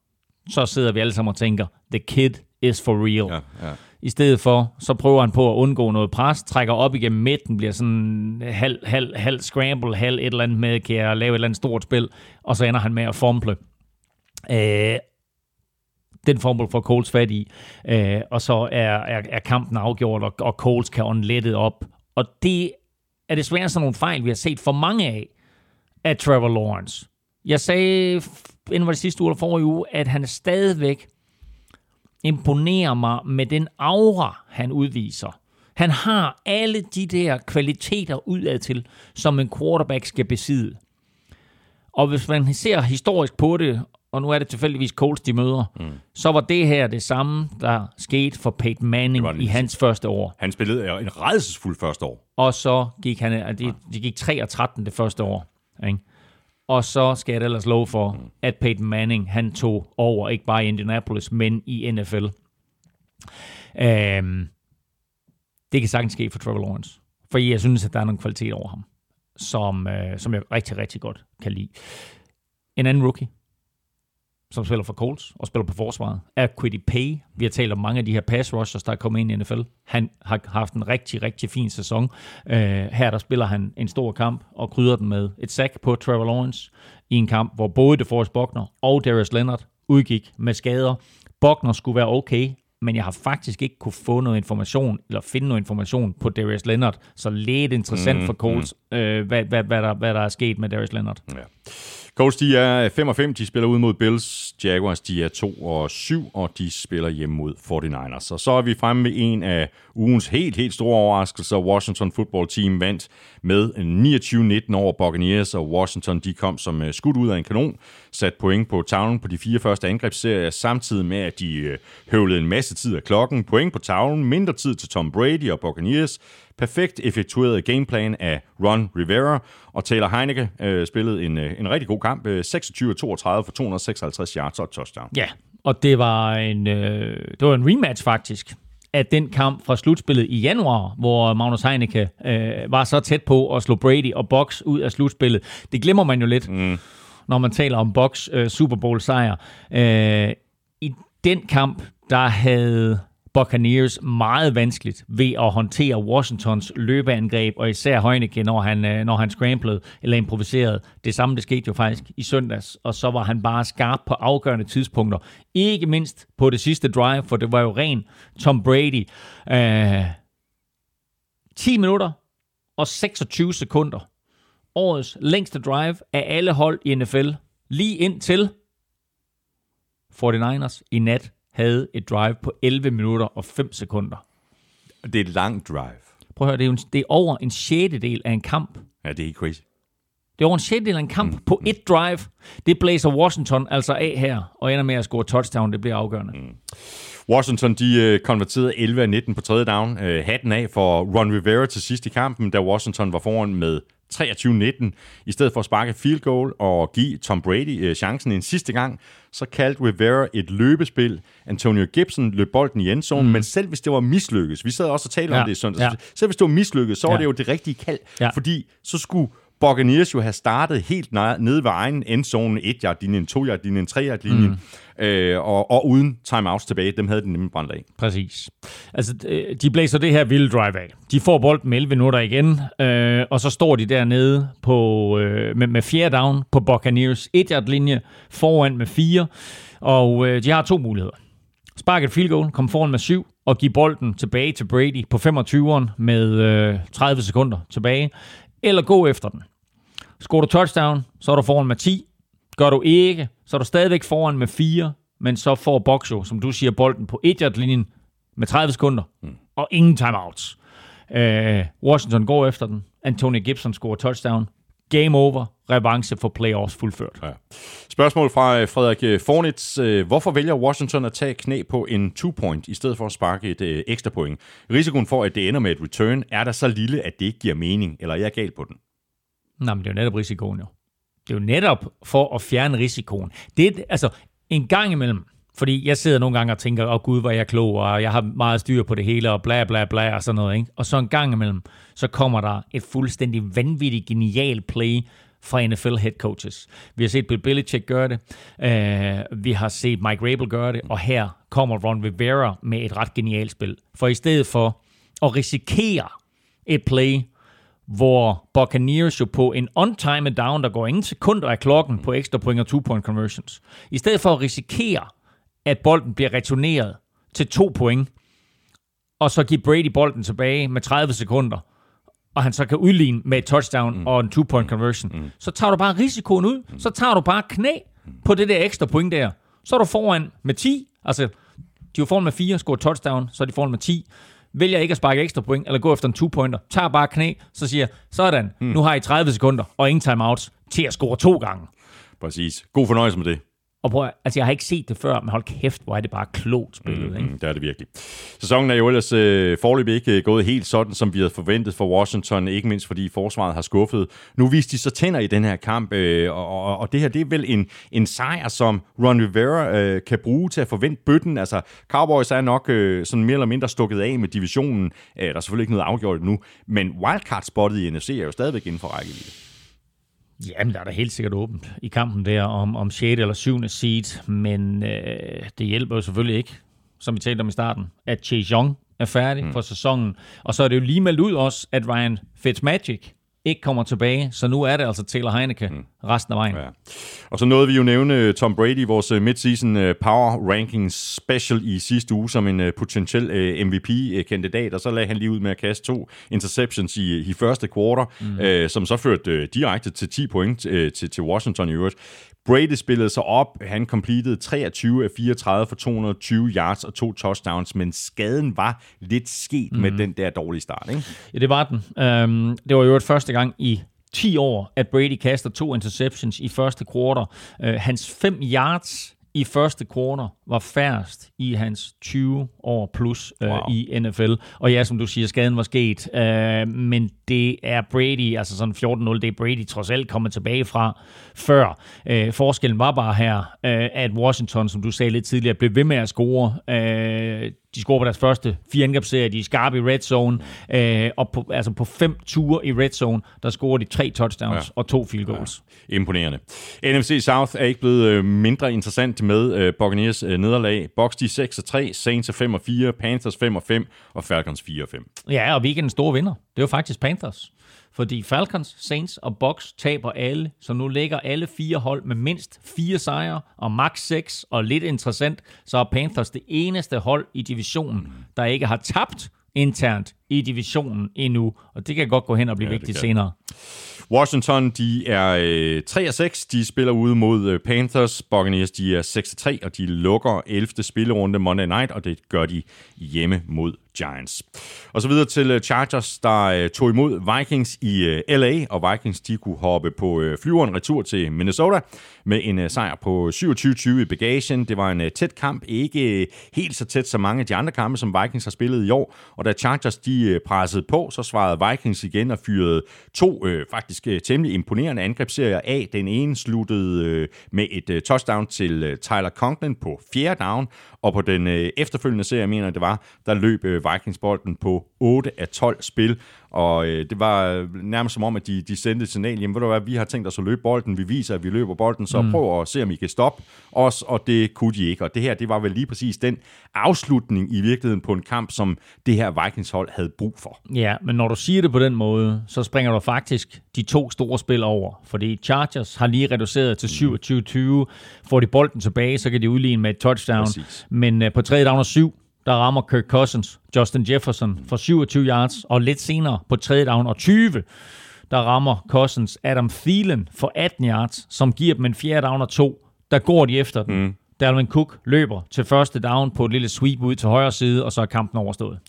så sidder vi alle sammen og tænker, the kid is for real. Ja, ja. I stedet for, så prøver han på at undgå noget pres, trækker op igennem midten, bliver sådan halv, halv, halv scramble, halv et eller andet med, kan jeg lave et eller andet stort spil, og så ender han med at fumble. Øh, den fumble får Coles fat i, øh, og så er, er, er kampen afgjort, og, og Coles kan lettet op. Og det er desværre sådan nogle fejl, vi har set for mange af af Trevor Lawrence. Jeg sagde inden for det sidste uge eller forrige uge, at han stadigvæk imponerer mig med den aura, han udviser. Han har alle de der kvaliteter udad til, som en quarterback skal besidde. Og hvis man ser historisk på det, og nu er det tilfældigvis Colts, de møder, mm. så var det her det samme, der skete for Peyton Manning i hans første år. Han spillede en redselsfuld første år. Og så gik han, de, de gik 3 og 13 det første år. Ikke? Og så skal jeg ellers love for, mm. at Peyton Manning, han tog over, ikke bare i Indianapolis, men i NFL. Um, det kan sagtens ske for Trevor Lawrence. For jeg synes, at der er nogle kvalitet over ham, som, uh, som jeg rigtig, rigtig godt kan lide. En anden rookie, som spiller for Colts og spiller på forsvaret, er Quiddy Pay. Vi har talt om mange af de her pass rushers, der er kommet ind i NFL. Han har haft en rigtig, rigtig fin sæson. Uh, her der spiller han en stor kamp og krydder den med et sack på Trevor Lawrence i en kamp, hvor både DeForest Buckner og Darius Leonard udgik med skader. Buckner skulle være okay, men jeg har faktisk ikke kunne få noget information, eller finde noget information på Darius Leonard, så lidt interessant mm, for Colts, mm. øh, hvad, hvad, hvad, der, hvad der er sket med Darius Leonard. Ja. Colts, de er 5 og 5, de spiller ud mod Bills. Jaguars, de er 2 og 7, og de spiller hjemme mod 49ers. Og så er vi fremme med en af ugens helt, helt store overraskelser. Washington Football Team vandt med 29-19 over Buccaneers, og Washington, de kom som øh, skudt ud af en kanon, sat point på tavlen på de fire første angrebsserier, samtidig med, at de øh, høvlede en masse tid af klokken. Point på tavlen, mindre tid til Tom Brady og Buccaneers, perfekt effektueret gameplan af Ron Rivera, og Taylor Heineke øh, spillede en, øh, en rigtig god kamp, 26-32 for 256 yards og touchdown. Ja, og det var en, øh, det var en rematch faktisk af den kamp fra slutspillet i januar, hvor Magnus Heineke øh, var så tæt på at slå Brady og Box ud af slutspillet. Det glemmer man jo lidt, mm. når man taler om Box øh, Super Bowl sejr. Øh, I den kamp, der havde Buccaneers meget vanskeligt ved at håndtere Washingtons løbeangreb, og især Heunicke, når han, øh, når han scramblede eller improviserede. Det samme det skete jo faktisk i søndags, og så var han bare skarp på afgørende tidspunkter. Ikke mindst på det sidste drive, for det var jo ren Tom Brady. Øh, uh, 10 minutter og 26 sekunder. Årets længste drive af alle hold i NFL. Lige ind til 49ers i nat havde et drive på 11 minutter og 5 sekunder. Det er et langt drive. Prøv at høre, det er, jo en, det er over en sjettedel af en kamp. Ja, det er helt crazy. Det er over en sjettedel af en kamp mm. på et drive. Det blæser Washington altså af her, og ender med at score touchdown. Det bliver afgørende. Mm. Washington, de uh, konverterede 11 af 19 på tredje down. Uh, hatten af for Ron Rivera til sidst i kampen, da Washington var foran med 23-19. I stedet for at sparke field goal og give Tom Brady uh, chancen en sidste gang, så kaldte Rivera et løbespil. Antonio Gibson løb bolden i endzone, mm. men selv hvis det var mislykkes, vi sad også og talte ja. om det i søndags, ja. selv hvis det var mislykkes, så var ja. det jo det rigtige kald, ja. fordi så skulle Buccaneers jo have startet helt nede ved egen endzone, 1 yard linjen 2 yard linjen 3 yard linjen mm. øh, og, og uden timeouts tilbage. Dem havde den nemlig brændt af. Præcis. Altså, øh, de blæser det her vilde drive af. De får bolden med 11 minutter igen, øh, og så står de dernede på, øh, med, med fjerde down på Buccaneers 1 yard linje foran med 4, og øh, de har to muligheder. Spark et field goal, komme foran med 7, og give bolden tilbage til Brady på 25'eren med øh, 30 sekunder tilbage, eller gå efter den. Skår du touchdown, så er du foran med 10. Gør du ikke, så er du stadigvæk foran med 4, men så får Boxo, som du siger, bolden på 1 linjen med 30 sekunder, mm. og ingen timeouts. Uh, Washington går efter den. Anthony Gibson scorer touchdown. Game over. Revanche for playoffs fuldført. Ja. Spørgsmål fra øh, Frederik øh, Fornitz. Hvorfor vælger Washington at tage knæ på en two-point, i stedet for at sparke et øh, ekstra point? Risikoen for, at det ender med et return, er der så lille, at det ikke giver mening, eller er jeg galt på den? Nej, men det er jo netop risikoen jo. Det er jo netop for at fjerne risikoen. Det er, altså, en gang imellem, fordi jeg sidder nogle gange og tænker, åh oh, gud, hvor er jeg klog, og jeg har meget styr på det hele, og bla bla bla, og sådan noget. Ikke? Og så en gang imellem, så kommer der et fuldstændig vanvittigt genial play fra NFL head coaches. Vi har set Bill Belichick gøre det, uh, vi har set Mike Rabel gøre det, og her kommer Ron Rivera med et ret genialt spil. For i stedet for at risikere et play, hvor Buccaneers jo på en on-time down, der går ingen sekunder af klokken på ekstra point og two-point conversions. I stedet for at risikere, at bolden bliver returneret til to point, og så give Brady bolden tilbage med 30 sekunder, og han så kan udligne med et touchdown mm. og en two-point conversion, mm. så tager du bare risikoen ud. Mm. Så tager du bare knæ på det der ekstra point der. Så er du foran med 10. Altså, de er foran med 4, scorer touchdown, så er de foran med 10. Vælger ikke at sparke ekstra point, eller gå efter en two-pointer, tager bare knæ, så siger sådan, mm. nu har I 30 sekunder og ingen timeouts til at score to gange. Præcis. God fornøjelse med det. Og prøv, altså, jeg har ikke set det før, men hold kæft, hvor er det bare klogt spillet. Mm, ikke? det er det virkelig. Sæsonen er jo ellers øh, forløbig ikke øh, gået helt sådan, som vi havde forventet for Washington, ikke mindst fordi forsvaret har skuffet. Nu viste de så tænder i den her kamp, øh, og, og, og det her det er vel en, en sejr, som Ron Rivera øh, kan bruge til at forvente bøtten. Altså, Cowboys er nok øh, sådan mere eller mindre stukket af med divisionen. Øh, der er selvfølgelig ikke noget afgjort nu, men wildcard-spottet i NFC er jo stadigvæk inden for rækkevidde. Jamen, der er da helt sikkert åbent i kampen der om, om 6. eller 7. seed, men øh, det hjælper jo selvfølgelig ikke, som vi talte om i starten, at Chase Young er færdig mm. for sæsonen. Og så er det jo lige meldt ud også, at Ryan Fitzmagic ikke kommer tilbage, så nu er det altså Taylor Heineke mm. resten af vejen. Ja. Og så nåede vi jo nævne øh, Tom Brady, vores øh, midseason øh, power rankings special i sidste uge som en potentiel MVP-kandidat, og så lagde han lige ud med at kaste to interceptions i, i første quarter, mm. øh, som så førte direkte til 10 point til, til Washington i øvrigt. Brady spillede sig op. Han completed 23 af 34 for 220 yards og to touchdowns, men skaden var lidt sket mm. med mhm. den der dårlige start. Ikke? Ja, det var den. Um, det var jo et første gang i 10 år, at Brady kaster to interceptions i første quarter. Uh, hans 5 yards i første quarter var færrest i hans 20 år plus øh, wow. i NFL. Og ja, som du siger, skaden var sket, øh, men det er Brady, altså sådan 14-0, det er Brady trods alt kommet tilbage fra før. Øh, forskellen var bare her, øh, at Washington, som du sagde lidt tidligere, blev ved med at score. Øh, de scorer på deres første fire angrebsserie, de er skarpe i red zone, øh, og på, altså på fem ture i red zone, der scorer de tre touchdowns ja. og to field goals. Ja. Imponerende. NFC South er ikke blevet øh, mindre interessant med øh, Buccaneers øh, nederlag. Bucks de 6 3, Saints er 5 4, Panthers 5 5 og Falcons 4 5. Ja, og weekendens store vinder, det var faktisk Panthers fordi Falcons, Saints og Bucks taber alle, så nu ligger alle fire hold med mindst fire sejre og max 6, og lidt interessant, så er Panthers det eneste hold i divisionen, der ikke har tabt internt i divisionen endnu, og det kan godt gå hen og blive ja, vigtigt senere. Washington, de er øh, 3 og 6. De spiller ude mod øh, Panthers. Buccaneers, de er 6 og 3, og de lukker 11. spillerunde Monday Night, og det gør de hjemme mod Giants. Og så videre til øh, Chargers, der øh, tog imod Vikings i øh, LA, og Vikings de kunne hoppe på flyveren retur til Minnesota med en sejr på 27-20 i bagagen. Det var en tæt kamp, ikke helt så tæt som mange af de andre kampe, som Vikings har spillet i år. Og da Chargers de Øh, pressede på, så svarede Vikings igen og fyrede to øh, faktisk øh, temmelig imponerende angrebsserier af. Den ene sluttede øh, med et øh, touchdown til øh, Tyler Conklin på fjerde down, og på den øh, efterfølgende serie, jeg mener det var, der løb øh, Vikings bolden på 8 af 12 spil, og øh, det var nærmest som om, at de, de sendte et signal, jamen ved du hvad, vi har tænkt os at løbe bolden, vi viser, at vi løber bolden, så mm. prøv at se, om I kan stoppe os, og det kunne de ikke. Og det her, det var vel lige præcis den afslutning i virkeligheden på en kamp, som det her Vikings-hold havde brug for. Ja, men når du siger det på den måde, så springer du faktisk de to store spil over, fordi Chargers har lige reduceret til 27-20, mm. får de bolden tilbage, så kan de udligne med et touchdown, Præcis. men uh, på 3 down og 7, der rammer Kirk Cousins Justin Jefferson for 27 yards, og lidt senere på tredje down og 20, der rammer Cousins Adam Thielen for 18 yards, som giver dem en fjerde down og to. Der går de efter den. Mm. Dalvin Cook løber til første down på et lille sweep ud til højre side, og så er kampen overstået.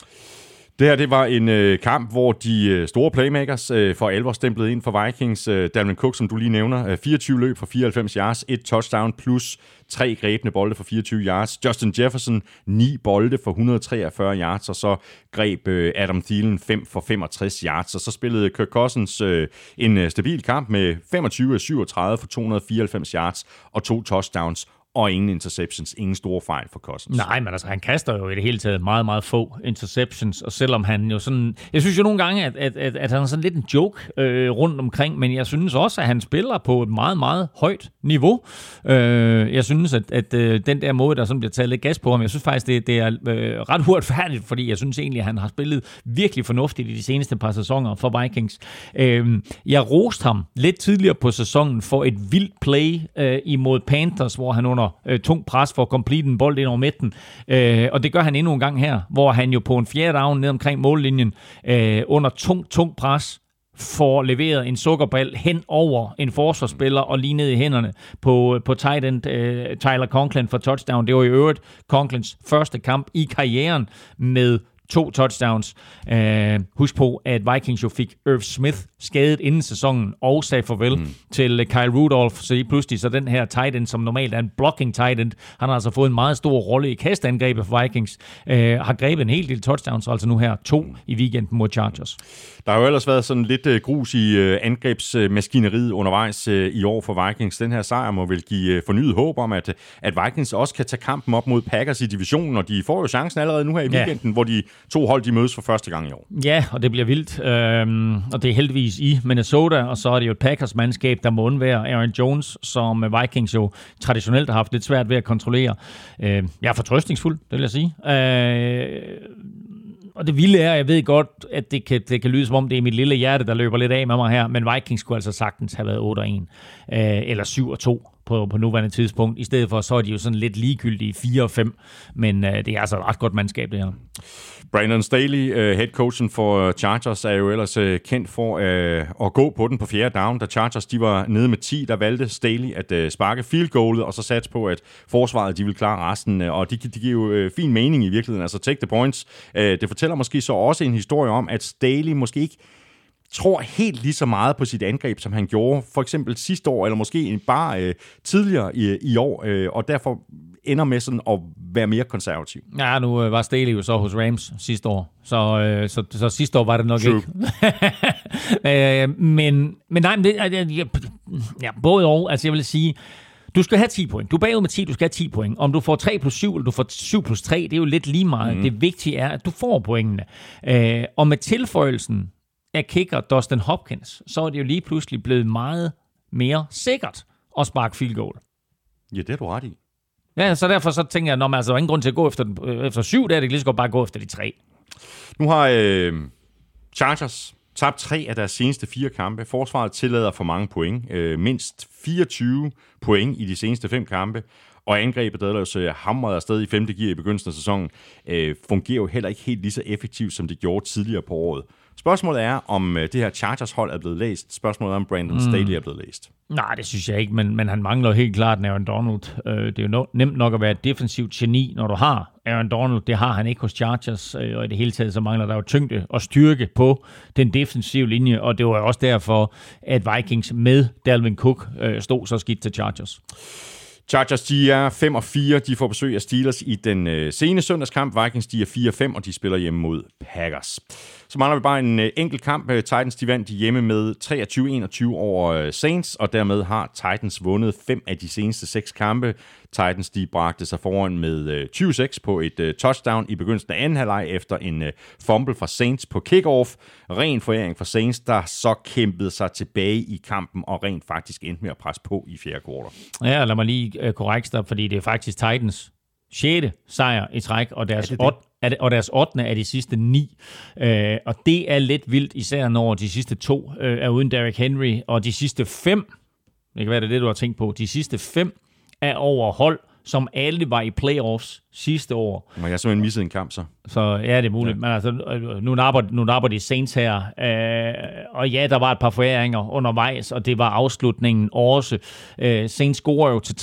Det her det var en øh, kamp, hvor de øh, store playmakers øh, for alvor stemplede ind for Vikings. Øh, Dalvin Cook, som du lige nævner, øh, 24 løb for 94 yards, et touchdown plus tre grebne bolde for 24 yards. Justin Jefferson, ni bolde for 143 yards, og så greb øh, Adam Thielen 5 for 65 yards. Og så spillede Kirk Cousins øh, en øh, stabil kamp med 25 af 37 for 294 yards og to touchdowns og ingen interceptions, ingen store fejl for Cousins. Nej, men altså, han kaster jo i det hele taget meget, meget få interceptions, og selvom han jo sådan... Jeg synes jo nogle gange, at, at, at, at han er sådan lidt en joke øh, rundt omkring, men jeg synes også, at han spiller på et meget, meget højt niveau. Øh, jeg synes, at, at øh, den der måde, der sådan bliver taget lidt gas på ham, jeg synes faktisk, det, det er øh, ret uretfærdigt, fordi jeg synes egentlig, at han har spillet virkelig fornuftigt i de seneste par sæsoner for Vikings. Øh, jeg roste ham lidt tidligere på sæsonen for et vildt play øh, imod Panthers, hvor han under under øh, tung pres for at complete en bold ind over midten. Øh, og det gør han endnu en gang her, hvor han jo på en fjerde down ned omkring mållinjen øh, under tung, tung pres får leveret en sukkerball hen over en forsvarsspiller og lige ned i hænderne på, øh, på tight end uh, Tyler Conklin for touchdown. Det var i øvrigt Conklins første kamp i karrieren med to touchdowns. Uh, husk på, at Vikings jo fik Irv Smith skadet inden sæsonen og sagde farvel mm. til Kyle Rudolph, så lige pludselig så den her tight end, som normalt er en blocking tight end, han har altså fået en meget stor rolle i kastangrebet for Vikings, uh, har grebet en hel del touchdowns, altså nu her to i weekenden mod Chargers. Der har jo ellers været sådan lidt uh, grus i uh, angrebsmaskineriet undervejs uh, i år for Vikings. Den her sejr må vel give fornyet håb om, at, at Vikings også kan tage kampen op mod Packers i divisionen, og de får jo chancen allerede nu her i weekenden, ja. hvor de to hold de mødes for første gang i år. Ja, og det bliver vildt, øhm, og det er heldigvis i Minnesota, og så er det jo et Packers-mandskab, der må undvære Aaron Jones, som Vikings jo traditionelt har haft lidt svært ved at kontrollere. Øh, jeg er fortrøstningsfuld, det vil jeg sige. Øh, og det vilde er, jeg ved godt, at det kan, det kan lyde som om, det er mit lille hjerte, der løber lidt af med mig her, men Vikings skulle altså sagtens have været 8-1, øh, eller 7-2 på, på nuværende tidspunkt. I stedet for, så er de jo sådan lidt ligegyldige 4-5, men øh, det er altså et ret godt mandskab, det her. Brandon Staley, uh, head coachen for øh, Chargers, er jo ellers uh, kendt for uh, at gå på den på fjerde down. Da Chargers de var nede med 10, der valgte Staley at uh, sparke field goalet, og så satse på, at forsvaret de vil klare resten. Og det de giver jo uh, fin mening i virkeligheden, altså take the points. Uh, det fortæller måske så også en historie om, at Staley måske ikke tror helt lige så meget på sit angreb, som han gjorde for eksempel sidste år, eller måske bare øh, tidligere i, i år, øh, og derfor ender med sådan at være mere konservativ. Ja, nu øh, var Staley jo så hos Rams sidste år, så, øh, så, så sidste år var det nok True. ikke. øh, men, men nej, men det, ja, ja, både og, altså jeg vil sige, du skal have 10 point. Du er bagud med 10, du skal have 10 point. Om du får 3 plus 7, eller du får 7 plus 3, det er jo lidt lige meget. Mm. Det vigtige er, at du får pointene. Øh, og med tilføjelsen af kicker Dustin Hopkins, så er det jo lige pludselig blevet meget mere sikkert at sparke field goal. Ja, det er du ret i. Ja, så derfor så tænker jeg, når man altså, der er ingen grund til at gå efter, øh, efter syv, der er det lige så godt bare gå efter de tre. Nu har øh, Chargers tabt tre af deres seneste fire kampe. Forsvaret tillader for mange point. Øh, mindst 24 point i de seneste fem kampe. Og angrebet, der ellers øh, hamrede afsted i femte gear i begyndelsen af sæsonen, øh, fungerer jo heller ikke helt lige så effektivt, som det gjorde tidligere på året. Spørgsmålet er, om øh, det her Chargers-hold er blevet læst. Spørgsmålet er, om Brandon mm. Staley er blevet læst. Nej, det synes jeg ikke, men, men han mangler helt klart Aaron Donald. Øh, det er jo no, nemt nok at være et defensivt geni, når du har Aaron Donald. Det har han ikke hos Chargers, øh, og i det hele taget så mangler der jo tyngde og styrke på den defensive linje, og det var også derfor, at Vikings med Dalvin Cook øh, stod så skidt til Chargers. Chargers, de er 5 og 4. De får besøg af Steelers i den øh, sene søndagskamp. Vikings, de er 4 og 5, og de spiller hjemme mod Packers. Så mangler vi bare en øh, enkelt kamp. Øh, Titans, de vandt hjemme med 23-21 over øh, Saints, og dermed har Titans vundet fem af de seneste seks kampe. Titans, de bragte sig foran med øh, 20-6 på et øh, touchdown i begyndelsen af anden halvleg efter en øh, fumble fra Saints på kickoff. Ren foræring fra Saints, der så kæmpede sig tilbage i kampen og rent faktisk endte med at presse på i fjerde kvartal. Ja, lad mig lige øh, korrekte fordi det er faktisk Titans 6. sejr i træk, og deres, det 8, og deres 8. af de sidste 9. Øh, og det er lidt vildt, især når de sidste to øh, er uden Derrick Henry, og de sidste fem, det kan være det, det du har tænkt på, de sidste fem er over hold, som alle var i playoffs sidste år. Men jeg simpelthen misset en kamp, så. Så ja, det er muligt. Ja. Men altså, nu napper, nu napper de Saints her. Øh, og ja, der var et par foræringer undervejs, og det var afslutningen også. Øh, Saints scorer jo til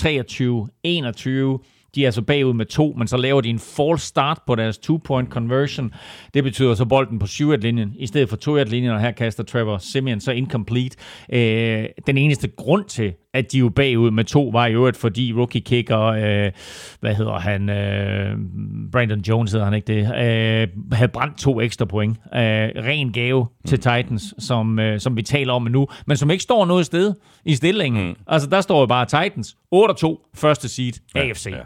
23-21 de er altså bagud med to, men så laver de en false start på deres two-point conversion. Det betyder så bolden på 7 linjen i stedet for 2 linjen og her kaster Trevor Simeon så incomplete. Øh, den eneste grund til, at de er bagud med to, var i øvrigt, fordi rookie kicker, øh, hvad hedder han, øh, Brandon Jones hedder han ikke det, øh, havde brændt to ekstra point. Øh, ren gave til mm. Titans, som, øh, som vi taler om nu, men som ikke står noget sted i stillingen. Mm. Altså, der står jo bare Titans, 8-2, første seed, ja, AFC. Ja.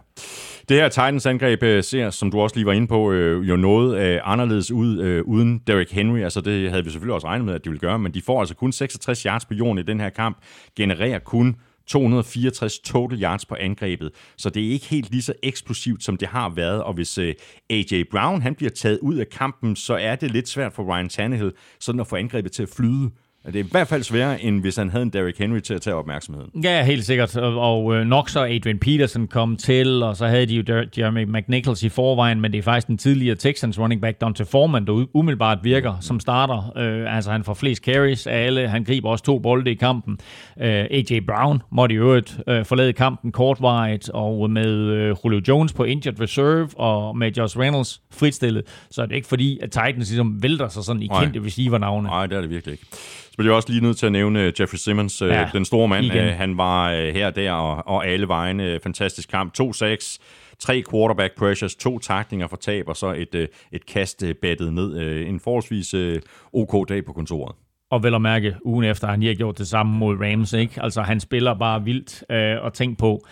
Det her Titans-angreb øh, ser, som du også lige var inde på, øh, jo noget øh, anderledes ud øh, uden Derrick Henry. Altså det havde vi selvfølgelig også regnet med, at de ville gøre, men de får altså kun 66 yards på jorden i den her kamp, genererer kun 264 total yards på angrebet, så det er ikke helt lige så eksplosivt, som det har været, og hvis øh, AJ Brown han bliver taget ud af kampen, så er det lidt svært for Ryan Tannehill sådan at få angrebet til at flyde det er i hvert fald sværere, end hvis han havde en Derrick Henry til at tage opmærksomheden. Ja, helt sikkert. Og, og øh, nok så Adrian Peterson kom til, og så havde de jo Jeremy McNichols i forvejen, men det er faktisk den tidligere Texans running back, Dante Foreman, der umiddelbart virker som starter. Øh, altså han får flest carries af alle. Han griber også to bolde i kampen. Øh, AJ Brown måtte i øvrigt øh, forlade kampen kortvarigt, og med øh, Julio Jones på injured reserve, og med Josh Reynolds fritstillet, så er det ikke fordi, at Titans ligesom vælter sig sådan i kendte receiver-navne. Nej, det er det virkelig ikke. Så bliver jeg også lige nødt til at nævne øh, Jeffrey Simmons, ja, Ja, den store mand. igen. Øh, Han var øh, her og der og, og alle vegne. Øh, Fantastisk kamp. 2-6, tre quarterback pressures, to taklinger for tab, og så et, øh, et kast øh, battet ned. Øh, En forholdsvis øh, OK dag på kontoret. Og vel at mærke, ugen efter, han lige har gjort det samme mod Rams, ikke? Altså, han spiller bare vildt, øh, og tænk på,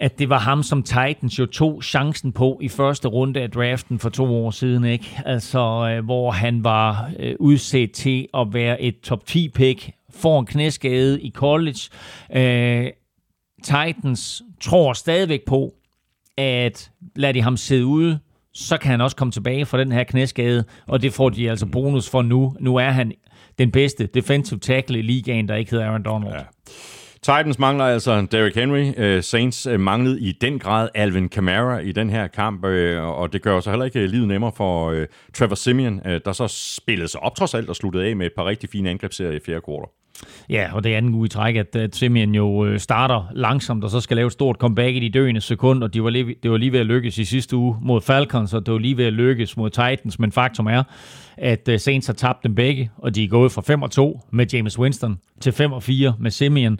at det var ham, som Titans jo tog chancen på i første runde af draften for to år siden, ikke? Altså, øh, hvor han var øh, udset til at være et top 10-pick, får en knæskade i college. Øh, Titans tror stadigvæk på, at lad de ham sidde ude, så kan han også komme tilbage fra den her knæskade, og det får de altså bonus for nu. Nu er han den bedste defensive tackle i ligaen, der ikke hedder Aaron Donald. Ja. Titans mangler altså Derrick Henry. Øh, Saints øh, manglede i den grad Alvin Kamara i den her kamp, øh, og det gør så heller ikke livet nemmere for Trevor Simeon, der så spillede sig op trods alt og sluttede af med et par rigtig fine angrebsserier i fjerde kvartal. Ja, og det er anden uge i træk, at, at Simeon jo øh, starter langsomt, og så skal lave et stort comeback i de døende sekunder. De var lige, det var lige ved at lykkes i sidste uge mod Falcons, og det var lige ved at lykkes mod Titans, men faktum er, at øh, Saints har tabt dem begge, og de er gået fra 5 og 2 med James Winston til 5 og 4 med Simeon.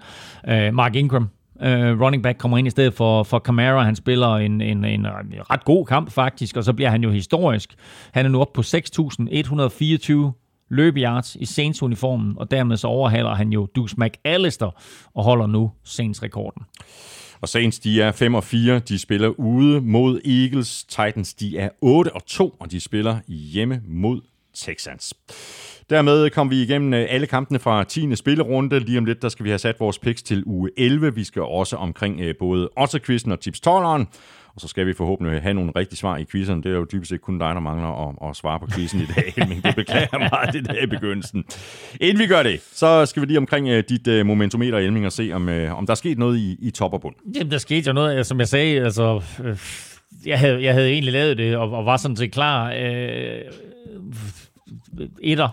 Uh, Mark Ingram, uh, running back, kommer ind i stedet for, for Camara. Han spiller en, en, en ret god kamp faktisk, og så bliver han jo historisk. Han er nu oppe på 6.124 løbeyards i Saints-uniformen, og dermed så overhaler han jo Dukes McAllister og holder nu Saints-rekorden. Og Saints, de er 5 og 4. De spiller ude mod Eagles. Titans, de er 8 og 2, og de spiller hjemme mod Texans. Dermed kom vi igennem øh, alle kampene fra 10. spillerunde. Lige om lidt, der skal vi have sat vores picks til uge 11. Vi skal også omkring øh, både Otterquisten og tips -tolleren. Og så skal vi forhåbentlig have nogle rigtige svar i quizzen. Det er jo dybest set kun dig, der mangler at, at svare på quizzen i dag, men det beklager jeg meget, det der i begyndelsen. Inden vi gør det, så skal vi lige omkring uh, dit uh, momentometer, Elming, og se, om, uh, om der er sket noget i, i top og bund. Jamen, der skete jo noget, som jeg sagde, altså... Øh, jeg havde, jeg havde egentlig lavet det, og, og var sådan set klar. Øh, etter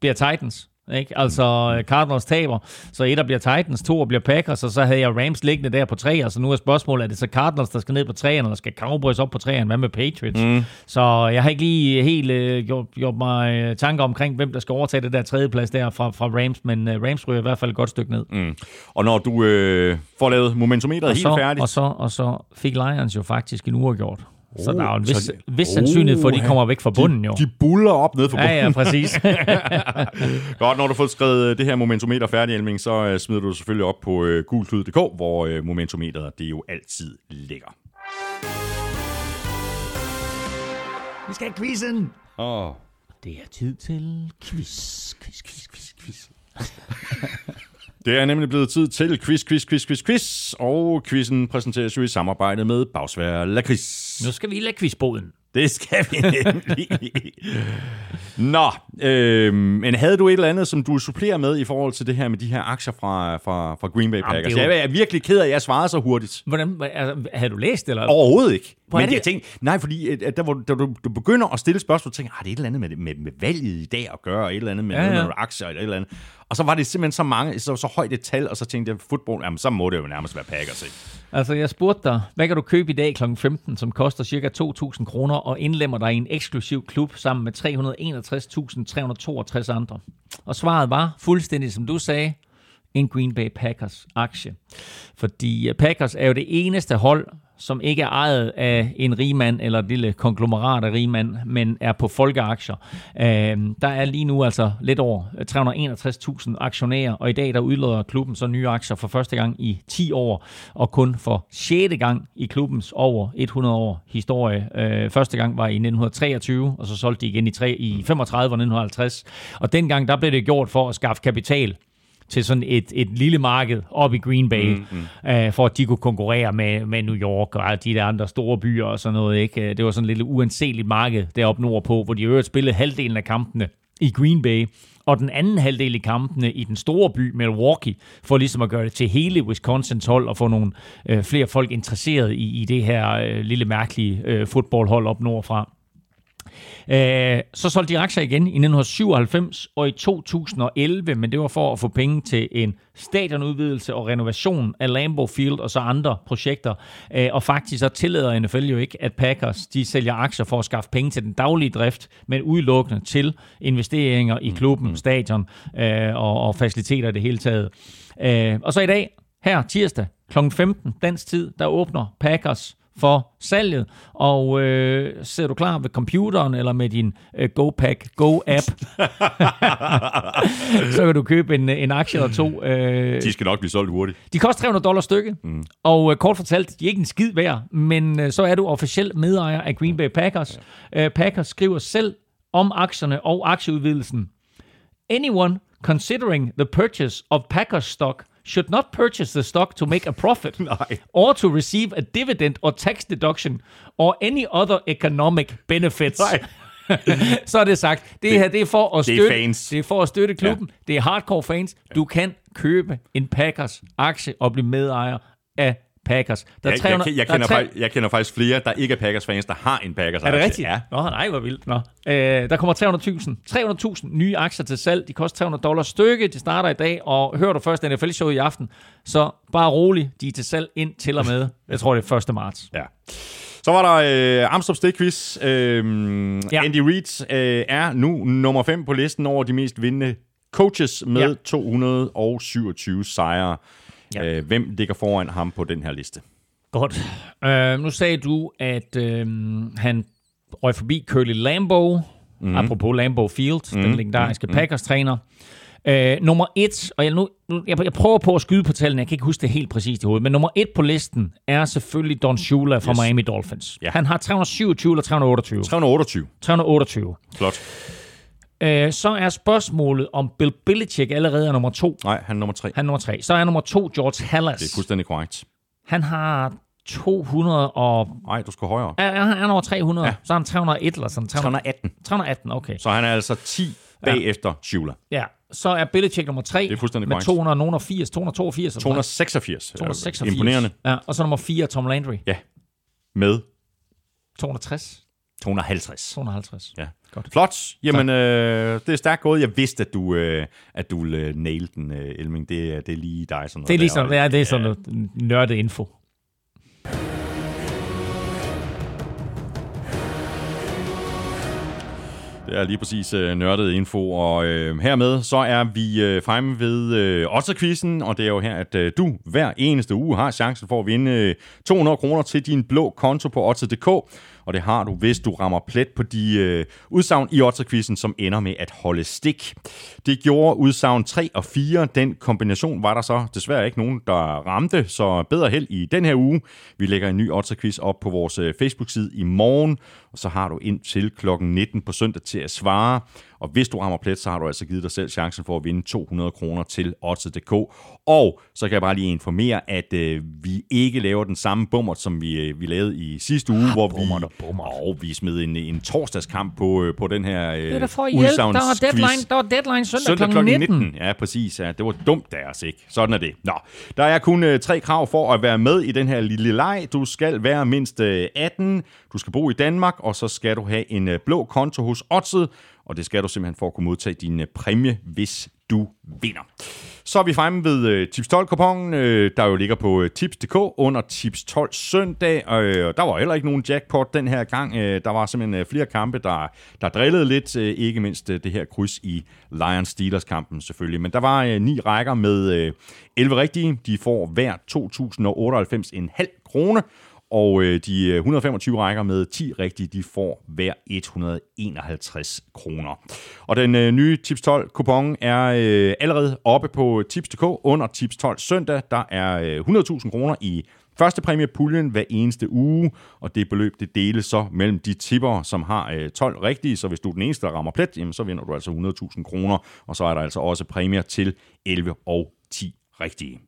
bliver Titans. Ikke? Altså Cardinals taber, så etter bliver Titans, to bliver Packers, og så havde jeg Rams liggende der på tre, og så nu er spørgsmålet, er det så Cardinals, der skal ned på træerne, eller skal Cowboys op på træerne? Hvad med Patriots? Mm. Så jeg har ikke lige helt øh, gjort, gjort mig øh, tanker omkring, hvem der skal overtage det der tredje plads der fra, fra Rams, men øh, Rams ryger i hvert fald et godt stykke ned. Mm. Og når du øh, får lavet momentometeret og helt så, færdigt, Og så, og så fik Lions jo faktisk en uafgjort. Så der er jo en vis, så- vis sandsynlighed for, at de kommer væk fra bunden jo. de buller op ned for bunden. Ja, ja, præcis. Godt, når du har fået skrevet øh, det her momentometer færdigt, Elming, så øh, smider du det selvfølgelig op på øh, gulklud.dk, hvor øh, momentometeret det jo altid ligger. Vi skal have quizzen. Åh, oh. Det er tid til quiz, quiz, quiz, quiz, quiz. Det er nemlig blevet tid til quiz, quiz, quiz, quiz, quiz, og quizzen præsenteres jo i samarbejde med Bagsvær Lakris. Nu skal vi lade quizboden. Det skal vi nemlig. Nå, øh, men havde du et eller andet, som du supplerer med i forhold til det her med de her aktier fra, fra, fra Green Bay Jamen, Packers? er jo- Jeg er virkelig ked af, at jeg svarede så hurtigt. Hvordan, altså, havde du læst eller? Overhovedet ikke. Er Men det- jeg tænkte, nej, fordi at, at der, hvor, da du, du begynder at stille spørgsmål, tænker har det et eller andet med, med, med valget i dag at gøre, et eller andet med, Ja, ja, ja. ja. med aktier, eller et eller andet. Og så var det simpelthen så mange, så, så højt et tal, og så tænkte jeg, fodbold, jamen så må det jo nærmest være Packers, ikke? Altså, jeg spurgte dig, hvad kan du købe i dag kl. 15, som koster ca. 2.000 kroner, og indlemmer dig i en eksklusiv klub sammen med 361.362 andre? Og svaret var, fuldstændig som du sagde, en Green Bay Packers aktie. Fordi øh, Packers er jo det eneste hold, som ikke er ejet af en rigmand eller et lille konglomerat af rigmand, men er på folkeaktier. Øh, der er lige nu altså lidt over 361.000 aktionærer, og i dag der udleder klubben så nye aktier for første gang i 10 år, og kun for 6. gang i klubbens over 100 år historie. Øh, første gang var i 1923, og så solgte de igen i, 3, i 35 og 1950. Og dengang der blev det gjort for at skaffe kapital til sådan et, et lille marked op i Green Bay, mm, mm. Øh, for at de kunne konkurrere med, med New York og de der andre store byer og sådan noget. Ikke? Øh, Det var sådan et lille uanseligt marked deroppe nordpå, hvor de øvrigt spillede halvdelen af kampene i Green Bay, og den anden halvdel i kampene i den store by Milwaukee, for ligesom at gøre det til hele Wisconsins hold og få nogle øh, flere folk interesseret i, i det her øh, lille mærkelige øh, fodboldhold op nordfra. Øh, så solgte de aktier igen i 1997 og i 2011, men det var for at få penge til en stadionudvidelse og renovation af Lambeau Field og så andre projekter. Øh, og faktisk så tillader NFL jo ikke, at Packers de sælger aktier for at skaffe penge til den daglige drift, men udelukkende til investeringer i klubben, stadion øh, og, og faciliteter i det hele taget. og så i dag, her tirsdag kl. 15 dansk tid, der åbner Packers for salget, og øh, ser du klar ved computeren eller med din øh, GoPack Go-app, så kan du købe en, en aktie eller to. Øh, De skal nok blive solgt hurtigt. de koster 300 dollars stykke, mm. og øh, kort fortalt, de er ikke en skid værd, men øh, så er du officiel medejer af Green Bay Packers. Øh, Packers skriver selv om aktierne og aktieudvidelsen. Anyone considering the purchase of Packers stock should not purchase the stock to make a profit or to receive a dividend or tax deduction or any other economic benefits. Nej. så er det sagt. Det, her det er for at det er støtte, fans. det er for at støtte klubben. Ja. Det er hardcore fans. Du kan købe en Packers aktie og blive medejer af Packers. Der er Jeg, 300, jeg, jeg, der er kender, tre- faktisk, jeg kender faktisk flere, der ikke er Packers-fans, der har en packers er det rigtigt? Ja. Nå, nej, hvor vildt. Nå. Øh, der kommer 300.000 300.000 nye aktier til salg. De koster 300 dollars stykke. De starter i dag, og hører du først NFL-show i aften, så bare rolig. De er til salg ind til og med, jeg tror det er 1. marts. Ja. Så var der øh, Amstrup Stikquiz. Øh, Ja. Andy Reid øh, er nu nummer 5 på listen over de mest vindende coaches med ja. 227 sejre. Ja. Øh, hvem ligger foran ham på den her liste? Godt. Øh, nu sagde du, at øh, han røg forbi Curly Lambeau, mm. apropos Lambeau Field, mm. den legendariske mm. Packers-træner. Øh, nummer et, og jeg, nu, jeg, jeg prøver på at skyde på tallene, jeg kan ikke huske det helt præcist i hovedet, men nummer et på listen er selvfølgelig Don Shula fra. Yes. Miami Dolphins. Ja. Han har 327 eller 328? 328. 328. Flot. Øh, så er spørgsmålet, om Bill Belichick allerede er nummer to. Nej, han er nummer 3. Han er nummer tre. Så er nummer to George Halas. Det er fuldstændig korrekt. Han har 200 og... Nej, du skal højere. Er, er han over 300? Ja. Ja. Så er han 301 eller sådan. 300, 318. 318, okay. Så han er altså 10 bagefter Shula. Ja, så er Belichick nummer 3 Det er fuldstændig med korrekt. 280, 282. eller sådan noget. 286. 286. Imponerende. Ja, og så nummer 4 Tom Landry. Ja. Med 260, 250. 250. Ja. Godt. Flot. Jamen, øh, det er stærkt gået. Jeg vidste, at du, øh, at du ville øh, nail den, øh, Elming. Det, er- det er lige dig. Sådan noget Det er ligesom, Og- ja, det er sådan noget nørdet info. Det er lige præcis øh, nørdet info, og øh, hermed så er vi øh, fremme ved øh, Otterquizzen, og det er jo her, at øh, du hver eneste uge har chancen for at vinde øh, 200 kroner til din blå konto på Otter.dk, og det har du, hvis du rammer plet på de øh, udsagn i Otterquizzen, som ender med at holde stik. Det gjorde udsagn 3 og 4. Den kombination var der så desværre ikke nogen, der ramte, så bedre held i den her uge. Vi lægger en ny Otterquiz op på vores øh, Facebook-side i morgen, og så har du ind til klokken 19 på søndag til at svare. Og hvis du rammer plet, så har du altså givet dig selv chancen for at vinde 200 kroner til Odds.dk. Og så kan jeg bare lige informere, at øh, vi ikke laver den samme bummer, som vi, øh, vi lavede i sidste uge, hvor vi, og vi smed en, en torsdagskamp på, øh, på den her øh, Det er da for. Der var deadline, der var deadline søndag, Søndag kl. kl. 19. 19. 19. Ja, præcis. Ja. Det var dumt deres, ikke? Sådan er det. Nå, der er kun øh, tre krav for at være med i den her lille leg. Du skal være mindst øh, 18, du skal bo i Danmark, og så skal du have en øh, blå konto hos Odset, og det skal du simpelthen for at kunne modtage din øh, præmie, hvis du vinder. Så er vi fremme ved øh, Tips 12-kupongen, øh, der jo ligger på øh, tips.dk under Tips 12 søndag. Øh, og, der var heller ikke nogen jackpot den her gang. Øh, der var simpelthen øh, flere kampe, der, der drillede lidt. Øh, ikke mindst øh, det her kryds i Lions-Steelers-kampen selvfølgelig. Men der var øh, ni rækker med øh, 11 rigtige. De får hver 2.098,5 krone. Og øh, de øh, 125 rækker med 10 rigtige, de får hver 151 kroner. Og den øh, nye Tips 12 kupon er øh, allerede oppe på Tips.dk under Tips 12 søndag. Der er øh, 100.000 kroner i første præmiepuljen hver eneste uge, og det beløb det deles så mellem de tipper, som har øh, 12 rigtige, så hvis du er den eneste, der rammer plet, jamen, så vinder du altså 100.000 kroner, og så er der altså også præmier til 11 og 10 rigtige.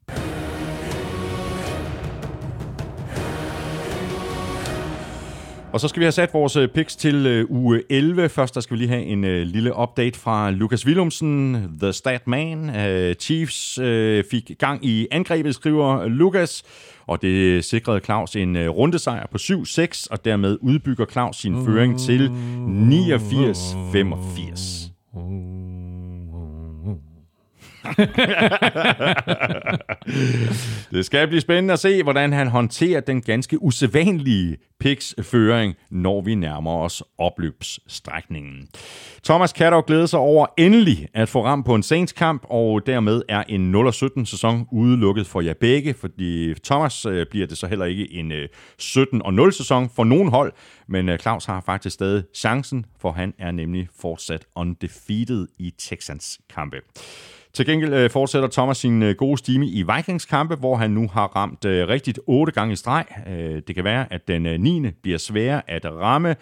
Og så skal vi have sat vores øh, picks til øh, uge 11. Først der skal vi lige have en øh, lille update fra Lukas Willumsen, The Stat Man. Chiefs fik gang i angrebet, skriver Lukas, og det sikrede Claus en rundesejr på 7-6, og dermed udbygger Claus sin føring til 89-85. Det skal blive spændende at se, hvordan han håndterer den ganske usædvanlige picks-føring, når vi nærmer os opløbsstrækningen. Thomas kan dog glæde sig over endelig at få ramt på en Saints-kamp, og dermed er en 0-17-sæson udelukket for jer begge, fordi Thomas øh, bliver det så heller ikke en øh, 17-0-sæson for nogen hold, men øh, Claus har faktisk stadig chancen, for han er nemlig fortsat undefeated i Texans kampe. Til gengæld øh, fortsætter Thomas sin øh, gode stime i Vikings kampe, hvor han nu har ramt øh, rigtigt otte gange i streg. Øh, det kan være, at den øh, 9. bliver svær at ramme.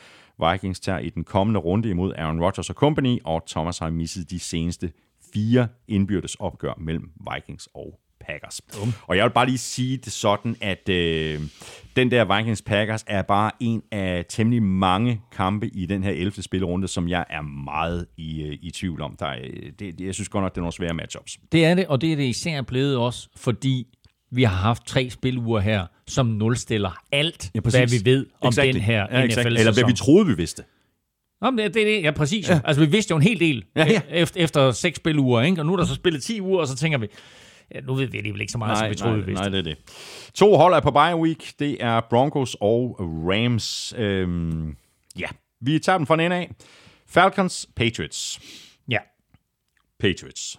Vikings tager i den kommende runde imod Aaron Rodgers og company, og Thomas har misset de seneste fire indbyrdes opgør mellem Vikings og Packers. Um. Og jeg vil bare lige sige det sådan, at øh, den der Vikings-Packers er bare en af temmelig mange kampe i den her 11. spillerunde, som jeg er meget i, øh, i tvivl om. Der er, øh, det, jeg synes godt nok, det er nogle svære matchups. Det er det, og det er det især blevet også, fordi vi har haft tre spiluger her, som nulstiller alt, Ja, præcis. hvad vi ved om Exactly. den her Ja, exactly. NFL-sæson. Eller hvad vi troede, vi vidste. Nå, men det, det er det, ja, præcis. Ja. Altså, vi vidste jo en hel del Ja, ja. Efter, efter seks spiluger, ikke? Og nu er der så spillet 10 uger, og så tænker vi, ja, nu ved vi alligevel ikke så meget, som vi troede, vi nej, vidste. nej, det er det. To hold er på bye week. Det er Broncos og Rams. Øhm, ja, vi tager dem fra en ende af. Falcons, Patriots. Ja, Patriots.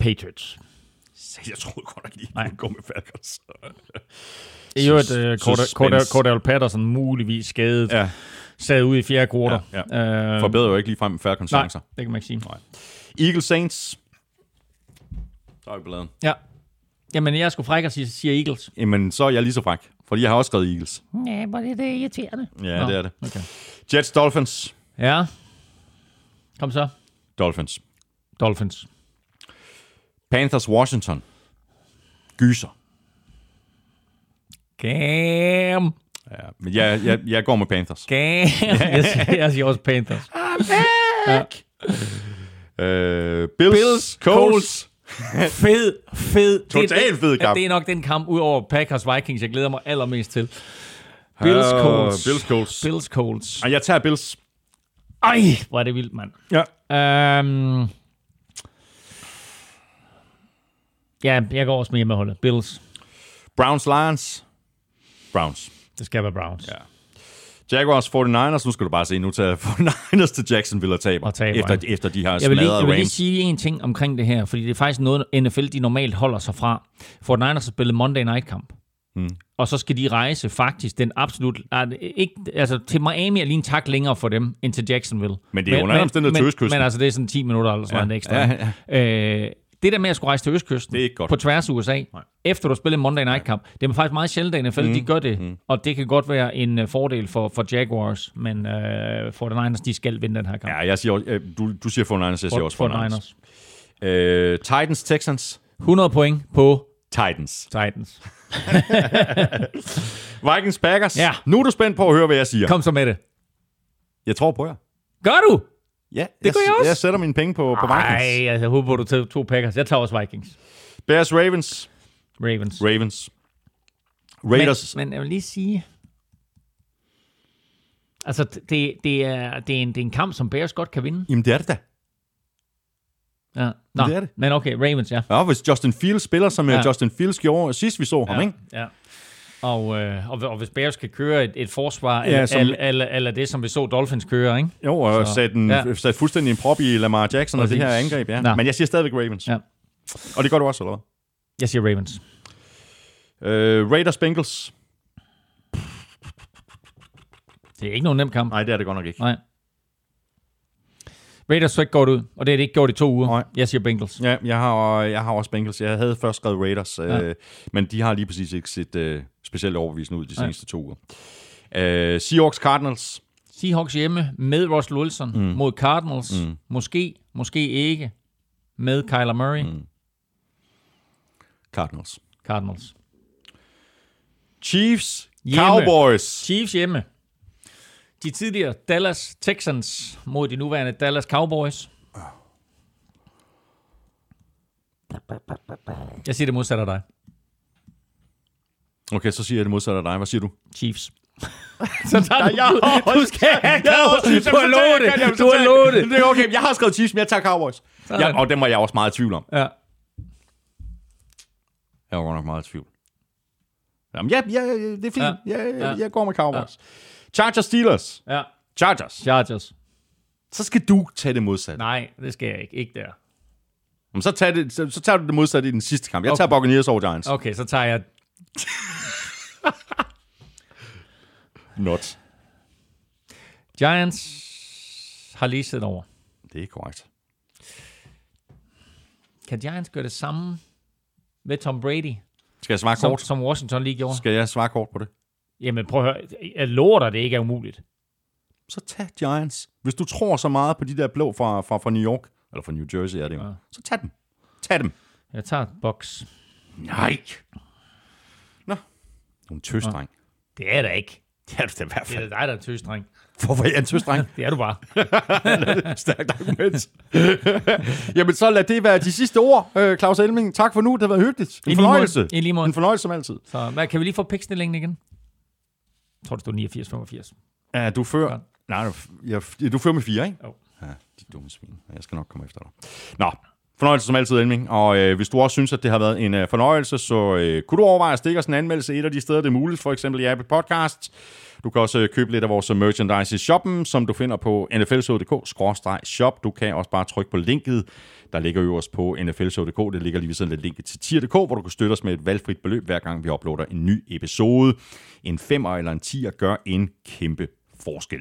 Patriots. Jeg troede godt nok lige, Nej. at gå med Falcons. Det er jo et uh. Cordell, Cordell Patterson muligvis skadet, ja. Ja, sad ud i fjerde kvartal. Ja, Øh, forbedrer jo ikke ligefrem Falcons nej, chancer. det kan man ikke sige. Eagles, Saints. Så er vi på laden. Ja. Jamen, jeg er sgu fræk og siger, siger Eagles. Jamen, så er jeg lige så fræk. Fordi jeg har også skrevet Eagles. Ja, hvor det, det er irriterende. Ja, Nå. det er det. Okay. Jets, Dolphins. Ja. Kom så. Dolphins. Dolphins. Panthers, Washington. Gyser. Gam. Ja, men jeg, jeg, jeg går med Panthers. Gam. jeg, siger, jeg siger også Panthers. Øh, Bills, Bills, Colts. Fed, fed. Er- fed kamp. Det er nok den kamp, ud over Packers Vikings, jeg glæder mig allermest til. Bills Colts. Bills, Colts. Bills Colts. Og jeg tager Bills. Ej, hvor er det vildt, mand. Ja. Um, ja, jeg går også med hjemmeholdet. Bills. Browns, Lions. Browns. Det skal være Browns. Ja. Jaguars, 49ers. Nu skal du bare se, nu tager 49ers til Jacksonville og taber. Og taber, efter, ja. efter de har Jeg vil, lige, jeg vil lige sige en ting omkring det her, fordi det er faktisk noget, NFL de normalt holder sig fra. For Niners har spillet Monday Night Kamp. Hmm. Og så skal de rejse faktisk den absolut... Ikke, altså, til Miami er lige en tak længere for dem, end til Jacksonville. Men det er under omstændigheder til. Men altså, det er sådan 10 minutter eller sådan Ja, noget ekstra. ja, ja. Øh, det der med at skulle rejse til Østkysten, Det er ikke godt. på tværs af USA, Nej. efter du har spillet Monday Night Kamp, det er faktisk meget sjældent, at NFL mm. de gør det, mm. og det kan godt være en uh, fordel for, for Jaguars, men for the Niners, de skal vinde den her kamp. Ja, jeg siger, øh, du, du siger 49ers, jeg siger også 49ers. Niners. Øh, Titans, Texans. 100 point på Titans. Titans. Vikings, Packers. Ja. Nu er du spændt på at høre, hvad jeg siger. Kom så med det. Jeg tror på jer. Gør du? Ja, Det gør jeg også. Jeg sætter mine penge på, på Vikings. Nej, jeg håber du tager to Packers. Jeg tager også Vikings. Bears, Ravens. Ravens. Ravens. Raiders. Men, men jeg vil lige sige... Altså, det, det, er, det, er en, det er en kamp, som Bears godt kan vinde. Jamen, det er det da. Ja. Nå, Det er det. Men okay, Ravens, ja. Ja, hvis Justin Fields spiller, som ja. Ja. Justin Fields gjorde sidst vi så ham, ikke? Ja. Og, øh, og, og hvis Bears kan køre et, et forsvar, Ja, som- eller, eller, eller det, som vi så Dolphins køre, ikke? Jo, og Så- en, ja. satte fuldstændig en prop i Lamar Jackson og det Præcis. her angreb, ja. Nå. Men jeg siger stadigvæk Ravens. Ja. Og det gør du også, eller Jeg siger Ravens. hvad? Øh, Raiders, Bengals. Det er ikke nogen nem kamp. Nej, det er det godt nok ikke. Nej. Raiders så ikke godt ud, og det er det ikke gjort i to uger. Nej. Jeg siger Bengals. Ja, jeg har, jeg har også Bengals. Jeg havde først skrevet Raiders, ja. Ja. øh, men de har lige præcis ikke set øh, specielt overbevisende ud de seneste to uger. Øh, Seahawks, Cardinals. Seahawks hjemme med Russell Wilson mm. mod Cardinals. Mm. Måske, måske ikke med Kyler Murray. Mm. Cardinals. Cardinals. Chiefs, Hjemme. Cowboys. Chiefs hjemme. De tidligere Dallas Texans mod de nuværende Dallas Cowboys. Jeg siger det modsatte af dig. Okay, så siger jeg det modsatte af dig. Hvad siger du? Chiefs. så tager du, jeg- du skal have Cowboys. Du har lovet det. Du har lovet det. Det er okay. Jeg har skrevet Chiefs, men jeg tager Cowboys. Ja, og dem var jeg også meget i tvivl om. Ja. Jeg var godt nok meget i tvivl. Jamen, ja, ja, ja, det er fint. Ja. Ja. Jeg, jeg, Ja. jeg går med Cowboys. Chargers Steelers. ja. Chargers. Chargers. Så skal du tage det modsatte. Nej, det skal jeg ikke. Ikke der. Men så, tag det, så, så tager du det modsatte i den sidste kamp. Jeg tager Okay. Buccaneers over Giants. Okay, så tager jeg... Not. Giants har lige siddet over. Det er korrekt. Kan Giants gøre det samme med Tom Brady, Skal jeg svare som, kort? som Washington lige gjorde? Skal jeg svare kort på det? Jamen prøv at høre. Jeg lover dig, det ikke er umuligt. Så tag Giants. Hvis du tror så meget på de der blå fra, fra, fra New York, eller fra New Jersey er det jo, Ja. så tag dem. Tag dem. Jeg tager box. Nej. Nå. Du er en tøsdreng. Det er der ikke. Det er du da i hvert Det er fald. dig, der er tøsdreng. Hvorfor er jeg en tøsdreng? Det er du bare. Stærkt argument. Jamen, så lad det være de sidste ord, øh, Claus Elming. Tak for nu. Det har været hyggeligt. En I fornøjelse. I lige måde. En fornøjelse som altid. Så hvad, kan vi lige få pikstillingen igen? Jeg tror, det stod 89-85. Ja, du fører... Ja. Nej, du, jeg, du fører med fire, ikke? Jo. Ja, de dumme svin. Jeg skal nok komme efter dig. Nå, fornøjelse som altid, Elming. Og øh, hvis du også synes, at det har været en øh, fornøjelse, så øh, kunne du overveje at stikke os en anmeldelse et af de steder, det er muligt. For eksempel i Apple Podcasts. Du kan også øh, købe lidt af vores merchandise i shoppen, som du finder på nflshow.dk-shop. Du kan også bare trykke på linket, der ligger øverst på nflshow.dk. Det ligger lige ved siden af linket til tier.dk, hvor du kan støtte os med et valgfrit beløb, hver gang vi uploader en ny episode. En femmer eller en tier gør en kæmpe forskel.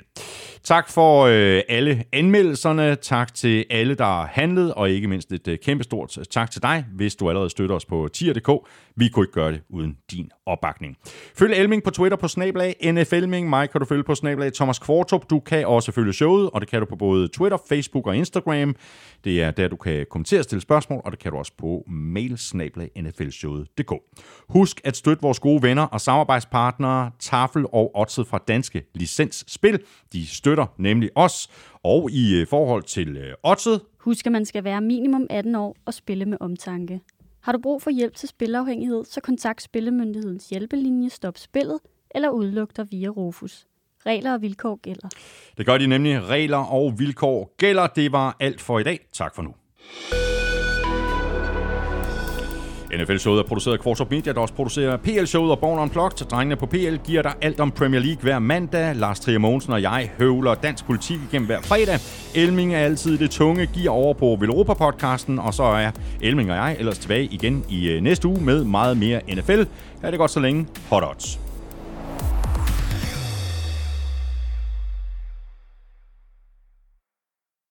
Tak for øh, alle anmeldelserne. Tak til alle, der har handlet, og ikke mindst et øh, kæmpestort øh, tak til dig, hvis du allerede støtter os på tier.dk. Vi kunne ikke gøre det uden din opbakning. Følg Elming på Twitter på snablag NFLming. Mig kan du følge på snablag Thomas Kvartrup. Du kan også følge showet, og det kan du på både Twitter, Facebook og Instagram. Det er der, du kan kommentere og stille spørgsmål, og det kan du også på mail snablag nflshowet.dk. Husk at støtte vores gode venner og samarbejdspartnere, Tafel og Otset fra Danske Licens Licensspil. De støtter nemlig os. Og i øh, forhold til øh, Odset, Husk, at man skal være minimum 18 år og spille med omtanke. Har du brug for hjælp til spilafhængighed, så kontakt Spillemyndighedens hjælpelinje Stop Spillet eller udluk dig via Rufus. Regler og vilkår gælder. det gør de nemlig. Regler og vilkår gælder. Det var alt for i dag. Tak for nu. NFL-showet er produceret af Kvartrup Media, der også producerer PL-showet og Born Unplugged. Drengene på PL giver dig alt om Premier League hver mandag. Lars Trier Mogensen og jeg høvler dansk politik igennem hver fredag. Elming er altid det tunge giver over på Velropa-podcasten, og så er Elming og jeg ellers tilbage igen i øh, næste uge med meget mere NFL. Ha' det godt så længe. Hot odds.